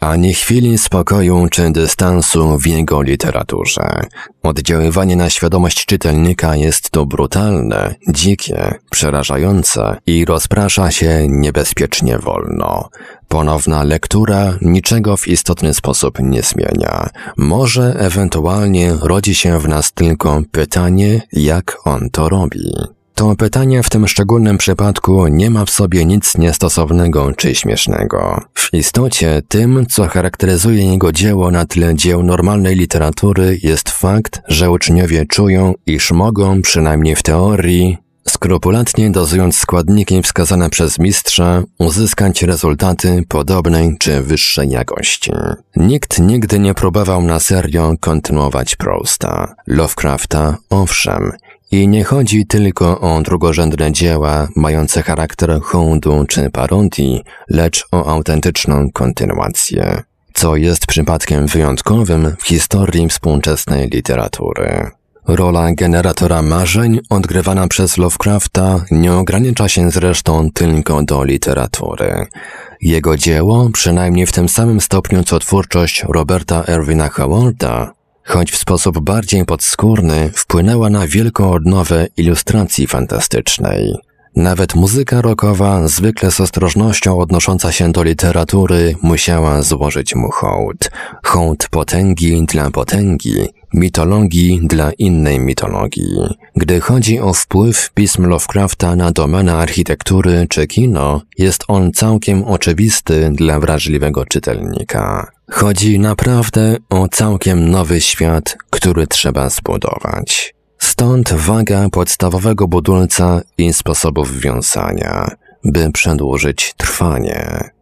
Ani chwili spokoju czy dystansu w jego literaturze. Oddziaływanie na świadomość czytelnika jest to brutalne, dzikie, przerażające i rozprasza się niebezpiecznie wolno. Ponowna lektura niczego w istotny sposób nie zmienia. Może ewentualnie rodzi się w nas tylko pytanie, jak on to robi. To pytanie w tym szczególnym przypadku nie ma w sobie nic niestosownego czy śmiesznego. W istocie tym, co charakteryzuje jego dzieło na tle dzieł normalnej literatury jest fakt, że uczniowie czują, iż mogą, przynajmniej w teorii, skrupulatnie dozując składniki wskazane przez mistrza, uzyskać rezultaty podobnej czy wyższej jakości. Nikt nigdy nie próbował na serio kontynuować Prousta. Lovecrafta, owszem, i nie chodzi tylko o drugorzędne dzieła mające charakter hołdu czy parodii, lecz o autentyczną kontynuację, co jest przypadkiem wyjątkowym w historii współczesnej literatury. Rola generatora marzeń odgrywana przez Lovecrafta nie ogranicza się zresztą tylko do literatury. Jego dzieło, przynajmniej w tym samym stopniu co twórczość Roberta Erwina Howarda, choć w sposób bardziej podskórny wpłynęła na wielką odnowę ilustracji fantastycznej. Nawet muzyka rockowa, zwykle z ostrożnością odnosząca się do literatury, musiała złożyć mu hołd. Hołd potęgi dla potęgi, mitologii dla innej mitologii. Gdy chodzi o wpływ pism Lovecrafta na domenę architektury czy kino, jest on całkiem oczywisty dla wrażliwego czytelnika. Chodzi naprawdę o całkiem nowy świat, który trzeba zbudować. Stąd waga podstawowego budulca i sposobów wiązania, by przedłużyć trwanie.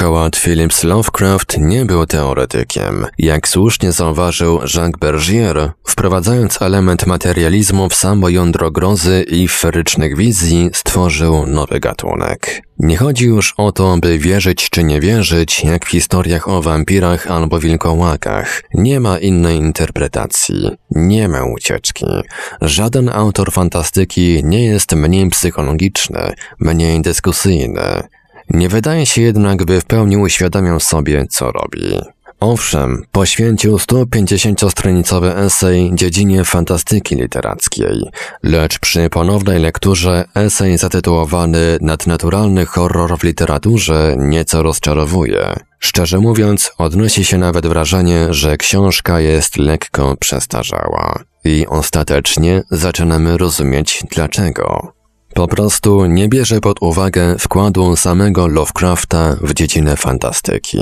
Howard Phillips Lovecraft nie był teoretykiem. Jak słusznie zauważył Jacques Bergier, wprowadzając element materializmu w samo jądro grozy i ferycznych wizji, stworzył nowy gatunek. Nie chodzi już o to, by wierzyć czy nie wierzyć, jak w historiach o wampirach albo wilkołakach. Nie ma innej interpretacji. Nie ma ucieczki. Żaden autor fantastyki nie jest mniej psychologiczny, mniej dyskusyjny. Nie wydaje się jednak, by w pełni uświadamiał sobie, co robi. Owszem, poświęcił 150-stronicowy esej dziedzinie fantastyki literackiej, lecz przy ponownej lekturze esej zatytułowany Nadnaturalny horror w literaturze nieco rozczarowuje. Szczerze mówiąc, odnosi się nawet wrażenie, że książka jest lekko przestarzała. I ostatecznie zaczynamy rozumieć dlaczego. Po prostu nie bierze pod uwagę wkładu samego Lovecrafta w dziedzinę fantastyki.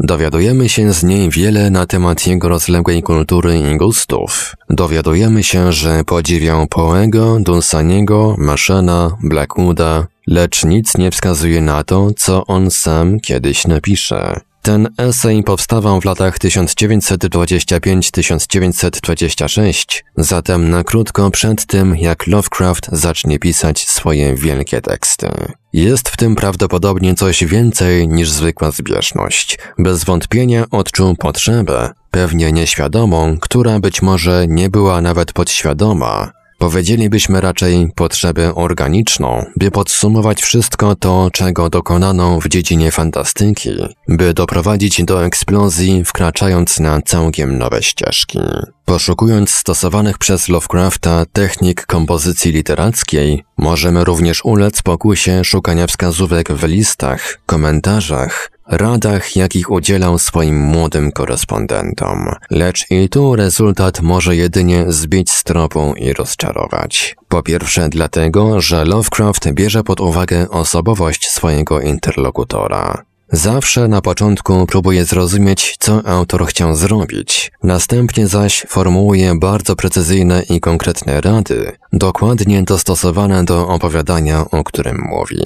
Dowiadujemy się z niej wiele na temat jego rozległej kultury i gustów. Dowiadujemy się, że podziwiał Poego, Dunsaniego, Maszena, Blackwooda, lecz nic nie wskazuje na to, co on sam kiedyś napisze. Ten esej powstawał w latach 1925-1926, zatem na krótko przed tym, jak Lovecraft zacznie pisać swoje wielkie teksty. Jest w tym prawdopodobnie coś więcej niż zwykła zbieżność. Bez wątpienia odczuł potrzebę, pewnie nieświadomą, która być może nie była nawet podświadoma, Powiedzielibyśmy raczej potrzebę organiczną, by podsumować wszystko to, czego dokonano w dziedzinie fantastyki, by doprowadzić do eksplozji, wkraczając na całkiem nowe ścieżki. Poszukując stosowanych przez Lovecrafta technik kompozycji literackiej, możemy również ulec pokusie szukania wskazówek w listach, komentarzach, radach, jakich udzielał swoim młodym korespondentom. Lecz i tu rezultat może jedynie zbić z tropu i rozczarować. Po pierwsze dlatego, że Lovecraft bierze pod uwagę osobowość swojego interlokutora. Zawsze na początku próbuje zrozumieć, co autor chciał zrobić, następnie zaś formułuje bardzo precyzyjne i konkretne rady, dokładnie dostosowane do opowiadania, o którym mówi.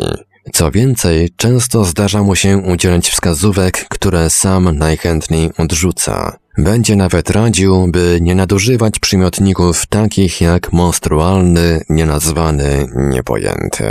Co więcej, często zdarza mu się udzielać wskazówek, które sam najchętniej odrzuca. Będzie nawet radził, by nie nadużywać przymiotników takich jak monstrualny, nienazwany, niepojęty.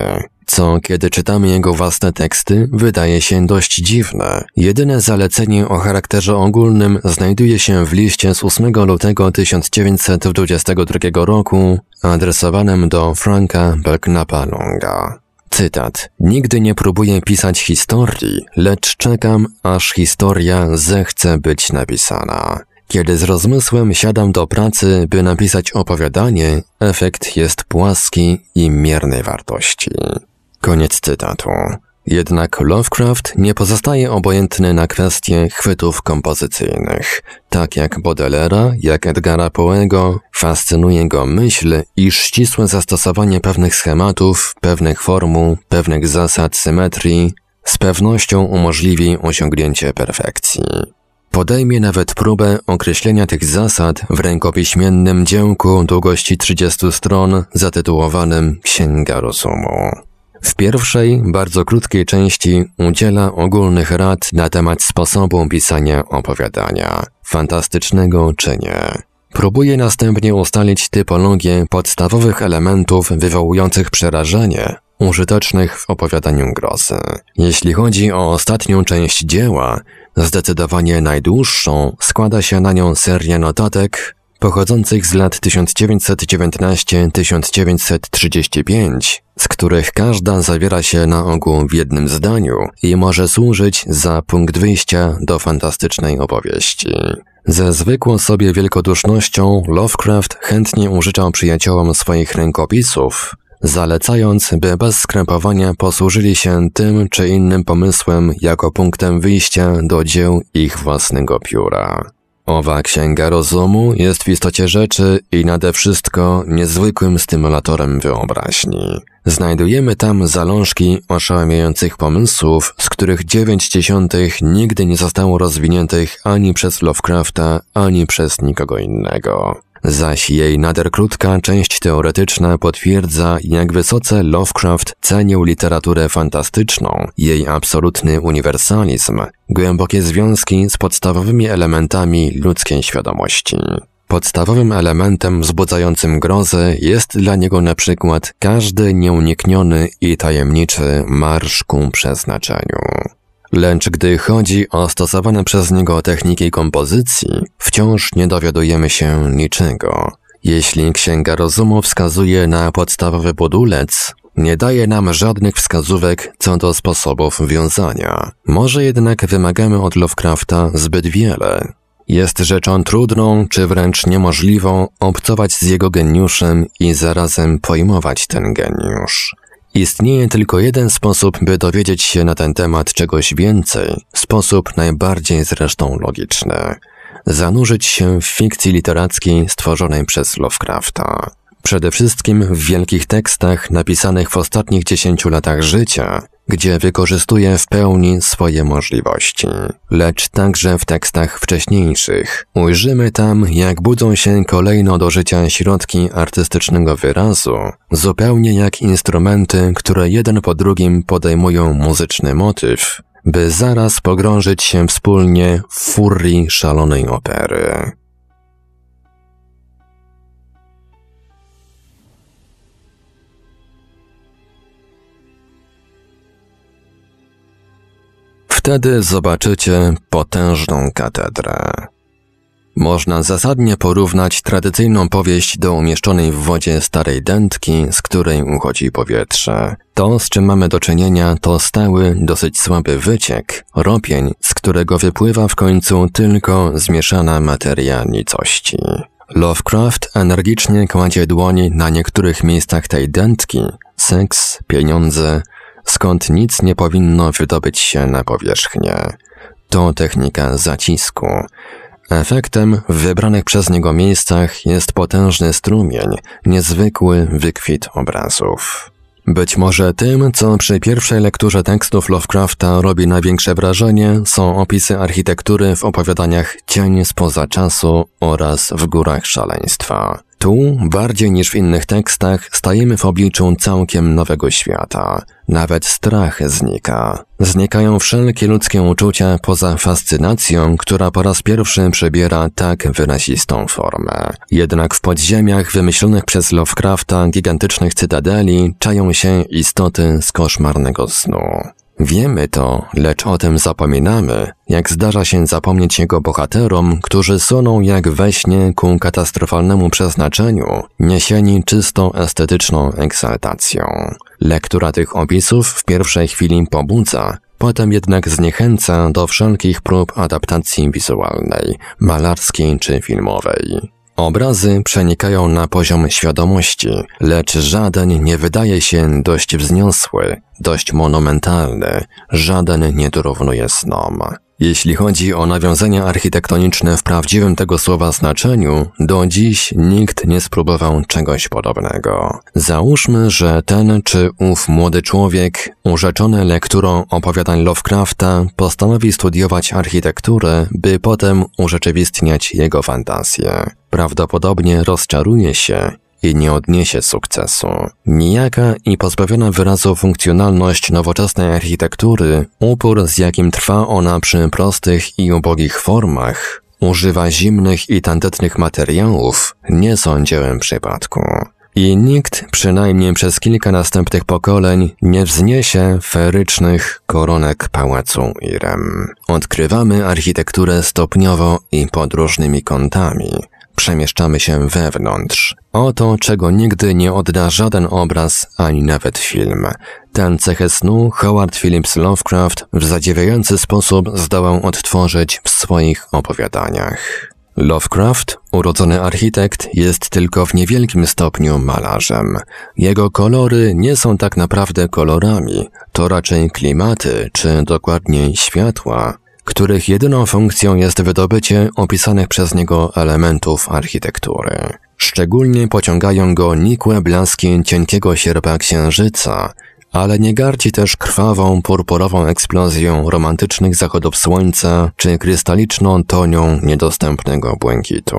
Co, kiedy czytamy jego własne teksty, wydaje się dość dziwne. Jedyne zalecenie o charakterze ogólnym znajduje się w liście z 8 lutego 1922 roku, adresowanym do Franka Belknapa Longa. Cytat. Nigdy nie próbuję pisać historii, lecz czekam, aż historia zechce być napisana. Kiedy z rozmysłem siadam do pracy, by napisać opowiadanie, efekt jest płaski i miernej wartości. Koniec cytatu. Jednak Lovecraft nie pozostaje obojętny na kwestie chwytów kompozycyjnych. Tak jak Baudelaire'a, jak Edgara Poego, fascynuje go myśl, iż ścisłe zastosowanie pewnych schematów, pewnych formuł, pewnych zasad symetrii z pewnością umożliwi osiągnięcie perfekcji. Podejmie nawet próbę określenia tych zasad w rękopiśmiennym dziełku długości 30 stron zatytułowanym Księga Rozumu. W pierwszej, bardzo krótkiej części udziela ogólnych rad na temat sposobu pisania opowiadania, fantastycznego czy nie. Próbuje następnie ustalić typologię podstawowych elementów wywołujących przerażenie, użytecznych w opowiadaniu grozy. Jeśli chodzi o ostatnią część dzieła, zdecydowanie najdłuższą, składa się na nią seria notatek, pochodzących z lat 1919-1935, z których każda zawiera się na ogół w jednym zdaniu i może służyć za punkt wyjścia do fantastycznej opowieści. Ze zwykłą sobie wielkodusznością Lovecraft chętnie użyczał przyjaciołom swoich rękopisów, zalecając, by bez skrępowania posłużyli się tym czy innym pomysłem jako punktem wyjścia do dzieł ich własnego pióra. Owa księga rozumu jest w istocie rzeczy i nade wszystko niezwykłym stymulatorem wyobraźni. Znajdujemy tam zalążki oszałamiających pomysłów, z których dziewięć dziesiątych nigdy nie zostało rozwiniętych ani przez Lovecrafta, ani przez nikogo innego. Zaś jej nader krótka część teoretyczna potwierdza, jak wysoce Lovecraft cenił literaturę fantastyczną, jej absolutny uniwersalizm, głębokie związki z podstawowymi elementami ludzkiej świadomości. Podstawowym elementem wzbudzającym grozę jest dla niego na przykład każdy nieunikniony i tajemniczy marsz ku przeznaczeniu. Lecz gdy chodzi o stosowane przez niego techniki kompozycji, wciąż nie dowiadujemy się niczego. Jeśli Księga Rozumu wskazuje na podstawowy budulec, nie daje nam żadnych wskazówek co do sposobów wiązania. Może jednak wymagamy od Lovecrafta zbyt wiele. Jest rzeczą trudną, czy wręcz niemożliwą obcować z jego geniuszem i zarazem pojmować ten geniusz. Istnieje tylko jeden sposób, by dowiedzieć się na ten temat czegoś więcej, sposób najbardziej zresztą logiczny. Zanurzyć się w fikcji literackiej stworzonej przez Lovecrafta. Przede wszystkim w wielkich tekstach napisanych w ostatnich dziesięciu latach życia, gdzie wykorzystuje w pełni swoje możliwości. Lecz także w tekstach wcześniejszych. Ujrzymy tam, jak budzą się kolejno do życia środki artystycznego wyrazu, zupełnie jak instrumenty, które jeden po drugim podejmują muzyczny motyw, by zaraz pogrążyć się wspólnie w furii szalonej opery. Wtedy zobaczycie potężną katedrę. Można zasadnie porównać tradycyjną powieść do umieszczonej w wodzie starej dętki, z której uchodzi powietrze. To, z czym mamy do czynienia, to stały, dosyć słaby wyciek, ropień, z którego wypływa w końcu tylko zmieszana materia nicości. Lovecraft energicznie kładzie dłoni na niektórych miejscach tej dętki, seks, pieniądze, skąd nic nie powinno wydobyć się na powierzchnię. To technika zacisku. Efektem w wybranych przez niego miejscach jest potężny strumień, niezwykły wykwit obrazów. Być może tym, co przy pierwszej lekturze tekstów Lovecrafta robi największe wrażenie, są opisy architektury w opowiadaniach Cień spoza czasu oraz W górach szaleństwa. Tu, bardziej niż w innych tekstach, stajemy w obliczu całkiem nowego świata. Nawet strach znika. Znikają wszelkie ludzkie uczucia poza fascynacją, która po raz pierwszy przybiera tak wyrazistą formę. Jednak w podziemiach wymyślonych przez Lovecrafta gigantycznych cytadeli czają się istoty z koszmarnego snu. Wiemy to, lecz o tym zapominamy, jak zdarza się zapomnieć jego bohaterom, którzy suną jak we śnie ku katastrofalnemu przeznaczeniu, niesieni czystą estetyczną eksaltacją. Lektura tych opisów w pierwszej chwili pobudza, potem jednak zniechęca do wszelkich prób adaptacji wizualnej, malarskiej czy filmowej. Obrazy przenikają na poziom świadomości, lecz żaden nie wydaje się dość wzniosły, dość monumentalny, żaden nie dorównuje snom. Jeśli chodzi o nawiązania architektoniczne w prawdziwym tego słowa znaczeniu, do dziś nikt nie spróbował czegoś podobnego. Załóżmy, że ten czy ów młody człowiek, urzeczony lekturą opowiadań Lovecrafta, postanowi studiować architekturę, by potem urzeczywistniać jego fantazję. Prawdopodobnie rozczaruje się i nie odniesie sukcesu. Nijaka i pozbawiona wyrazu funkcjonalność nowoczesnej architektury, upór z jakim trwa ona przy prostych i ubogich formach, używa zimnych i tandetnych materiałów, nie są dziełem przypadku. I nikt, przynajmniej przez kilka następnych pokoleń, nie wzniesie ferycznych koronek pałacu Irem. Odkrywamy architekturę stopniowo i pod różnymi kątami, przemieszczamy się wewnątrz. Oto, czego nigdy nie odda żaden obraz, ani nawet film. Ten cechę snu Howard Phillips Lovecraft w zadziwiający sposób zdołał odtworzyć w swoich opowiadaniach. Lovecraft, urodzony architekt, jest tylko w niewielkim stopniu malarzem. Jego kolory nie są tak naprawdę kolorami, to raczej klimaty, czy dokładniej światła, których jedyną funkcją jest wydobycie opisanych przez niego elementów architektury. Szczególnie pociągają go nikłe blaski cienkiego sierpa księżyca, ale nie gardzi też krwawą, purpurową eksplozją romantycznych zachodów słońca czy krystaliczną tonią niedostępnego błękitu.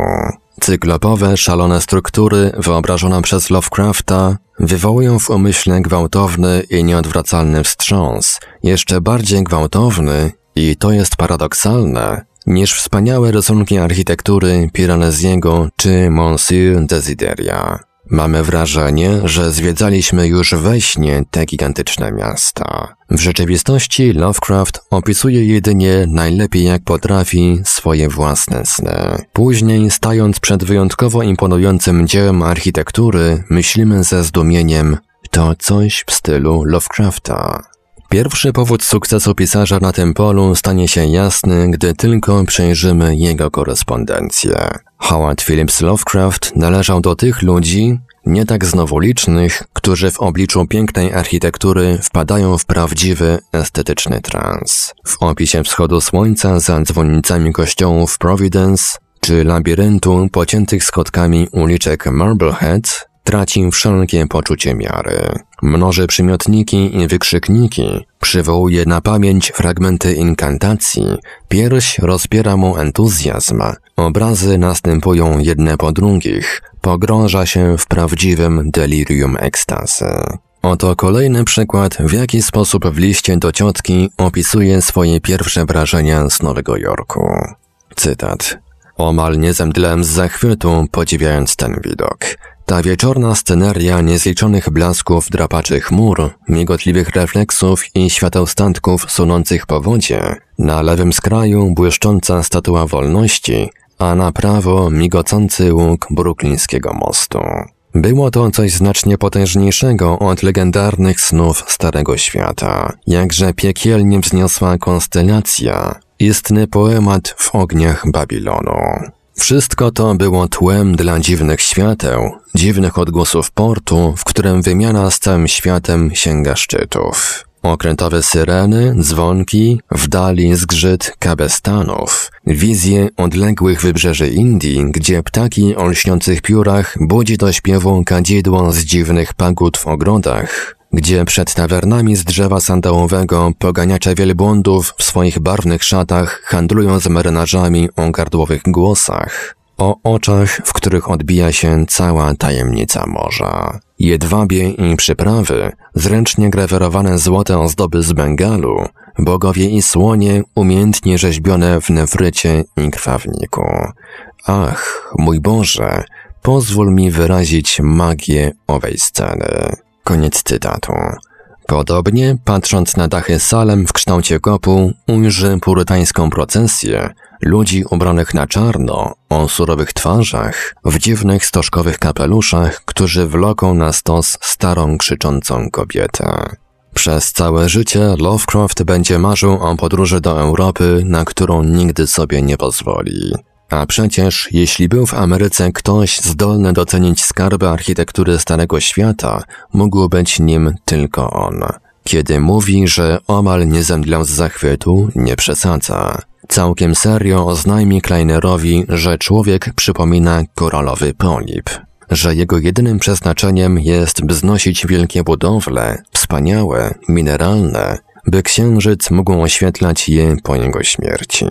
Cyklopowe, szalone struktury wyobrażone przez Lovecrafta wywołują w umyśle gwałtowny i nieodwracalny wstrząs, jeszcze bardziej gwałtowny, i to jest paradoksalne, niż wspaniałe rysunki architektury Piranesiego czy Monsieur Desideria. Mamy wrażenie, że zwiedzaliśmy już we śnie te gigantyczne miasta. W rzeczywistości Lovecraft opisuje jedynie najlepiej jak potrafi swoje własne sny. Później, stając przed wyjątkowo imponującym dziełem architektury, myślimy ze zdumieniem, to coś w stylu Lovecrafta. Pierwszy powód sukcesu pisarza na tym polu stanie się jasny, gdy tylko przejrzymy jego korespondencję. Howard Phillips Lovecraft należał do tych ludzi, nie tak znowu licznych, którzy w obliczu pięknej architektury wpadają w prawdziwy, estetyczny trans. W opisie wschodu słońca za dzwonnicami kościołów Providence czy labiryntu pociętych schodkami uliczek Marblehead traci wszelkie poczucie miary. Mnoży przymiotniki i wykrzykniki, przywołuje na pamięć fragmenty inkantacji, pierś rozpiera mu entuzjazm, obrazy następują jedne po drugich, pogrąża się w prawdziwym delirium ekstazy. Oto kolejny przykład, w jaki sposób w liście do ciotki opisuje swoje pierwsze wrażenia z Nowego Jorku. Cytat. Omal nie zemdlałem z zachwytu, podziwiając ten widok. Ta wieczorna sceneria niezliczonych blasków drapaczy chmur, migotliwych refleksów i świateł statków sunących po wodzie, na lewym skraju błyszcząca statua wolności, a na prawo migocący łuk bruklińskiego mostu. Było to coś znacznie potężniejszego od legendarnych snów Starego Świata, jakże piekielnie wzniosła konstelacja, istny poemat w ogniach Babilonu. Wszystko to było tłem dla dziwnych świateł, dziwnych odgłosów portu, w którym wymiana z całym światem sięga szczytów. Okrętowe syreny, dzwonki, w dali zgrzyt kabestanów, wizje odległych wybrzeży Indii, gdzie ptaki o lśniących piórach budzi do śpiewu kadzidło z dziwnych pagód w ogrodach, gdzie przed tawernami z drzewa sandałowego poganiacze wielbłądów w swoich barwnych szatach handlują z marynarzami o gardłowych głosach, o oczach, w których odbija się cała tajemnica morza. Jedwabie i przyprawy, zręcznie grawerowane złote ozdoby z Bengalu, bogowie i słonie umiejętnie rzeźbione w nefrycie i krwawniku. Ach, mój Boże, pozwól mi wyrazić magię owej sceny. Koniec cytatu. Podobnie, patrząc na dachy Salem w kształcie kopu, ujrzy purytańską procesję ludzi ubranych na czarno, o surowych twarzach, w dziwnych stożkowych kapeluszach, którzy wloką na stos starą krzyczącą kobietę. Przez całe życie Lovecraft będzie marzył o podróży do Europy, na którą nigdy sobie nie pozwoli. A przecież, jeśli był w Ameryce ktoś zdolny docenić skarby architektury Starego Świata, mógł być nim tylko on. Kiedy mówi, że omal nie zemdlał z zachwytu, nie przesadza. Całkiem serio oznajmi Kleinerowi, że człowiek przypomina koralowy polip, że jego jedynym przeznaczeniem jest wznosić wielkie budowle, wspaniałe, mineralne, by księżyc mógł oświetlać je po jego śmierci.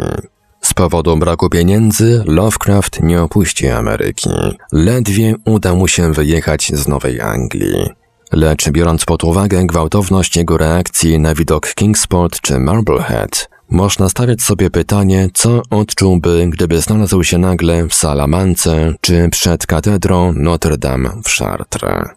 Z powodu braku pieniędzy Lovecraft nie opuści Ameryki. Ledwie uda mu się wyjechać z Nowej Anglii. Lecz biorąc pod uwagę gwałtowność jego reakcji na widok Kingsport czy Marblehead, można stawiać sobie pytanie, co odczułby, gdyby znalazł się nagle w Salamance czy przed katedrą Notre Dame w Chartres.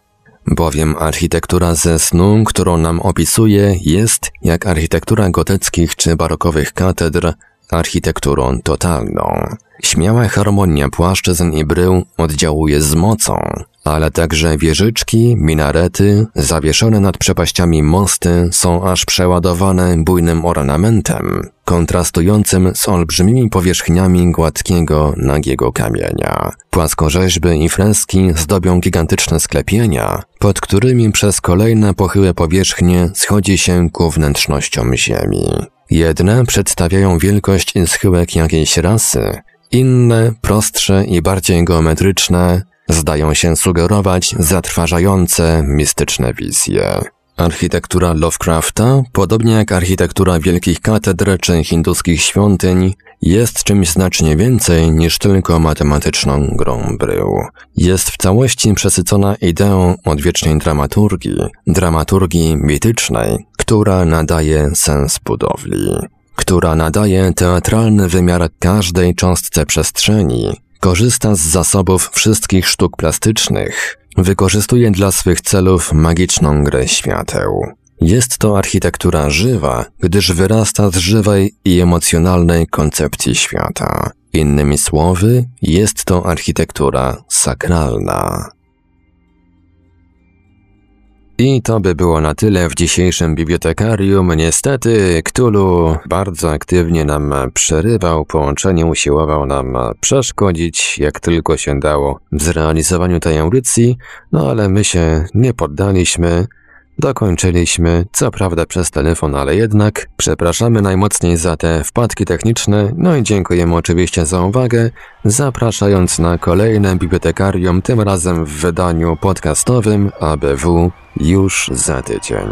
Bowiem architektura ze snu, którą nam opisuje, jest, jak architektura gotyckich czy barokowych katedr, architekturą totalną. Śmiała harmonia płaszczyzn i brył oddziałuje z mocą, ale także wieżyczki, minarety, zawieszone nad przepaściami mosty są aż przeładowane bujnym ornamentem, kontrastującym z olbrzymimi powierzchniami gładkiego, nagiego kamienia. Płaskorzeźby i freski zdobią gigantyczne sklepienia, pod którymi przez kolejne pochyłe powierzchnie schodzi się ku wnętrznościom ziemi. Jedne przedstawiają wielkość schyłek jakiejś rasy, inne, prostsze i bardziej geometryczne, zdają się sugerować zatrważające, mistyczne wizje. Architektura Lovecrafta, podobnie jak architektura wielkich katedr czy hinduskich świątyń, jest czymś znacznie więcej niż tylko matematyczną grą brył. Jest w całości przesycona ideą odwiecznej dramaturgii, dramaturgii mitycznej, która nadaje sens budowli, która nadaje teatralny wymiar każdej cząstce przestrzeni, korzysta z zasobów wszystkich sztuk plastycznych, wykorzystuje dla swych celów magiczną grę świateł. Jest to architektura żywa, gdyż wyrasta z żywej i emocjonalnej koncepcji świata. Innymi słowy, jest to architektura sakralna. I to by było na tyle w dzisiejszym bibliotekarium. Niestety, Ktulu bardzo aktywnie nam przerywał, połączenie usiłował nam przeszkodzić, jak tylko się dało, w zrealizowaniu tej audycji, no ale my się nie poddaliśmy. Dokończyliśmy, co prawda przez telefon, ale jednak przepraszamy najmocniej za te wpadki techniczne, no i dziękujemy oczywiście za uwagę, zapraszając na kolejne bibliotekarium, tym razem w wydaniu podcastowym ABW już za tydzień.